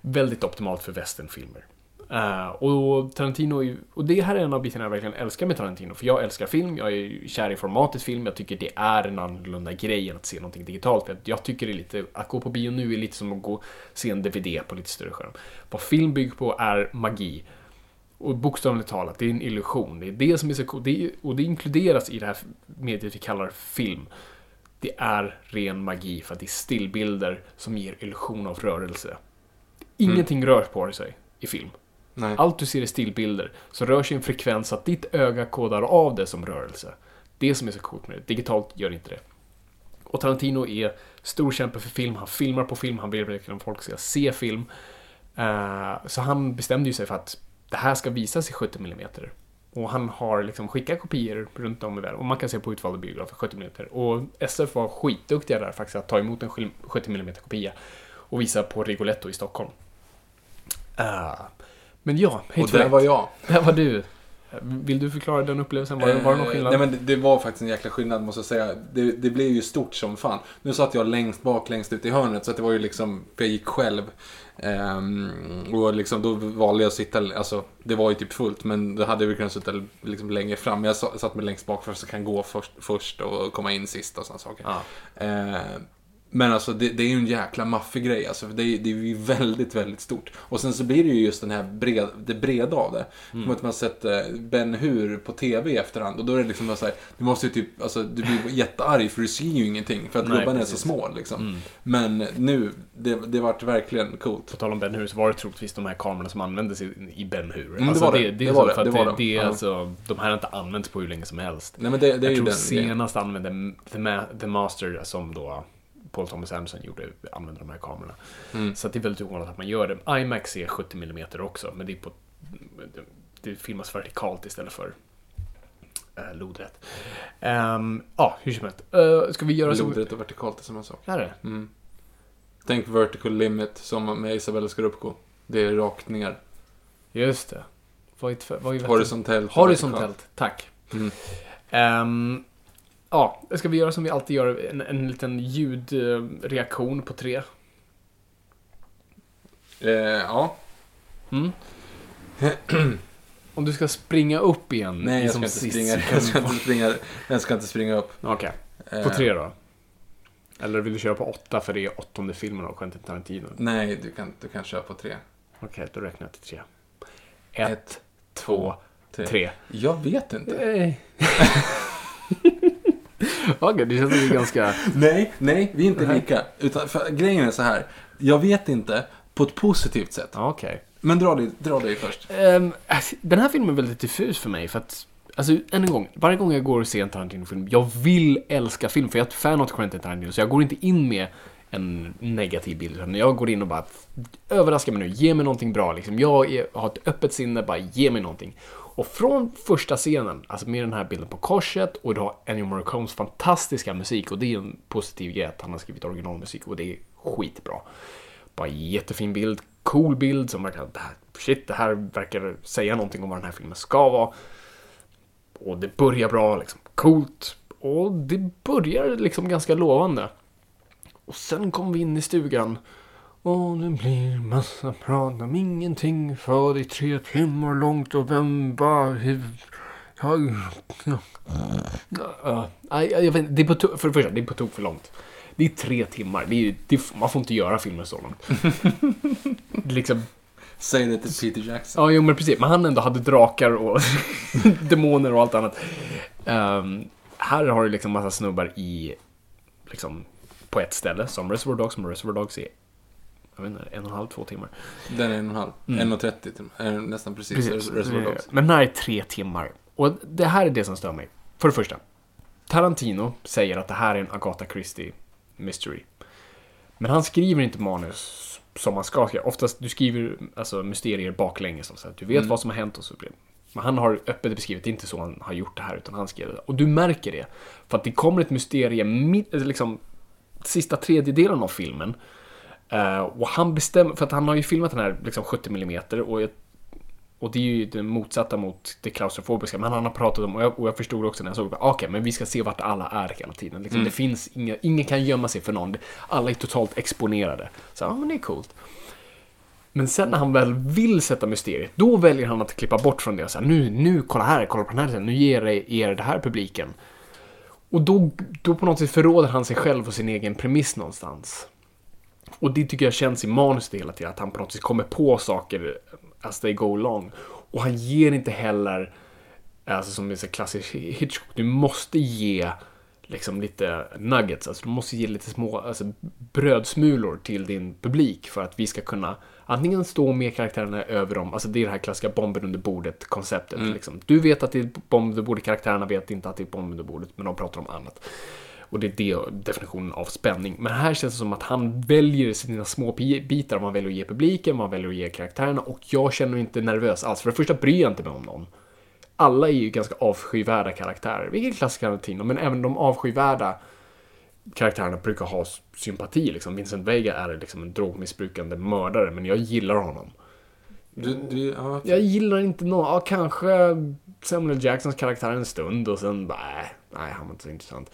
C: Väldigt optimalt för westernfilmer. Eh, och Tarantino, är och det här är en av bitarna jag verkligen älskar med Tarantino, för jag älskar film, jag är kär i formatet film, jag tycker det är en annorlunda grej än att se någonting digitalt, för jag tycker det är lite, att gå på bio nu är lite som att gå se en DVD på lite större skärm. Vad film bygger på är magi. Och bokstavligt talat, det är en illusion. Det är det som är så coolt. Och det inkluderas i det här mediet vi kallar film. Det är ren magi för att det är stillbilder som ger illusion av rörelse. Ingenting rör på sig i film.
B: Nej.
C: Allt du ser är stillbilder, så rör sig en frekvens så att ditt öga kodar av det som rörelse. Det som är så coolt med det. Digitalt gör inte det. Och Tarantino är stor kämpe för film, han filmar på film, han vill verkligen att folk ska se film. Eh, så han bestämde ju sig för att det här ska visas i 70 mm. Och han har liksom skickat kopior runt om i världen. Och man kan se på utvalda biografer 70 mm. Och SF var skitduktiga där faktiskt att ta emot en 70 mm kopia och visa på Rigoletto i Stockholm. Uh, men ja,
B: Och
C: Hateful
B: där var jag.
C: Där var du. Vill du förklara den upplevelsen? Var, var det någon
B: Eh,
C: skillnad?
B: Nej men det, det var faktiskt en jäkla skillnad måste jag säga. Det, det blev ju stort som fan. Nu satt jag längst bak, längst ut i hörnet. Så det var ju liksom, för jag gick själv. Ehm, och liksom då valde jag att sitta, alltså det var ju typ fullt. Men då hade vi kunnat sitta liksom längre fram. Jag sa- satt mig längst bak för att jag kan gå först, först och komma in sist och sådana saker.
C: Ja.
B: Eh, men alltså det, det är ju en jäkla maffig grej alltså. för Det, är- det är ju väldigt, väldigt stort. Och sen så blir det ju just den här bred, det breda av det. Som att man sett Ben Hur på TV i efterhand. Och då är det liksom så här, du måste ju typ, alltså du blir jättearg för du ser ju ingenting. För att gubbarna är så små liksom. Men nu, det, det vart verkligen coolt.
C: På tal om Ben Hur så var det troligtvis de här kamerorna som användes i, i Ben Hur.
B: det var det.
C: är
B: Det
C: så
B: var det. Det var det.
C: det är
B: Ja.
C: alltså, de här har inte använts på hur länge som helst.
B: Nej men det, det är
C: jag
B: ju
C: tror
B: den
C: senast använde The, Ma- The Master som då Paul Thomas Anderson gjorde, använde de här kamerorna.
B: Mm.
C: Så det är väldigt ovanligt att man gör det. IMAX är 70 mm också, men det är på det, filmas vertikalt istället för uh, lodrätt. Ehm, Ja, hur som helst. Uh, ska vi göra så?
B: Lodrätt och vertikalt är samma sak.
C: Är det?
B: Mm. Tänk vertical limit som med Isabella Scorupco. Det är rakt ner.
C: Just det. Vad är, vad är?
B: Horisontellt.
C: Horisontellt, tack.
B: Mm.
C: Ehm, ja, ska vi göra som vi alltid gör, en, en liten ljudreaktion på tre?
B: Eh, ja.
C: Mm. Om du ska springa upp igen.
B: Nej, jag ska,
C: som
B: inte springa, jag, ska inte springa, jag ska inte springa upp.
C: Okej, på
B: Eh,
C: tre då? Eller vill du köra på åtta för det är åttonde filmen av Quentin Tarantino?
B: Nej, du kan, du kan köra på tre.
C: Okej, då räknar jag till tre. Ett,
B: Ett,
C: två, Tre.
B: Jag vet inte.
C: Nej. Okej, det känns som vi är ganska...
B: Nej, nej, vi är inte lika. Utan, för, grejen är så här. Jag vet inte på ett positivt sätt.
C: Okej.
B: Men dra dig, dra dig först.
C: Alltså, den här filmen är väldigt diffus för mig för att Alltså än en gång, varje gång jag går och ser en Tarantino-film, jag vill älska film för jag är ett fan av Quentin Tarantino så jag går inte in med en negativ bild utan jag går in och bara överraska mig nu, ge mig någonting bra liksom. Jag är, har ett öppet sinne, bara ge mig någonting. Och från första scenen, alltså med den här bilden på korset och du har Ennio Morricones fantastiska musik och det är en positiv grej att han har skrivit originalmusik och det är skitbra. Bara jättefin bild, cool bild som verkar, det här, shit, det här verkar säga någonting om vad den här filmen ska vara. Och det börjar bra, liksom coolt. Och det börjar liksom ganska lovande. Och sen kom vi in i stugan. Och det blir massa prat om ingenting för är tre timmar långt och vem bara... Hur, nej, jag vet, det är på to- för det första, det är på tok för långt. Det är tre timmar. Det är, det, man får inte göra filmer så långt. Liksom,
B: Säg det till Peter Jackson.
C: Ja, jo men precis. Men han ändå hade drakar och demoner och allt annat. Ehm, här har du liksom massa snubbar i, liksom, på ett ställe, som Reservoir Dogs, men Reservoir Dogs är, jag vet inte, en och en halv, två timmar.
B: Den är en och en halv. En och trettio till med. Eh, Nästan precis.
C: Precis. Men den här är tre timmar. Och det här är det som stör mig. För det första, Tarantino säger att det här är en Agatha Christie mystery. Men han skriver inte manus som man ska skriva. Oftast, du skriver alltså, mysterier baklänges. Så att du vet vad som har hänt och så blir. Men han har öppet beskrivit, det är inte så han har gjort det här, utan han skrev det. Och du märker det. För att det kommer ett mysterium liksom, sista tredjedelen av filmen. Eh, och han bestämmer, för att han har ju filmat den här liksom 70 mm och jag och det är ju det motsatta mot det klaustrofobiska. Men han har pratat om, och jag, och jag förstod också när jag såg det, okej, men vi ska se vart alla är hela tiden. Liksom, Det finns inga, ingen kan gömma sig för någon. Alla är totalt exponerade. Så ja, men det är coolt. Men sen när han väl vill sätta mysteriet, då väljer han att klippa bort från det och säga nu, nu, kolla här, kolla på den här scenen, nu ger jag er det här publiken. Och då, då på något sätt förråder han sig själv och sin egen premiss någonstans. Och det tycker jag känns i manuset hela tiden, att han på något sätt kommer på saker as they go along. Och han ger inte heller, alltså som är så klassisk Hitchcock, du måste ge liksom lite nuggets, alltså du måste ge lite små alltså, brödsmulor till din publik för att vi ska kunna antingen stå med karaktärerna över dem, alltså det är det här klassiska bomben under bordet konceptet. Liksom. Du vet att det är bomben under bordet, karaktärerna vet inte att det är bomben under bordet, men de pratar om annat. Och det är det definitionen av spänning. Men här känns det som att han väljer sina små bi- bitar, han väljer att ge publiken, han väljer att ge karaktärerna. Och jag känner mig inte nervös alls. För det första bryr jag inte mig om någon. Alla är ju ganska avskyvärda karaktärer, vilket är klassisk Tarantino, men även de avskyvärda karaktärerna brukar ha sympati. Liksom. Vincent Vega är liksom en drogmissbrukande mördare, men jag gillar honom.
B: Du, du, ja,
C: Jag gillar inte någon, ja kanske Samuel Jacksons karaktär en stund och sen bara, äh, nej han var inte så intressant.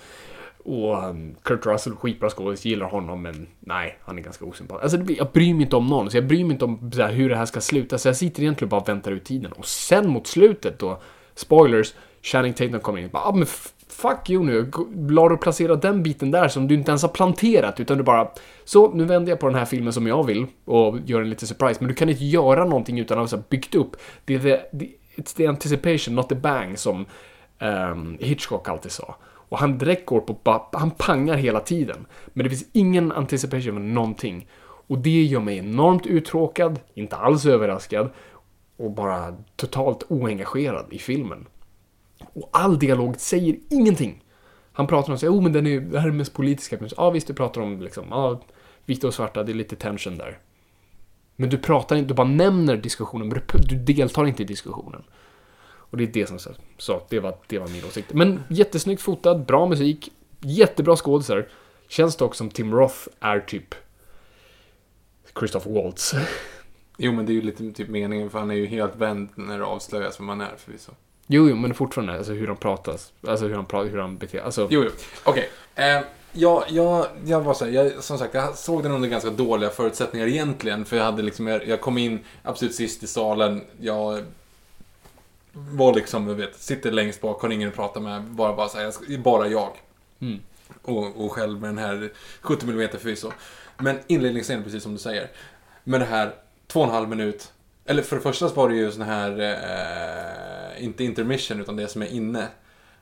C: Och um, Kurt Russell, skitbra skådis, gillar honom men nej, han är ganska osympatisk. Alltså blir, jag bryr mig inte om någon, så jag bryr mig inte om så här, hur det här ska sluta. Så jag sitter egentligen bara och väntar ut tiden. Och sen mot slutet då, spoilers, Channing Tatum kommer in och bara, ah, men fuck you nu, la du placera den biten där som du inte ens har planterat, utan du bara, så nu vänder jag på den här filmen som jag vill och gör en liten surprise, men du kan inte göra någonting utan att ha byggt upp. Det är the, the, it's the anticipation, not the bang, som um, Hitchcock alltid sa. Och han direkt går på, bara, han pangar hela tiden. Men det finns ingen anticipation med någonting. Och det gör mig enormt uttråkad, inte alls överraskad och bara totalt oengagerad i filmen. Och all dialog säger ingenting. Han pratar om sig, oh men den är, det här är mest politiska. Ja visst, du pratar om liksom, ja, vita och svarta, det är lite tension där. Men du pratar inte, du bara nämner diskussionen, men du, du deltar inte i diskussionen. Och det är det som så, så det, var, det var min åsikt. Men jättesnyggt fotad, bra musik, jättebra skådisar. Känns dock som Tim Roth är typ Christoph Waltz.
B: Jo, men det är ju lite typ meningen, för han är ju helt vänd när det avslöjas vem man är förvisso.
C: Jo, jo, men fortfarande, alltså hur han pratas, alltså hur han pratar, hur han beter alltså,
B: Jo, jo. Okej. Eh, jag, jag, jag var så här, jag, som sagt, jag såg den under ganska dåliga förutsättningar egentligen. För jag hade liksom, jag, jag kom in absolut sist i salen. Jag var liksom, jag vet, sitter längst bak, har ingen att prata med. Bara, bara så här, jag, ska- bara jag.
C: Mm.
B: Och, och själv med den här 70 mm förvisso. Men inledningsscenen, precis som du säger. Med det här två och en halv minut. Eller för det första så var det ju sån här eh, inte intermission, utan det som är inne.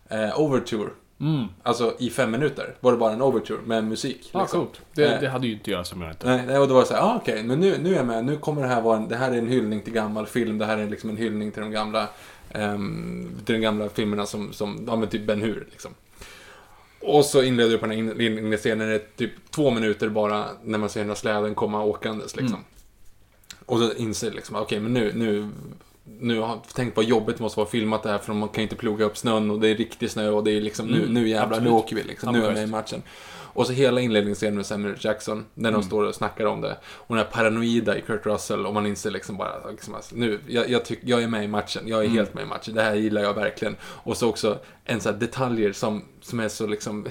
B: Eh, overture.
C: Mm.
B: Alltså i fem minuter var det bara en overture med musik.
C: Ja,
B: liksom.
C: coolt. Det,
B: Eh,
C: det hade ju inte jag som jag inte.
B: Nej, och då var det så här, ah, okej, men nu, nu är jag med. Nu kommer det här vara en, det här är en hyllning till gammal film. Det här är liksom en hyllning till de gamla, ehm, till de gamla filmerna som, som ja men typ Ben Hur liksom. Och så inleder du på den här in- inledningsscenen, det är typ två minuter bara när man ser den här släden komma åkandes liksom. Och så inser liksom, okej men nu, nu, nu har jag tänkt vad jobbigt det måste vara filmat det här för man kan ju inte ploga upp snön och det är riktig snö och det är liksom, nu, nu jävlar, nu
C: absolut.
B: åker vi liksom, nu är jag med i matchen. Och så hela inledningsscenen med Samuel Jackson, när de står och snackar om det. Och den här paranoida i Kurt Russell, och man inser liksom bara, liksom, alltså, nu, jag, jag, tyck, jag är med i matchen, jag är helt med i matchen, det här gillar jag verkligen. Och så också en sån här detaljer som, som är så liksom,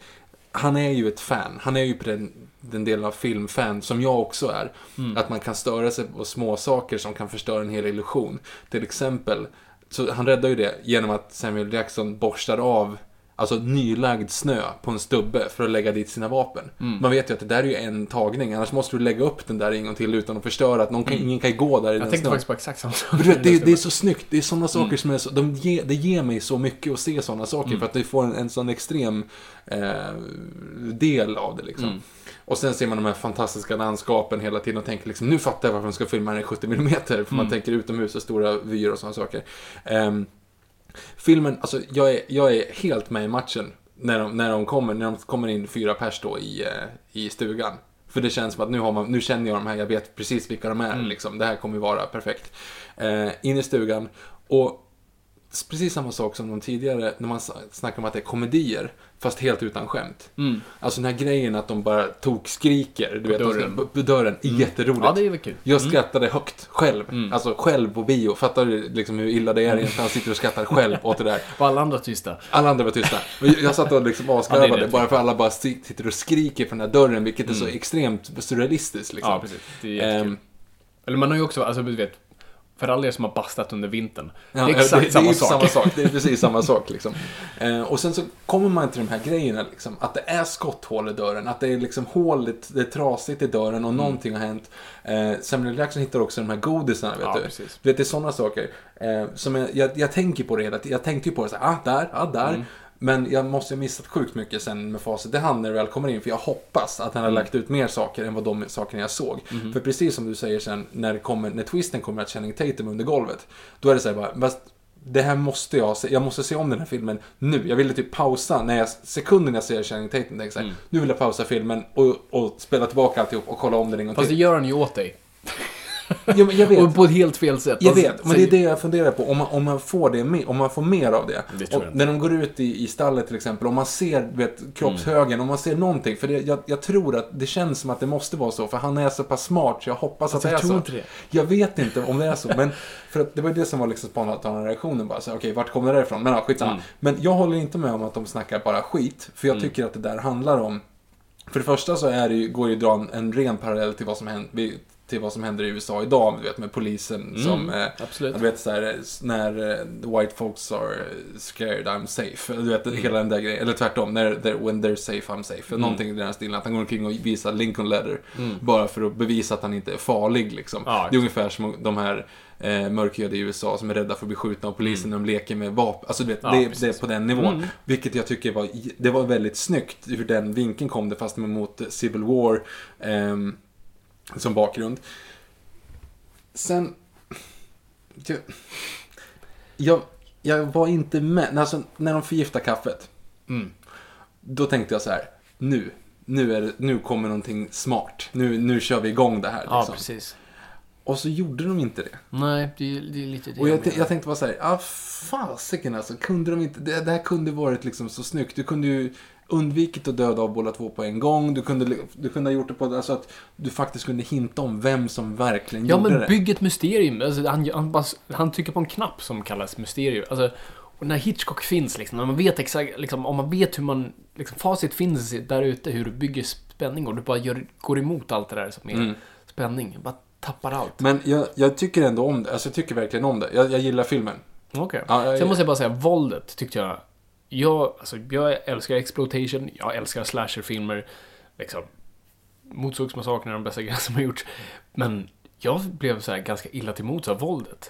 B: han är ju ett fan, han är ju på den, den delen av filmfan som jag också är. Att man kan störa sig på små saker som kan förstöra en hel illusion. Till exempel, så han räddar ju det genom att Samuel Jackson borstar av Alltså nylagd snö på en stubbe för att lägga dit sina vapen. Man vet ju att det där är ju en tagning, annars måste du lägga upp den där en gång till utan att förstöra att någon kan, ingen kan gå där i
C: Jag
B: den
C: tänkte
B: snön.
C: faktiskt på exakt samma sak.
B: Du vet, det, det är så snyggt. Det är sådana saker som är så... De ge, det ger mig så mycket att se sådana saker. För att det får en, en sån extrem eh, del av det liksom. Och sen ser man de här fantastiska landskapen hela tiden och tänker liksom, nu fattar jag varför de ska filma den i 70 mm. För man tänker utomhus och stora vyer och sådana saker. Ehm, filmen, alltså jag är, jag är helt med i matchen. När de, när de kommer, när de kommer in fyra pers då i, eh, i stugan. För det känns som att nu, har man, nu känner jag de här, jag vet precis vilka de är. Liksom. Det här kommer ju vara perfekt. Eh, in i stugan. Och precis samma sak som de tidigare, när man snackar om att det är komedier, fast helt utan skämt. Alltså den här grejen att de bara tog skriker, du vet,
C: dörren.
B: på dörren är jätteroligt.
C: Ja, det är väl kul.
B: Jag skrattade högt, själv. Alltså själv på bio. Fattar du liksom hur illa det är egentligen? Han sitter och skrattar själv åt det där.
C: Var alla andra tysta?
B: Alla andra var tysta. Och jag satt och liksom
C: Ja,
B: asgarvade
C: det.
B: bara för alla bara si- sitter och skriker på den här dörren, vilket är så extremt surrealistiskt. Liksom.
C: Ja, precis. Det är jättekul.
B: Ehm,
C: Eller man har ju också, alltså du vet, för alla er som har bastat under vintern.
B: Ja,
C: det är exakt
B: det,
C: samma
B: det är
C: sak.
B: samma sak. Det är precis samma sak. Liksom. Eh, och sen så kommer man till de här grejerna. Liksom, att det är skotthål i dörren. Att det är liksom håligt, det är trasigt i dörren
C: Mm.
B: och någonting har hänt. Eh, Samuel Jackson hittar också de här godisarna. Vet
C: Ja,
B: du?
C: precis.
B: Det är sådana saker. Eh, som jag, jag, jag tänker på det hela. Jag tänkte ju på det så här, ah, där, ah, där.
C: Mm.
B: Men jag måste ha missat sjukt mycket sen med facit i hand när det väl kommer in. För jag hoppas att han
C: Mm.
B: har lagt ut mer saker än vad de sakerna jag såg.
C: Mm-hmm.
B: För precis som du säger sen, när, det kommer, när twisten kommer att Channing Tatum under golvet. Då är det så här bara, "Fast det här måste jag se. Jag måste se om den här filmen nu. Jag ville typ pausa när jag, sekunden jag ser Channing Tatum. Tänker här, Nu vill jag pausa filmen och, och spela tillbaka alltihop och kolla om den en gång
C: Fast det
B: till.
C: gör han ju åt dig.
B: Ja, men jag vet.
C: Och på ett helt fel sätt.
B: Jag
C: Alltså,
B: vet, men det är det jag funderar på. Om man, om man, får, det med, om man får mer av det.
C: Det tror
B: och
C: jag
B: när de går ut i, i stallet till exempel, om man ser vet, kroppshögen, om man ser någonting. För det, jag, jag tror att det känns som att det måste vara så, för han är så pass smart så jag hoppas
C: Alltså,
B: att
C: jag
B: det är
C: tror
B: så.
C: inte det.
B: Jag vet inte om det är så, men för att det var ju det som var liksom spontana reaktionen bara. Så, Okej, vart kommer det ifrån? Men ja, skitsamma.
C: Mm.
B: Men jag håller inte med om att de snackar bara skit, för jag tycker att det där handlar om för det första så är det ju, går det ju att dra en, en ren parallell till vad som händer till vad som händer i USA idag, du vet med polisen som... Eh,
C: absolut.
B: Du vet såhär, när eh, white folks are scared I'm safe. Du vet, hela den där grejen. Eller tvärtom, när, they're, when they're safe I'm safe. Någonting i den här stilen. Att han går omkring och visar Lincoln Leather. Bara för att bevisa att han inte är farlig liksom.
C: Ja,
B: det är ungefär som de här eh, mörkhyade i USA som är rädda för att bli skjutna av polisen när de leker med vapen. Alltså du vet,
C: Ja,
B: det, det är på den nivån. Vilket jag tycker var, det var väldigt snyggt hur den vinkeln kom det fast mot Civil War ehm, som bakgrund. Sen... Jag, jag, jag var inte med. Alltså, när de förgiftar kaffet.
C: Mm.
B: Då tänkte jag så här. Nu. Nu, är det, nu kommer någonting smart. Nu, nu kör vi igång det här.
C: Ja,
B: Liksom.
C: precis.
B: och så gjorde de inte det.
C: Nej, det är, det är lite det
B: Och jag,
C: menar.
B: jag tänkte bara så här, ah, fasiken alltså, kunde de inte, det, det här kunde varit liksom så snyggt. Du kunde ju undvikit att döda av båda två på en gång. Du kunde, du kunde ha gjort det på alltså att du faktiskt kunde hinta om vem som verkligen
C: Ja,
B: gjorde
C: men
B: det.
C: bygg ett mysterium. Alltså, han, han, bara, han trycker på en knapp som kallas mysterium. Alltså, och när Hitchcock finns, liksom, när man vet exakt, liksom, om man vet hur man, liksom, facit finns där ute, hur du bygger spänning och du bara gör, går emot allt det där som är
B: Mm.
C: spänning. Bara tappar allt.
B: Men jag, jag tycker ändå om det. Alltså jag tycker verkligen om det. Jag, jag gillar filmen.
C: Okej.
B: Ja, jag-
C: Sen måste jag bara säga, våldet tyckte jag... Jag, alltså, jag älskar exploitation, jag älskar slasherfilmer. Liksom, Motorsågsmassakern är de bästa grejerna som har gjorts. Men jag blev så här ganska illa till mots av våldet.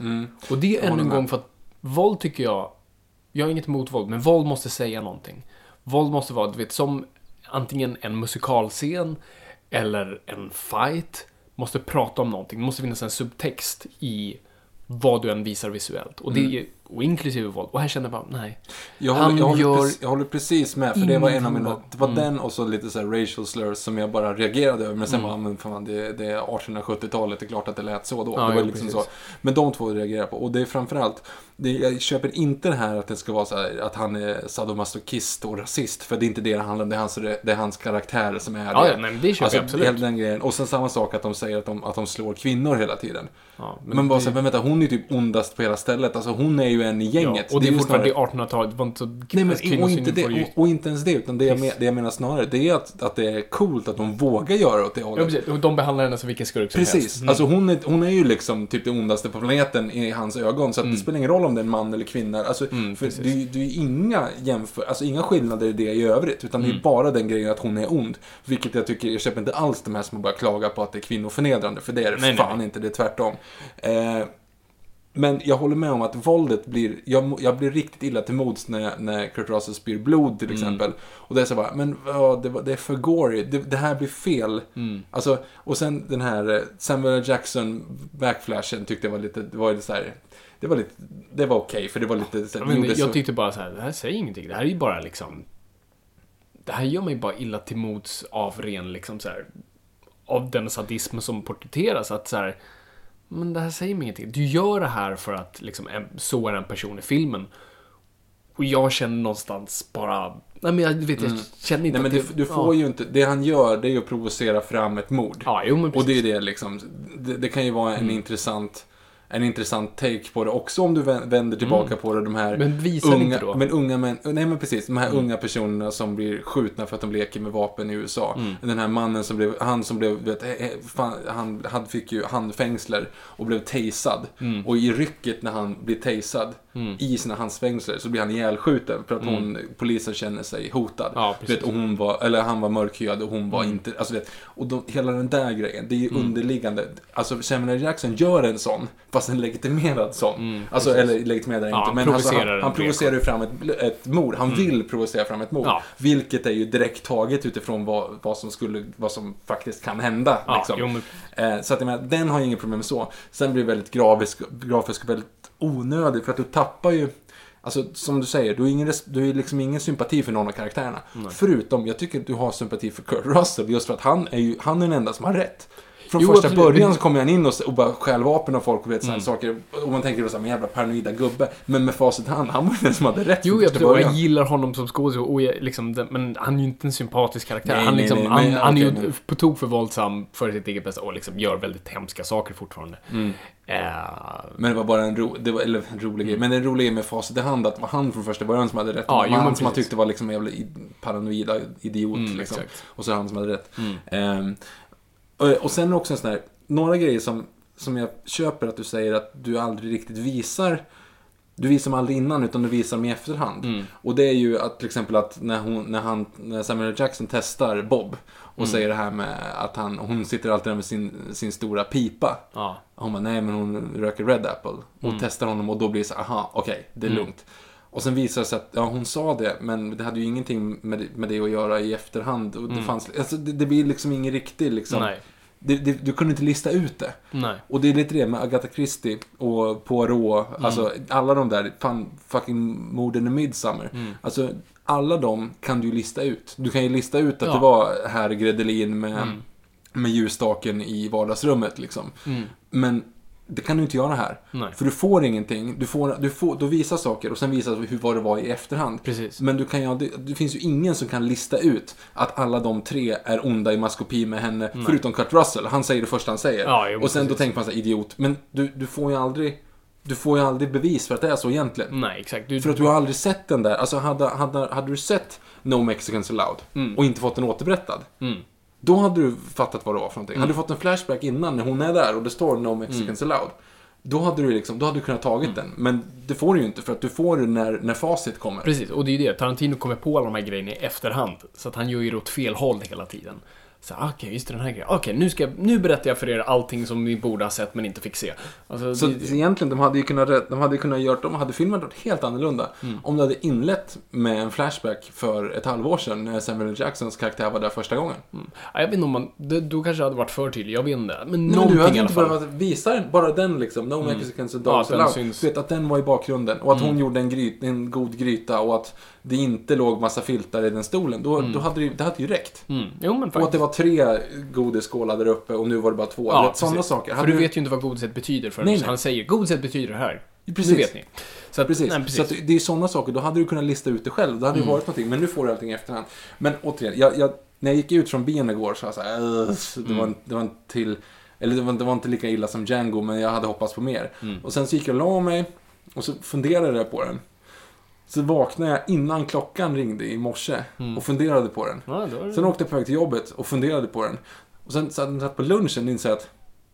C: Och det är ännu en gång för att Våld tycker jag, jag har inget emot våld, men våld måste säga någonting. Våld måste vara, du vet, som antingen en musikalscen eller en fight. Måste prata om någonting. Det måste finnas en subtext i vad du än visar visuellt. Och det
B: Mm.
C: Och inklusive våld. Och här känner jag bara, nej.
B: Jag
C: Han
B: håller, jag, håller
C: gör
B: precis, jag håller precis med, för det var en av mina... Det var
C: Mm.
B: den och så lite så här racial slurs som jag bara reagerade över. Men sen var men fan, det, det är 1870-talet, det är klart att det lät så då.
C: Ja,
B: det var
C: jo,
B: liksom
C: precis.
B: så. Men de två reagerar på. Och det är framförallt, det, jag köper inte det här att det ska vara så här, att han är sadomasochist och rasist. För det är inte det det handlar om, det är hans, det är hans karaktär som är
C: Ja,
B: det.
C: ja, nej, men det köper jag absolut.
B: Hela den grejen. Och sen samma sak att de säger att de, att de slår kvinnor hela tiden.
C: Ja,
B: Men, bara
C: det-
B: så här, men vänta, hon är typ ondast på hela stället. Alltså hon är ju en i gänget.
C: Ja, och det är
B: ju
C: fortfarande
B: snarare-
C: det 1800-talet. Det var inte så...
B: Nej, men
C: alltså,
B: och inte,
C: ju-
B: det, och, och inte ens det, utan det jag, men, det jag menar snarare, det är att, att det är coolt att de vågar göra åt det
C: Ja,
B: hållet.
C: precis. Och de behandlar henne som vilken skurk som helst.
B: Precis.
C: Mm.
B: Alltså hon är, hon är ju liksom typ det ondaste på planeten i hans ögon. Så att det spelar ingen roll om det är en man eller kvinna. Alltså,
C: Mm,
B: för
C: precis.
B: det, är ju- det är ju inga jämför, alltså inga skillnader i det i övrigt. Utan
C: Mm.
B: det är bara den grejen att hon är ond. Vilket jag tycker, jag köper inte alls de här som bara klagar på att det är kvinnoförnedrande. För det är det
C: nej,
B: fan
C: nej.
B: inte, det är tvärtom. Eh, men jag håller med om att våldet blir, jag, jag blir riktigt illa till mods när, när Kurt Russell spyr blod till exempel. Och det är så bara, men ja, det, det är för gory, det, det här blir fel. Alltså, och sen den här eh, Samuel. Jackson backflashen tyckte jag var lite, det var lite så här, det var lite, det var okej för det var lite så här,
C: men jag
B: så-
C: tyckte bara så här, det här säger ingenting. Det här är ju bara liksom... Det här gör mig bara illa till mods av ren liksom så här, Av den sadism som porträtteras. Att så här, men det här säger mig ingenting. Du gör det här för att liksom, så är en person i filmen. Och jag känner någonstans bara... Nej men jag vet, jag känner inte
B: Mm. Nej men
C: att
B: du, du får ju inte, det han gör det är ju att provocera fram ett mord.
C: Ja, jo men
B: Och
C: precis.
B: det är det liksom, det, det kan ju vara
C: Mm.
B: en intressant en intressant take på det också om du vä- vänder tillbaka på det. De här
C: Mm. Men visar det
B: unga,
C: inte då? Mm.
B: Men unga män, nej men precis, de här unga personerna som blir skjutna för att de leker med vapen i USA.
C: Mm.
B: Den här mannen som blev, han som blev, vet, fan, han, han fick ju handfängsler och blev tasad.
C: Mm.
B: Och i rycket när han blir tasad i sina handfängsler så blir han ihjälskjuten för att hon, polisen känner sig hotad.
C: Mm. Ja, precis.
B: vet, och hon var, eller han var mörkhyad och hon var
C: Mm.
B: inte, alltså vet, och de, hela den där grejen, det är ju underliggande. Alltså Samuel. Jackson gör en sån, fast en legitimerad sån. alltså, eller legitimerad
C: Mm, Ja,
B: inte, men alltså, han, han provocerar ju fram ett, ett mord. Han vill provocera fram ett mord.
C: Ja.
B: Vilket är ju direkt taget utifrån vad, vad som skulle, vad som faktiskt kan hända.
C: Ja,
B: liksom.
C: jo, men-
B: Eh, Så att jag menar, den har jag inget problem med så. Sen blir det väldigt grafisk, grafisk och väldigt onödig för att du tappar ju Alltså som du säger, du har ingen, du har liksom ingen sympati för någon av karaktärerna. Förutom, jag tycker att du har sympati för Kurt Russell just för att han är ju han är den enda som har rätt. Från
C: Jo,
B: första
C: absolut,
B: början så kommer han in och, och bara stjäl vapen av folk och vet sådana
C: Mm.
B: saker. Och man tänker då såhär, men jävla paranoida gubbe. Men med facit hand, han var ju den som hade rätt
C: Jo, jag, förstår, jag gillar honom som jag, liksom, men han är ju inte en sympatisk karaktär.
B: Nej,
C: han,
B: nej,
C: liksom,
B: nej,
C: han,
B: men-
C: han är ju
B: men-
C: på tok för våldsam för sitt eget bästa och liksom gör väldigt hemska saker fortfarande.
B: Mm.
C: Eh,
B: Men det var bara en, ro, det var, eller en rolig grej. Men en rolig grej med facit i hand att det var han från första början som hade rätt.
C: Ja, jo,
B: han som man tyckte var liksom en jävla paranoida idiot.
C: Mm,
B: liksom.
C: Mm.
B: Och så han som hade rätt. Ehm, och, och sen också en sån här, några grejer som, som jag köper att du säger att du aldrig riktigt visar du visar dem aldrig innan utan du visar dem i efterhand.
C: Mm.
B: Och det är ju att till exempel att när, hon, när, han, när Samuel. Jackson testar Bob och
C: Mm.
B: säger det här med att han, hon sitter alltid där med sin, sin stora pipa.
C: ja.
B: Hon bara, nej men hon röker Red Apple. Och
C: Mm.
B: testar honom och då blir det så aha, okej, det är lugnt. Och sen visar det sig att, ja hon sa det, men det hade ju ingenting med, det- med det att göra i efterhand. Och det, fanns, alltså, det, det blir liksom ingen riktig liksom.
C: Mm. Nej.
B: Det, det, du kunde inte lista ut det.
C: Nej.
B: Och det är lite det med Agatha Christie och Poirot,
C: Mm.
B: alltså alla de där, fan, fucking morden i Midsummer.
C: Mm.
B: Alltså, alla de kan du lista ut. Du kan ju lista ut att
C: Ja.
B: det var herr Gredelin med,
C: Mm.
B: med ljusstaken i vardagsrummet liksom. Men det kan du inte göra här.
C: Nej.
B: För du får ingenting. Du får, du får, du visar saker och sen visar hur vad det var i efterhand.
C: Precis.
B: Men du kan ju, det, det finns ju ingen som kan lista ut att alla de tre är onda i maskopi med henne. Förutom Kurt Russell. Han säger det första han säger.
C: Ja,
B: och sen då
C: precis.
B: tänker man så här, idiot. Men du, du får ju aldrig... Du får ju aldrig bevis för att det är så egentligen.
C: Nej, exakt. Du,
B: För att du har aldrig sett den där. Alltså hade, hade, hade du sett No Mexicans Allowed och inte fått den återberättad.
C: Mm.
B: Då hade du fattat vad det var för någonting. Hade du fått en flashback innan när hon är där och det står No Mexicans
C: Mm.
B: Allowed. Då hade du liksom, då hade du kunnat tagit den. Men det får du ju inte för att du får det när, när facit kommer.
C: Precis, och det är ju det. Tarantino kommer på alla de här grejerna i efterhand. Så att han gör ju det åt fel håll hela tiden. Så okej, just det, den här grejen. Okej, nu, ska jag- nu berättar jag för er allting som ni borde ha sett men inte fick se. Alltså,
B: Så,
C: det,
B: egentligen, de hade ju kunnat, de hade kunnat göra, de hade filmen varit helt annorlunda.
C: Mm.
B: Om de hade inlett med en flashback för ett halvår sedan när Samuel L. Jacksons karaktär var där första gången.
C: ja, jag vet inte om man... Det, då kanske hade varit för tydlig, jag vet inte. Men
B: Nej, men
C: någonting
B: du hade
C: i alla
B: inte
C: fall.
B: behövt visa den, bara den liksom. No and
C: Ja,
B: Dogs
C: den
B: Allowed. Du vet att den var i bakgrunden och att hon gjorde en, gryt, en god gryta och att det inte låg massa filtar i den stolen. Då, då hade det, det hade ju räckt.
C: Mm. Jo, men
B: Och att det var tre godisskålar där uppe och nu var det bara två.
C: Ja,
B: sådana saker.
C: För du vet ju inte vad godiset betyder förrän
B: Nej, nej.
C: han säger godiset betyder det här.
B: Precis.
C: Det vet ni. Så att,
B: Precis.
C: Nej, precis.
B: Så att det är sådana saker, då hade du kunnat lista ut det själv. Då hade det varit någonting. Men nu får du allting i efterhand. Men återigen, jag, jag, när jag gick ut från bion igår så var jag så här, det, var, en- det var en till... Eller det var, det var inte lika illa som Django, men jag hade hoppats på mer. Och sen så gick jag och la mig och så funderade jag på den. Så vaknade jag innan klockan ringde i morse och funderade på den.
C: Ja, det...
B: Sen åkte jag på väg till jobbet och funderade på den. Och sen satt på lunchen och insåg att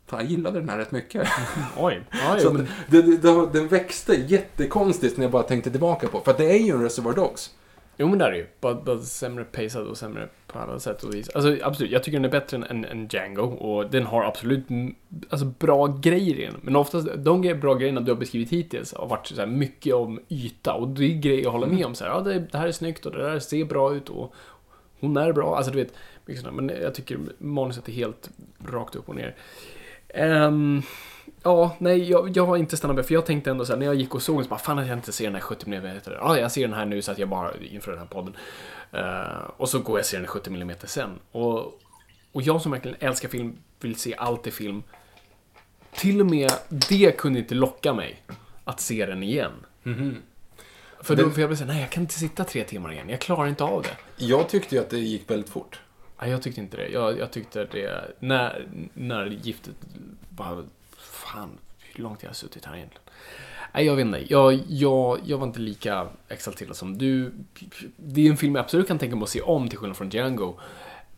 B: fan, jag gillade den här rätt mycket.
C: Oj. Ja,
B: Så
C: men...
B: det, det, den växte jättekonstigt när jag bara tänkte tillbaka på. För att det är ju en Reservoir Dogs.
C: Jo men det är det ju. Bara, bara sämre pacad och sämre på alla sätt och vis. Alltså absolut, jag tycker den är bättre än, än, än Django och den har absolut mm, alltså, bra grejer i den. Men oftast, de bra grejerna du har beskrivit hittills har varit så här, mycket om yta och det är grejer jag håller med om. Så här, ja, det, det här är snyggt och det där ser bra ut och hon är bra. Alltså du vet, men jag tycker manuset är helt rakt upp och ner. Ehm, ja, nej, jag, jag har inte stannat med, för jag tänkte ändå så här, när jag gick och såg den så bara, fan att jag inte ser den här 70 mm. Ja, jag ser den här nu så att jag bara, inför den här podden. Eh, och så går jag och ser den i 70 mm sen. Och, och jag som verkligen älskar film, vill se allt i film. Till och med det kunde inte locka mig att se den igen. För då, för jag blev såhär, nej jag kan inte sitta tre timmar igen, jag klarar inte av det.
B: Jag tyckte ju att det gick väldigt fort.
C: Nej, jag tyckte inte det. Jag, jag tyckte det, när, när giftet bara, fan, hur långt jag har suttit här egentligen? Nej, jag vet inte. Jag, jag, jag var inte lika exalterad som du. Det är en film jag absolut kan tänka mig att se om, till skillnad från Django.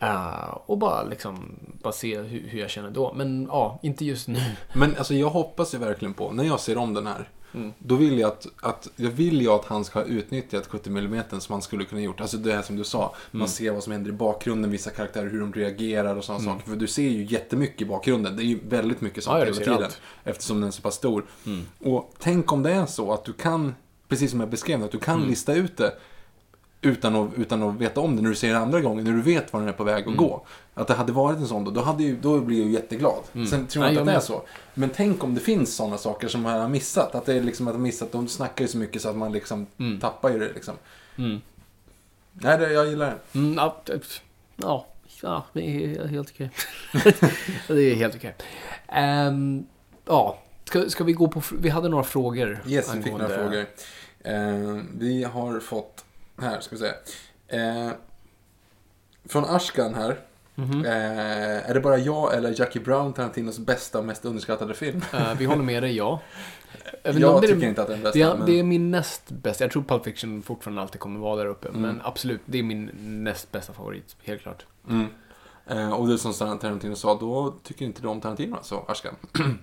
C: Uh, och bara liksom, bara se hur, hur jag känner då. Men ja, inte just nu.
B: Men alltså jag hoppas ju verkligen på, när jag ser om den här.
C: Mm.
B: Då vill jag att, att, jag vill ju att han ska ha utnyttjat 70 mm som han skulle kunna gjort. Alltså det här som du sa.
C: Mm.
B: Man ser vad som händer i bakgrunden, vissa karaktärer, hur de reagerar och sådana saker. För du ser ju jättemycket i bakgrunden. Det är ju väldigt mycket sånt
C: Ja,
B: hela tiden.
C: allt.
B: Eftersom den är så pass stor. Och tänk om det är så att du kan, precis som jag beskrev, att du kan
C: Mm.
B: lista ut det. Utan att, utan att veta om det när du ser det andra gången, när du vet var den är på väg att
C: Mm.
B: gå. Att det hade varit en sån då, då, hade ju, då blir jag ju jätteglad. Sen tror jag inte att det är så. Men tänk om det finns sådana saker som man har missat. Att det är liksom att de missat, de snackar ju så mycket så att man liksom tappar ju det liksom.
C: Mm.
B: Nej, det, jag gillar det.
C: Mm, ja, ja, ja, det är helt okej. det är helt okej. Ehm, ja, ska, ska vi gå på... Vi hade några frågor.
B: Yes, vi fick några frågor. Eh, vi har fått, här ska vi se. Eh, från Ashkan här.
C: Mhm.
B: Eh, är det bara jag eller Jackie Brown Tarantinos bästa och mest underskattade film?
C: Eh, vi håller med dig, ja. Inte
B: Jag
C: om det
B: tycker inte att det är den bästa.
C: Det är,
B: men...
C: det är min näst bästa. Jag tror Pulp Fiction fortfarande alltid kommer vara där uppe.
B: Mm.
C: Men absolut, det är min näst bästa favorit. Helt klart.
B: Mm. Eh, och det som Tarantino sa, då tycker inte du om Tarantino, så Ashkan.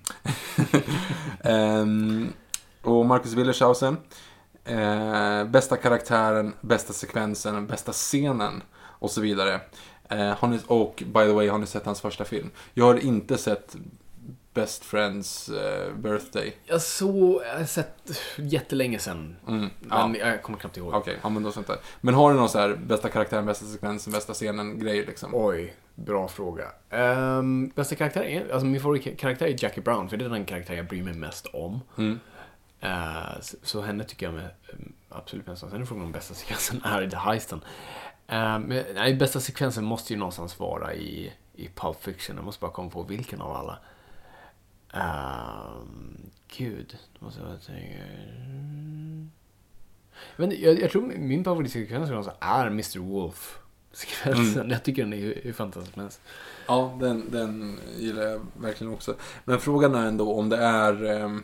B: Ehm, och Marcus Willershausen. Eh, bästa karaktären, bästa sekvensen, bästa scenen och så vidare. Eh, har ni, och by the way, har ni sett hans första film? Jag har inte sett Best Friends eh, Birthday.
C: Jag såg, jag har sett jättelänge sedan.
B: Mm, ja.
C: Men jag kommer knappt ihåg.
B: Okej, ja men då sånt där. Men har du någon så här bästa karaktären, bästa sekvensen, bästa scenen grejer liksom?
C: Oj, bra fråga. Um, bästa karaktär är, alltså min favoritkaraktär är Jackie Brown, för det är den karaktär jag bryr mig mest om.
B: Mm.
C: Eh, så, så henne tycker jag med, um, absolut om. Sen är frågan om bästa sekvensen är The Heisten. Uh, men, nej, bästa sekvensen måste ju någonstans vara i, i Pulp Fiction. Jag måste bara komma på vilken av alla. Um, gud, då måste jag tänka. Men jag, jag tror min favoritsekvens är Mr. Wolf. Sekvensen. Jag tycker den är är fantastisk.
B: Ja, den, den gillar jag verkligen också. Men frågan är ändå om det är... Um,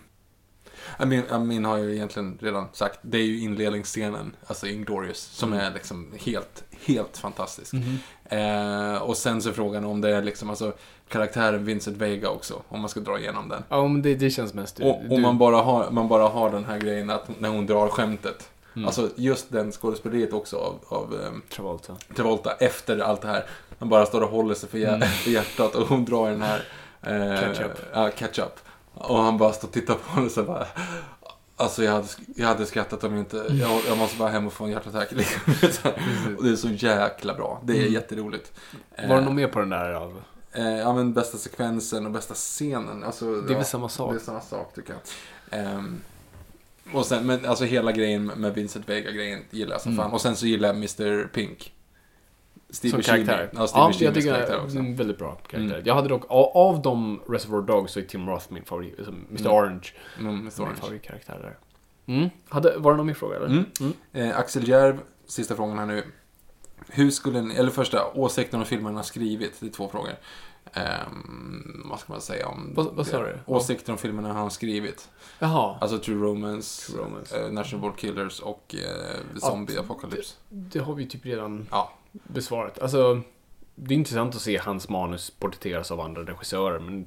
B: Amin, Amin har ju egentligen redan sagt, det är ju inledningsscenen, alltså Inglorious, som är liksom helt, helt fantastisk. Eh, och sen så är frågan om det är liksom, alltså karaktären Vincent Vega också, om man ska dra igenom den.
C: Ja, men det, det känns mest... Du,
B: Och om man bara, har, man bara har den här grejen att när hon drar skämtet.
C: Mm.
B: Alltså just den skådespeleriet också av, av ehm,
C: Travolta.
B: Travolta efter allt det här. Han bara står och håller sig för, hjär- för hjärtat och hon drar den här... Eh,
C: Catch up.
B: Ja, catch up. Och han bara står och tittar på henne och så bara... Alltså jag hade, jag hade skrattat om jag inte... Jag, jag måste bara hem och få en hjärtattack. Liksom. Och det är så jäkla bra. Det är jätteroligt.
C: Var det något mer på den där? Av?
B: Eh, ja, men bästa sekvensen och bästa scenen. Alltså,
C: Det är väl samma sak?
B: Det är samma sak tycker jag. Ehm, och sen, men alltså hela grejen med Vincent Vega-grejen gillar jag som fan. Och sen så gillar jag Mr Pink. Steve
C: Som
B: Buscemi.
C: karaktär?
B: Ja, Steve
C: ja, jag tycker
B: karaktär
C: det är
B: också.
C: en väldigt bra karaktär.
B: Mm.
C: Jag hade dock, av, av de Reservoir Dogs så är Tim Roth min favorit. Alltså Mr Orange.
B: Mm, Mr.
C: Min
B: Orange.
C: favoritkaraktär där. Mm. Hade, var det någon mer fråga eller?
B: Mm. Eh, Axel Järv, sista frågan här nu. Hur skulle ni, eller första, åsikten om filmen har skrivit. Det är två frågor. Ehm, vad ska man säga om
C: Vad- vad sa
B: det?
C: du?
B: Åsikter om filmerna han har skrivit.
C: Jaha.
B: Alltså True Romance,
C: True Romance.
B: eh, National Board Killers och eh, Zombie Apocalypse.
C: Det har vi typ redan
B: Ja.
C: Besvarat. Alltså, det är intressant att se hans manus porträtteras av andra regissörer. Men,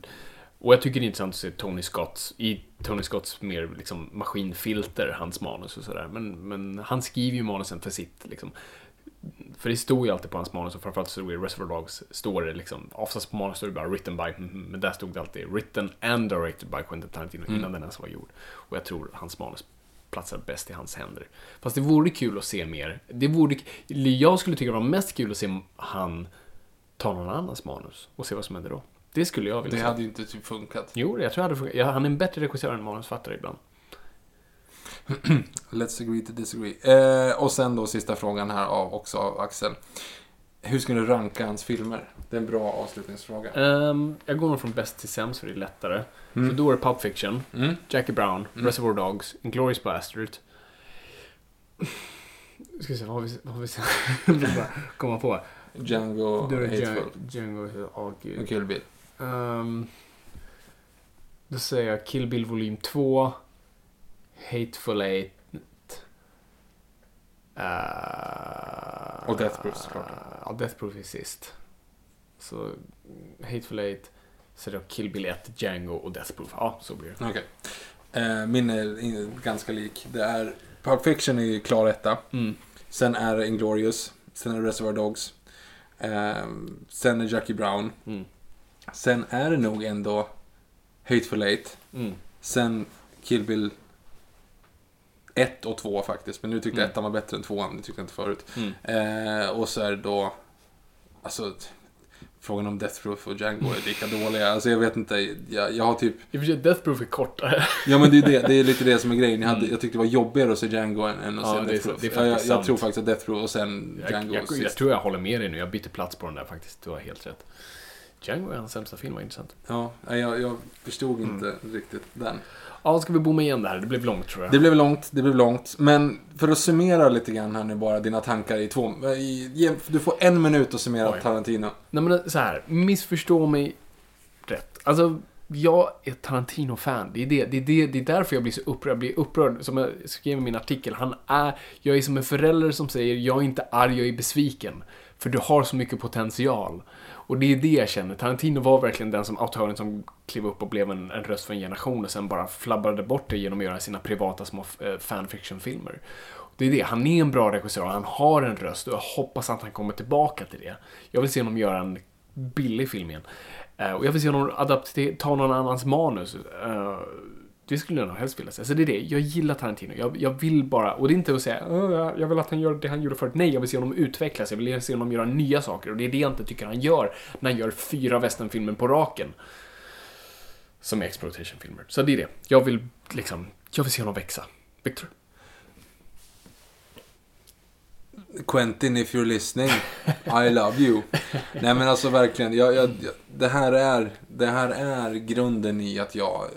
C: och jag tycker det är intressant att se Tony Scotts, i Tony Scotts mer liksom maskinfilter, hans manus och sådär. Men, men han skriver ju manusen för sitt liksom. För det står ju alltid på hans manus och framförallt så i Reservoir Dogs står det liksom, oftast på manus står det bara written by, men där stod det alltid written and directed by Quentin Tarantino innan den ens var gjord. Och jag tror hans manus platsar bäst i hans händer. Fast det vore kul att se mer. Det vore, jag skulle tycka det var mest kul att se han ta någon annans manus och se vad som händer då. Det skulle jag vilja
B: Det
C: se.
B: hade ju inte typ funkat.
C: Jo, jag tror det hade funkat. Ja, han är en bättre regissör än manusfattare ibland.
B: Let's agree to disagree. Eh, och sen då sista frågan här av, också av Axel. Hur skulle du ranka hans filmer? Det är en bra avslutningsfråga.
C: Ehm, jag går nog från bäst till sämst för det är lättare. Så då är det Pulp Fiction,
B: Mm.
C: Jackie Brown, Reservoir Dogs, Inglourious Bastard. Ska se, vad har vi... Vad har vi jag vill bara komma på.
B: Django
C: det
B: Hateful.
C: Django...
B: Och. Kill Bill.
C: Ehm, då säger jag Kill Bill volym 2. Hateful Eight. Uh,
B: Och Death Proof, såklart.
C: Ja, Death Proof är sist. Så mm, Hateful Eight. Så det är Kill Bill 1, Django och Death Proof. Ja, så blir det.
B: Okej. Eh, min är ganska lik. Det är... Pulp Fiction är ju klar etta.
C: Mm.
B: Sen är det Inglourious. Sen är det Reservoir Dogs. Sen är Jackie Brown.
C: Mm.
B: Sen är det nog ändå Hateful Eight.
C: Mm.
B: Sen Kill Bill 1 och 2 faktiskt. Men nu tyckte jag
C: Mm.
B: ettan var bättre än tvåan. Det tyckte jag inte förut.
C: Mm.
B: Eh, och så är det då... Alltså... Frågan om Death Proof och Django är lika dåliga. Alltså jag vet inte. Jag, jag har typ...
C: I och för sig, Death Proof är kortare.
B: Ja men det är, det, det är lite det som är grejen. Jag, hade, jag tyckte det var jobbigare att se Django än, än att
C: Mm. Ja,
B: se Death Proof.
C: det är
B: Ja, jag, jag tror faktiskt att Death Proof och sen
C: Jag,
B: Django
C: jag, jag,
B: sist.
C: tror jag håller med dig nu. Jag byter plats på den där faktiskt. Du har helt rätt. Django är hans sämsta film, var intressant.
B: Ja, nej, jag, jag förstod
C: Mm.
B: inte riktigt den.
C: Ja, ska vi bomma igen det här? Det blev långt tror jag.
B: Det blev långt, det blev långt. Men för att summera lite grann här nu bara dina tankar i två... I, ge- du får en minut att summera
C: Oj.
B: Tarantino.
C: Nej men så här, missförstå mig rätt. Alltså, jag är Tarantino-fan. Det är, det, det, är det, det är därför jag blir så upprörd. Jag blir upprörd, som jag skrev i min artikel. Han är, jag är som en förälder som säger, jag är inte arg, jag är besviken. För du har så mycket potential. Och det är det jag känner. Tarantino var verkligen den som autören som klev upp och blev en, en röst för en generation och sen bara flabbrade bort det genom att göra sina privata små eh, fanfiction-filmer. Det är det, han är en bra regissör, han har en röst och jag hoppas att han kommer tillbaka till det. Jag vill se honom göra en billig film igen. Eh, och jag vill se honom adaptera, ta någon annans manus. Eh, det skulle jag nog helst vilja se. Så det är det, jag gillar Tarantino. Jag, jag vill bara, och det är inte att säga jag vill att han gör det han gjorde förut. Nej, jag vill se honom utvecklas. Jag vill se honom göra nya saker. Och det är det jag inte tycker han gör när han gör fyra västernfilmer på raken. Som är exploitationfilmer. Så det är det. Jag vill liksom, jag vill se honom växa. Victor?
B: Quentin, if you're listening, I love you. Nej men alltså verkligen, jag, jag, jag- det, här är, det här är grunden i att jag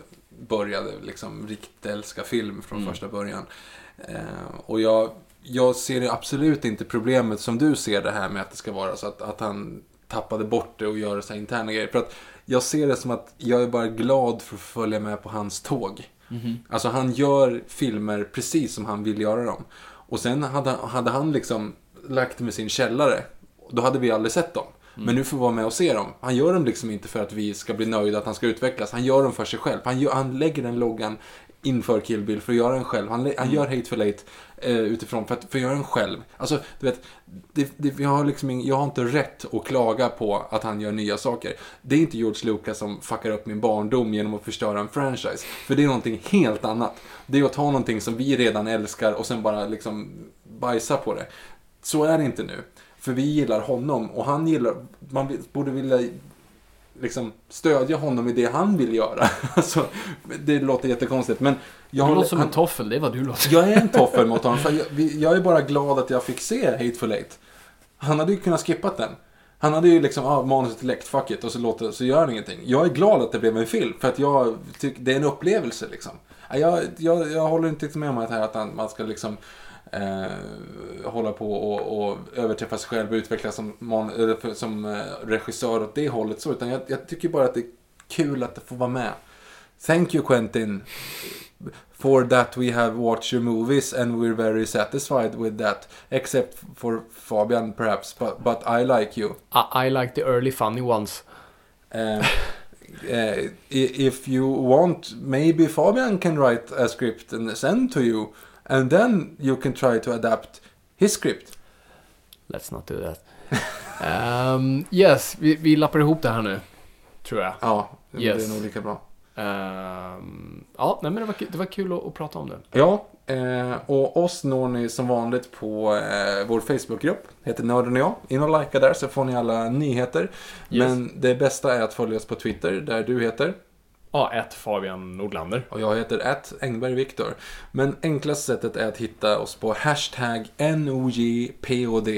B: började liksom riktigt älska film från första början. Eh, och jag, jag ser ju absolut inte problemet som du ser det här med att det ska vara så att, att han tappade bort det och gör så här interna grejer. För att jag ser det som att jag är bara glad för att följa med på hans tåg. Alltså han gör filmer precis som han vill göra dem. Och sen hade, hade han liksom lagt med sin källare, då hade vi aldrig sett dem. Men nu får vi vara med och se dem. Han gör dem liksom inte för att vi ska bli nöjda att han ska utvecklas. Han gör dem för sig själv. Han, gör, han lägger den loggan inför Kill Bill för att göra den själv. Han, han gör Hateful Eight eh, utifrån för att, för att göra den själv. Alltså, du vet, det, det, jag, har liksom jag har inte rätt att klaga på att han gör nya saker. Det är inte George Lucas som fuckar upp min barndom genom att förstöra en franchise. För det är någonting helt annat. Det är att ta någonting som vi redan älskar och sen bara liksom bajsa på det. Så är det inte nu. För vi gillar honom och han gillar, man borde vilja liksom stödja honom i det han vill göra. alltså, det låter jättekonstigt men... Jag,
C: Du låter som
B: han,
C: en toffel, det är vad du låter.
B: jag är en toffel mot honom. För jag, jag är bara glad att jag fick se Hateful Eight. Han hade ju kunnat skippat den. Han hade ju liksom, ah, manuset är läckt, fuck it, och så, låter, så gör han ingenting. Jag är glad att det blev en film, för att jag tycker det är en upplevelse liksom. Jag, jag, jag håller inte med om att, här, att man ska liksom eh, hålla på och, och överträffa sig själv och utvecklas som, man, för- som eh, regissör åt det hållet så, utan jag, jag tycker bara att det är kul att det får vara med. Thank you Quentin for that we have watched your movies and we're very satisfied with that. Except for Fabian perhaps, but, but I like you.
C: I, I like the early funny ones.
B: Uh, uh, if you want, maybe Fabian can write a script and send to you. And then you can try to adapt his script.
C: Let's not do that. Ehm, yes, vi, vi lappar ihop det här nu. Tror jag.
B: Ja, det
C: Yes.
B: är nog lika bra.
C: Ehm, ja, nej, men det var, kul- det var kul att, att prata om det.
B: Ja, eh, och oss når ni som vanligt på eh, vår Facebookgrupp. Heter Nörden och jag. In och likea där så får ni alla nyheter. Men det bästa är att följa oss på Twitter där du heter.
C: Ja, ett Fabian Nordlander.
B: Och jag heter att Engberg Viktor. Men enklaste sättet är att hitta oss på hashtag NOJPOD.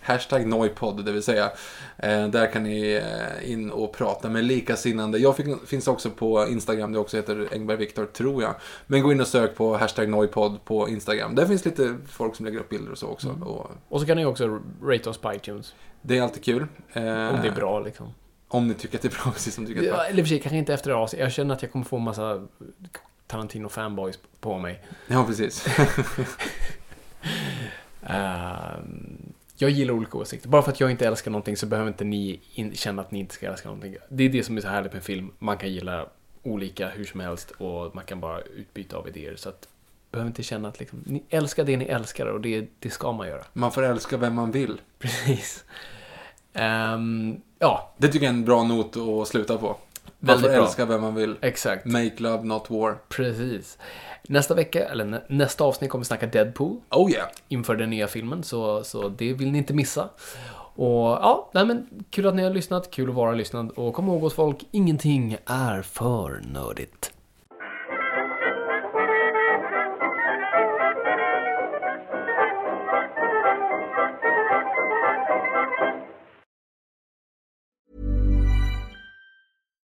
B: Hashtag Noipod, det vill säga. Eh, där kan ni eh, in och prata med likasinnande. Jag fick, finns också på Instagram, det också heter Engberg Viktor, tror jag. Men gå in och sök på hashtag Noipod på Instagram. Där finns lite folk som lägger upp bilder och så också. Och
C: Och så kan ni också rate oss på iTunes.
B: det är alltid kul. Eh,
C: Om det är bra liksom.
B: Om ni tycker att det är bra, precis som tycker att det är bra.
C: eller för sig, kanske inte efter det här. Jag känner att jag kommer få en massa Tarantino-fanboys på mig.
B: Ja, precis.
C: Ehm, jag gillar olika åsikter. Bara för att jag inte älskar någonting så behöver inte ni in- känna att ni inte ska älska någonting. Det är det som är så härligt med film. Man kan gilla olika hur som helst och man kan bara utbyta av idéer. Så att behöver inte känna att liksom, ni älskar det ni älskar och det, det ska man göra.
B: Man får älska vem man vill.
C: Precis. Ehm, ja,
B: Det tycker jag är en bra not att sluta på.
C: Väldigt
B: får
C: bra.
B: älska vem man vill.
C: exakt.
B: Make love, not war.
C: Precis. Nästa vecka, eller nä- nästa avsnitt kommer vi snacka Deadpool.
B: Oh yeah.
C: inför den nya filmen, så, så det vill ni inte missa. Och ja, nej men kul att ni har lyssnat, kul att vara lyssnad och kom ihåg oss folk, ingenting är för nördigt.